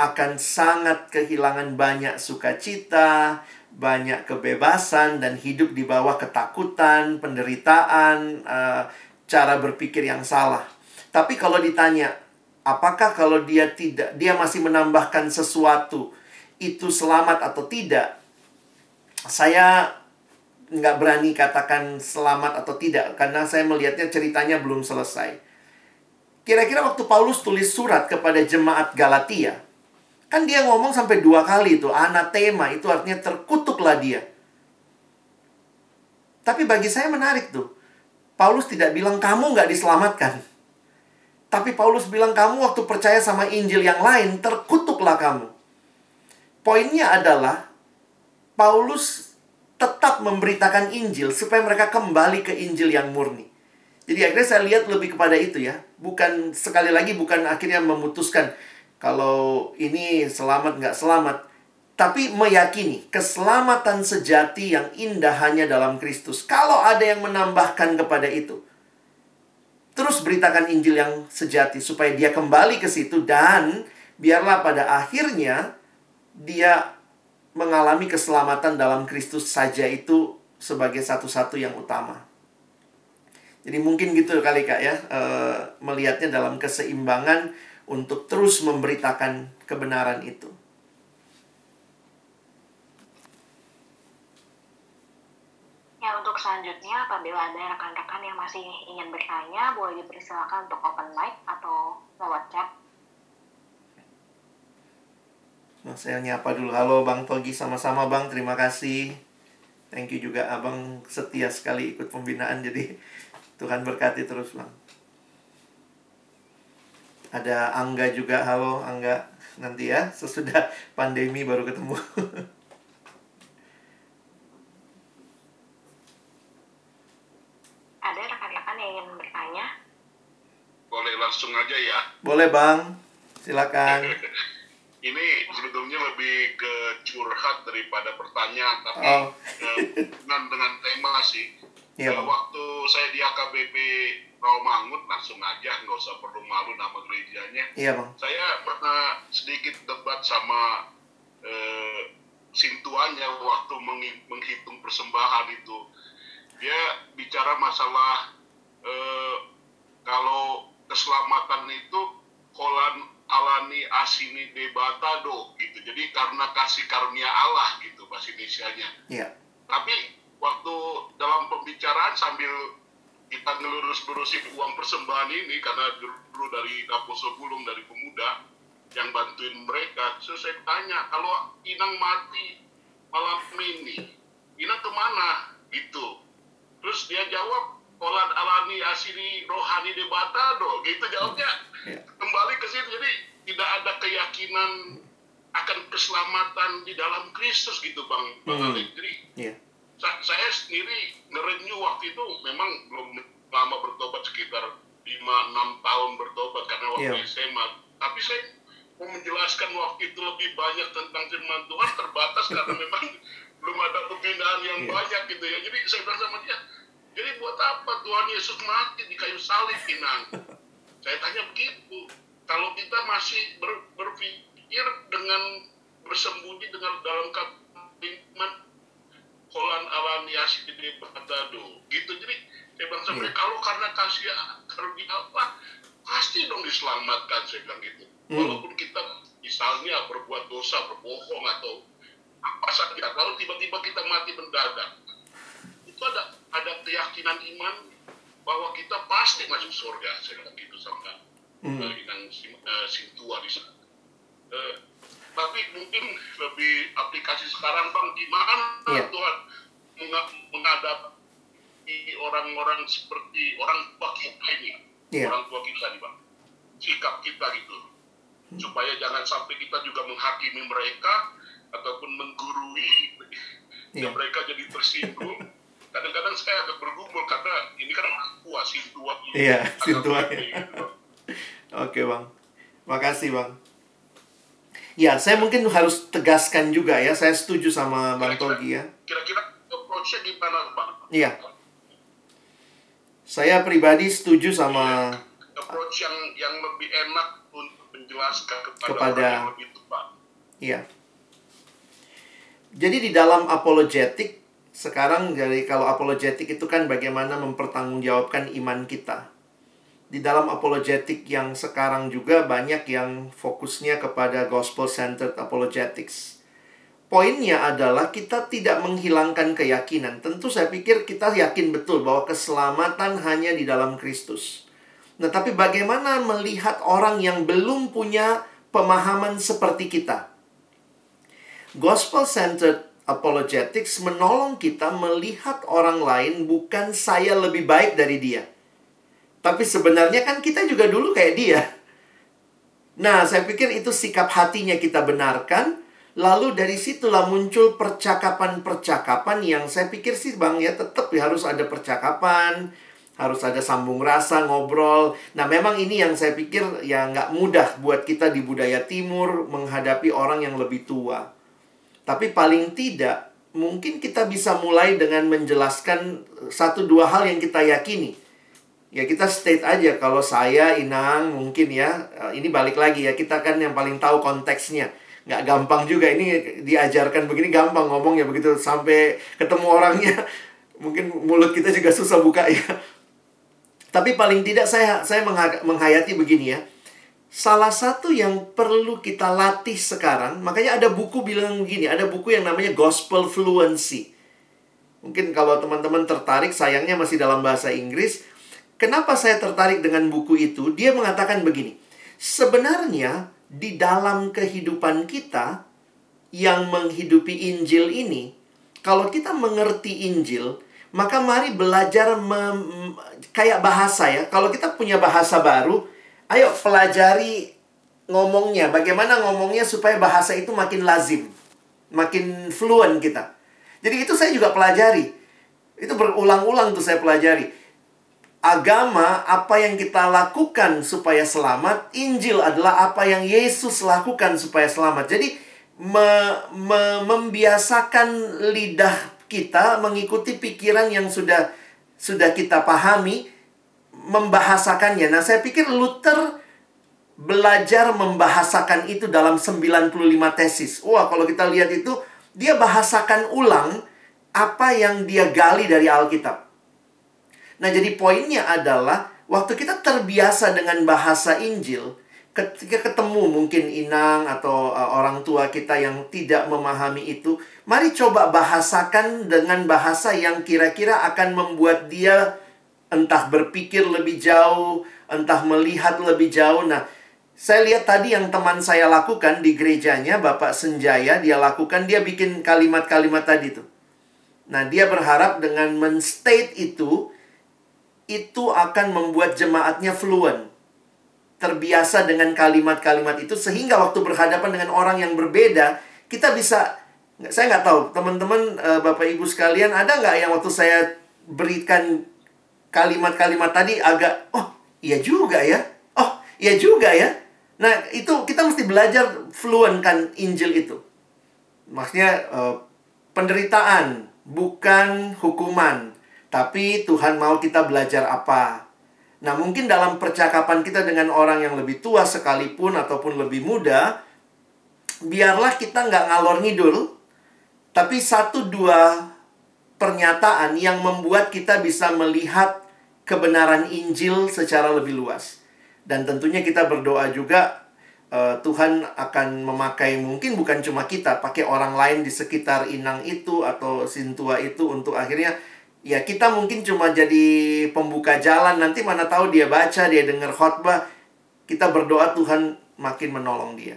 akan sangat kehilangan banyak sukacita, banyak kebebasan, dan hidup di bawah ketakutan, penderitaan, uh, cara berpikir yang salah. Tapi kalau ditanya, apakah kalau dia tidak, dia masih menambahkan sesuatu, itu selamat atau tidak? Saya nggak berani katakan selamat atau tidak karena saya melihatnya ceritanya belum selesai. Kira-kira waktu Paulus tulis surat kepada jemaat Galatia, kan dia ngomong sampai dua kali itu anatema itu artinya terkutuklah dia. Tapi bagi saya menarik tuh. Paulus tidak bilang kamu nggak diselamatkan. Tapi Paulus bilang kamu waktu percaya sama Injil yang lain terkutuklah kamu. Poinnya adalah Paulus tetap memberitakan Injil supaya mereka kembali ke Injil yang murni. Jadi akhirnya saya lihat lebih kepada itu ya. Bukan sekali lagi bukan akhirnya memutuskan kalau ini selamat nggak selamat. Tapi meyakini keselamatan sejati yang indah hanya dalam Kristus. Kalau ada yang menambahkan kepada itu. Terus beritakan Injil yang sejati supaya dia kembali ke situ dan biarlah pada akhirnya dia mengalami keselamatan dalam Kristus saja itu sebagai satu-satu yang utama. Jadi mungkin gitu kali Kak ya, e, melihatnya dalam keseimbangan untuk terus memberitakan kebenaran itu. Ya, untuk selanjutnya apabila ada rekan-rekan yang masih ingin bertanya, boleh dipersilakan untuk open mic atau lewat chat Nah, saya nyapa dulu. Halo Bang Togi, sama-sama Bang. Terima kasih. Thank you juga Abang setia sekali ikut pembinaan. Jadi Tuhan berkati terus Bang. Ada Angga juga, halo Angga. Nanti ya, sesudah pandemi baru ketemu. (laughs) Ada rekan-rekan yang ingin bertanya? Boleh langsung aja ya. Boleh Bang, silakan. (laughs) Ini sebetulnya lebih ke curhat daripada pertanyaan, tapi Oh. eh, (laughs) dengan, dengan tema sih. Iya, Bang. waktu saya di AKBP Rawamangun, langsung aja, nggak usah perlu malu nama gerejanya. Iya Bang. Saya pernah sedikit debat sama eh, sintuannya waktu menghitung persembahan itu. Dia bicara masalah eh, kalau keselamatan itu kolan alani asini debatado gitu. Jadi karena kasih karunia Allah gitu bahasa Indonesianya. Iya. Tapi waktu dalam pembicaraan sambil kita ngelurus-lurusin uang persembahan ini karena dulu dari dapur sebelum dari pemuda yang bantuin mereka, terus saya tanya kalau Inang mati malam ini, Inang ke mana? Gitu. Terus dia jawab, Kolan alani asini rohani debatado, gitu jawabnya. Iya. Kembali ke situ, jadi tidak ada keyakinan akan keselamatan di dalam Kristus gitu Bang, Bang Hmm. Jadi Iya. Sa- saya sendiri ngerenew waktu itu memang belum lama bertobat sekitar 5-6 tahun bertobat karena waktu Iya. SMA tapi saya mau menjelaskan waktu itu lebih banyak tentang firman Tuhan terbatas (laughs) karena memang belum ada pembinaan yang Iya. banyak gitu ya jadi saya bilang sama dia jadi buat apa Tuhan Yesus mati di kayu salib Inang (laughs) saya tanya begitu kalau kita masih ber- berpikir dengan bersembunyi dengan dalam iman kolan alani asidi batado gitu jadi saya bilang sama Iya. dia, kalau karena kasih karunia Allah pasti dong diselamatkan saya bilang gitu Hmm. walaupun kita misalnya berbuat dosa berbohong atau apa saja kalau tiba-tiba kita mati mendadak itu ada ada keyakinan iman bahwa kita pasti masuk surga saya bilang gitu sama Hmm. uh, Inang Sim- uh, Sintua di sana. Eh, tapi mungkin lebih aplikasi sekarang bang gimana Iya. Tuhan menghadapi orang-orang seperti orang tua kita ini Iya. orang tua kita nih bang sikap kita gitu supaya jangan sampai kita juga menghakimi mereka ataupun menggurui Iya. dan (laughs) mereka jadi tersinggung kadang-kadang saya agak bergumul karena ini kan orang tua sintua Iya, agak sintua. gitu, Bang. (laughs) Oke bang, makasih bang. Ya, saya mungkin harus tegaskan juga ya. Saya setuju sama Bang Togi ya. kira-kira approach-nya gimana bang? Iya. Saya pribadi setuju sama approach yang yang lebih enak untuk menjelaskan kepada, Kepada- orang yang lebih tepat. Iya. Jadi di dalam apologetik sekarang dari kalau apologetik itu kan bagaimana mempertanggungjawabkan iman kita. Di dalam apologetik yang sekarang juga banyak yang fokusnya kepada gospel centered apologetics. Poinnya adalah kita tidak menghilangkan keyakinan. Tentu saya pikir kita yakin betul bahwa keselamatan hanya di dalam Kristus. Nah, tapi bagaimana melihat orang yang belum punya pemahaman seperti kita? Gospel centered apologetics menolong kita melihat orang lain bukan saya lebih baik dari dia. Tapi sebenarnya kan kita juga dulu kayak dia. Nah, saya pikir itu sikap hatinya kita benarkan. Lalu dari situlah muncul percakapan-percakapan yang saya pikir sih Bang ya tetap ya harus ada percakapan, harus ada sambung rasa, ngobrol. Nah memang ini yang saya pikir ya nggak mudah buat kita di budaya timur menghadapi orang yang lebih tua. Tapi paling tidak mungkin kita bisa mulai dengan menjelaskan satu dua hal yang kita yakini. Ya kita state aja kalau saya Inang mungkin ya eh, ini balik lagi ya kita kan yang paling tahu konteksnya. Nggak gampang juga ini diajarkan begini gampang ngomongnya begitu sampai ketemu orangnya. (laughs) Mungkin mulut kita juga susah buka ya. Tapi paling tidak saya saya mengha- menghayati begini ya. Salah satu yang perlu kita latih sekarang makanya ada buku bilang begini ada buku yang namanya gospel fluency. Mungkin kalau teman-teman tertarik sayangnya masih dalam bahasa Inggris kenapa saya tertarik dengan buku itu dia mengatakan begini sebenarnya di dalam kehidupan kita yang menghidupi Injil ini, kalau kita mengerti Injil, maka mari belajar kayak bahasa ya. Kalau kita punya bahasa baru, Ayo pelajari ngomongnya. Bagaimana ngomongnya supaya bahasa itu makin lazim. Makin fluent kita. Jadi itu saya juga pelajari. Itu berulang-ulang tuh saya pelajari. Agama, apa yang kita lakukan supaya selamat. Injil adalah apa yang Yesus lakukan supaya selamat. Jadi me, me, membiasakan lidah kita mengikuti pikiran yang sudah sudah kita pahami membahasakannya. Nah, saya pikir Luther belajar membahasakan itu dalam 95 tesis. Wah, kalau kita lihat itu, dia bahasakan ulang apa yang dia gali dari Alkitab. Nah, jadi poinnya adalah waktu kita terbiasa dengan bahasa Injil, ketika ketemu mungkin inang atau uh, orang tua kita yang tidak memahami itu, mari coba bahasakan dengan bahasa yang kira-kira akan membuat dia entah berpikir lebih jauh, entah melihat lebih jauh. Nah, saya lihat tadi yang teman saya lakukan di gerejanya, Bapak Senjaya, dia lakukan, dia bikin kalimat-kalimat tadi tuh. Nah, dia berharap dengan menstate itu, itu akan membuat jemaatnya fluent. Terbiasa dengan kalimat-kalimat itu, sehingga waktu berhadapan dengan orang yang berbeda, kita bisa, saya nggak tahu, teman-teman, eh, Bapak Ibu sekalian, ada nggak yang waktu saya berikan kalimat-kalimat tadi agak oh iya juga ya oh iya juga ya nah itu kita mesti belajar fluent kan Injil itu maksudnya uh, penderitaan bukan hukuman tapi Tuhan mau kita belajar apa nah mungkin dalam percakapan kita dengan orang yang lebih tua sekalipun ataupun lebih muda biarlah kita nggak ngalor ngidul tapi satu dua pernyataan yang membuat kita bisa melihat kebenaran Injil secara lebih luas. Dan tentunya kita berdoa juga uh, Tuhan akan memakai mungkin bukan cuma kita, pakai orang lain di sekitar inang itu atau sintua itu untuk akhirnya ya kita mungkin cuma jadi pembuka jalan nanti mana tahu dia baca, dia dengar khotbah, kita berdoa Tuhan makin menolong dia.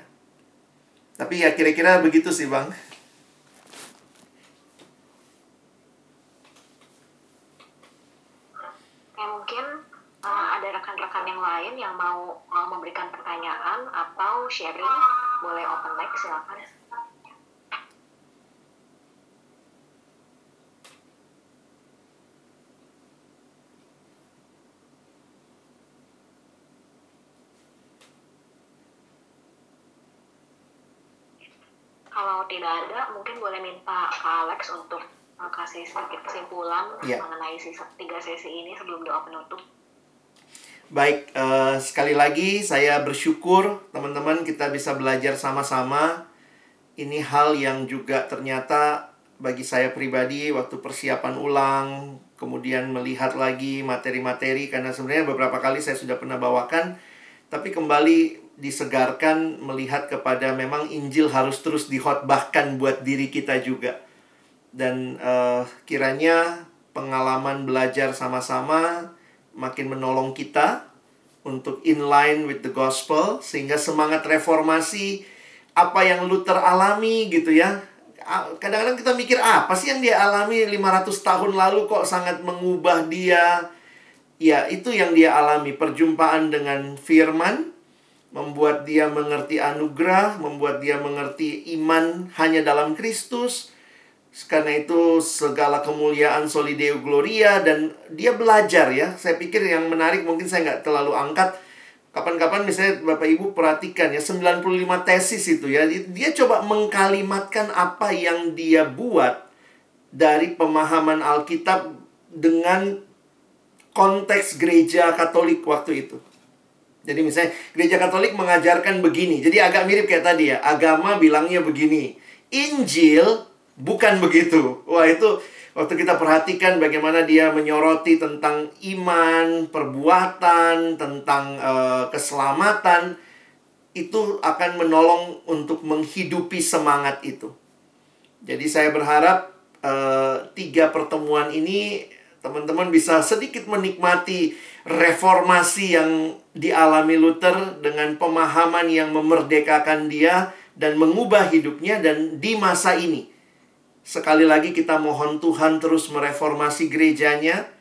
Tapi ya kira-kira begitu sih, Bang. rekan-rekan yang lain yang mau, mau memberikan pertanyaan atau sharing, boleh open mic, silakan. Kalau tidak ada, mungkin boleh minta Kak Alex untuk uh, kasih sedikit kesimpulan yeah. mengenai sisa, tiga sesi ini sebelum doa penutup. Baik, uh, sekali lagi saya bersyukur teman-teman kita bisa belajar sama-sama. Ini hal yang juga ternyata bagi saya pribadi waktu persiapan ulang, kemudian melihat lagi materi-materi karena sebenarnya beberapa kali saya sudah pernah bawakan, tapi kembali disegarkan melihat kepada memang Injil harus terus dihotbahkan buat diri kita juga. Dan uh, kiranya pengalaman belajar sama-sama makin menolong kita untuk in line with the gospel sehingga semangat reformasi apa yang Luther alami gitu ya. Kadang-kadang kita mikir ah, apa sih yang dia alami 500 tahun lalu kok sangat mengubah dia. Ya, itu yang dia alami, perjumpaan dengan firman membuat dia mengerti anugerah, membuat dia mengerti iman hanya dalam Kristus karena itu segala kemuliaan solideo gloria dan dia belajar ya. Saya pikir yang menarik mungkin saya nggak terlalu angkat. Kapan-kapan misalnya Bapak Ibu perhatikan ya 95 tesis itu ya. Dia coba mengkalimatkan apa yang dia buat dari pemahaman Alkitab dengan konteks gereja Katolik waktu itu. Jadi misalnya gereja Katolik mengajarkan begini. Jadi agak mirip kayak tadi ya. Agama bilangnya begini. Injil Bukan begitu. Wah, itu waktu kita perhatikan bagaimana dia menyoroti tentang iman, perbuatan, tentang uh, keselamatan, itu akan menolong untuk menghidupi semangat itu. Jadi saya berharap uh, tiga pertemuan ini teman-teman bisa sedikit menikmati reformasi yang dialami Luther dengan pemahaman yang memerdekakan dia dan mengubah hidupnya dan di masa ini Sekali lagi kita mohon Tuhan terus mereformasi gerejanya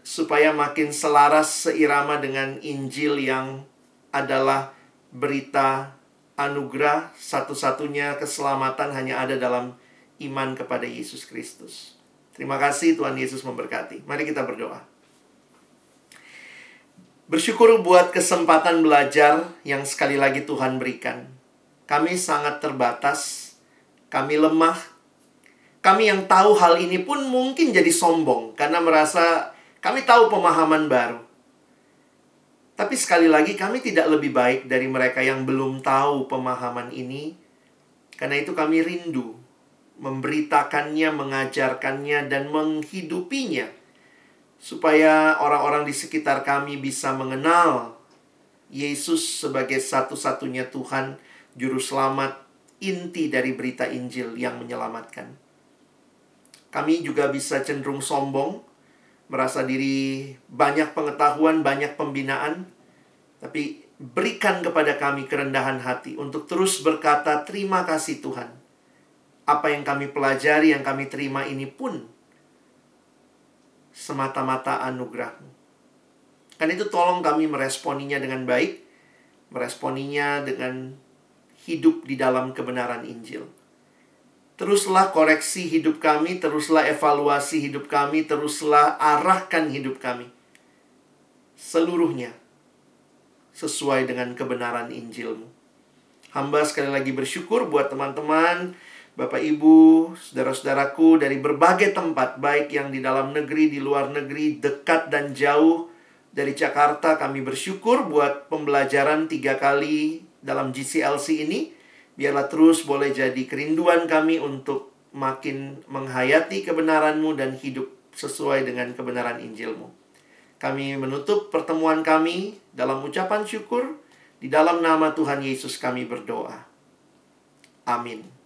supaya makin selaras seirama dengan Injil yang adalah berita anugerah satu-satunya keselamatan hanya ada dalam iman kepada Yesus Kristus. Terima kasih Tuhan Yesus memberkati. Mari kita berdoa. Bersyukur buat kesempatan belajar yang sekali lagi Tuhan berikan. Kami sangat terbatas, kami lemah. Kami yang tahu hal ini pun mungkin jadi sombong karena merasa kami tahu pemahaman baru. Tapi sekali lagi kami tidak lebih baik dari mereka yang belum tahu pemahaman ini. Karena itu kami rindu memberitakannya, mengajarkannya, dan menghidupinya. Supaya orang-orang di sekitar kami bisa mengenal Yesus sebagai satu-satunya Tuhan, Juru Selamat, inti dari berita Injil yang menyelamatkan. Kami juga bisa cenderung sombong merasa diri banyak pengetahuan, banyak pembinaan, tapi berikan kepada kami kerendahan hati untuk terus berkata terima kasih Tuhan. Apa yang kami pelajari, yang kami terima ini pun semata-mata anugerahmu. Kan itu tolong kami meresponinya dengan baik, meresponinya dengan hidup di dalam kebenaran Injil. Teruslah koreksi hidup kami, teruslah evaluasi hidup kami, teruslah arahkan hidup kami. Seluruhnya sesuai dengan kebenaran Injilmu. Hamba sekali lagi bersyukur buat teman-teman, Bapak Ibu, saudara-saudaraku dari berbagai tempat, baik yang di dalam negeri, di luar negeri, dekat dan jauh. Dari Jakarta kami bersyukur buat pembelajaran tiga kali dalam GCLC ini Biarlah terus boleh jadi kerinduan kami untuk makin menghayati kebenaranmu dan hidup sesuai dengan kebenaran Injilmu. Kami menutup pertemuan kami dalam ucapan syukur. Di dalam nama Tuhan Yesus kami berdoa. Amin.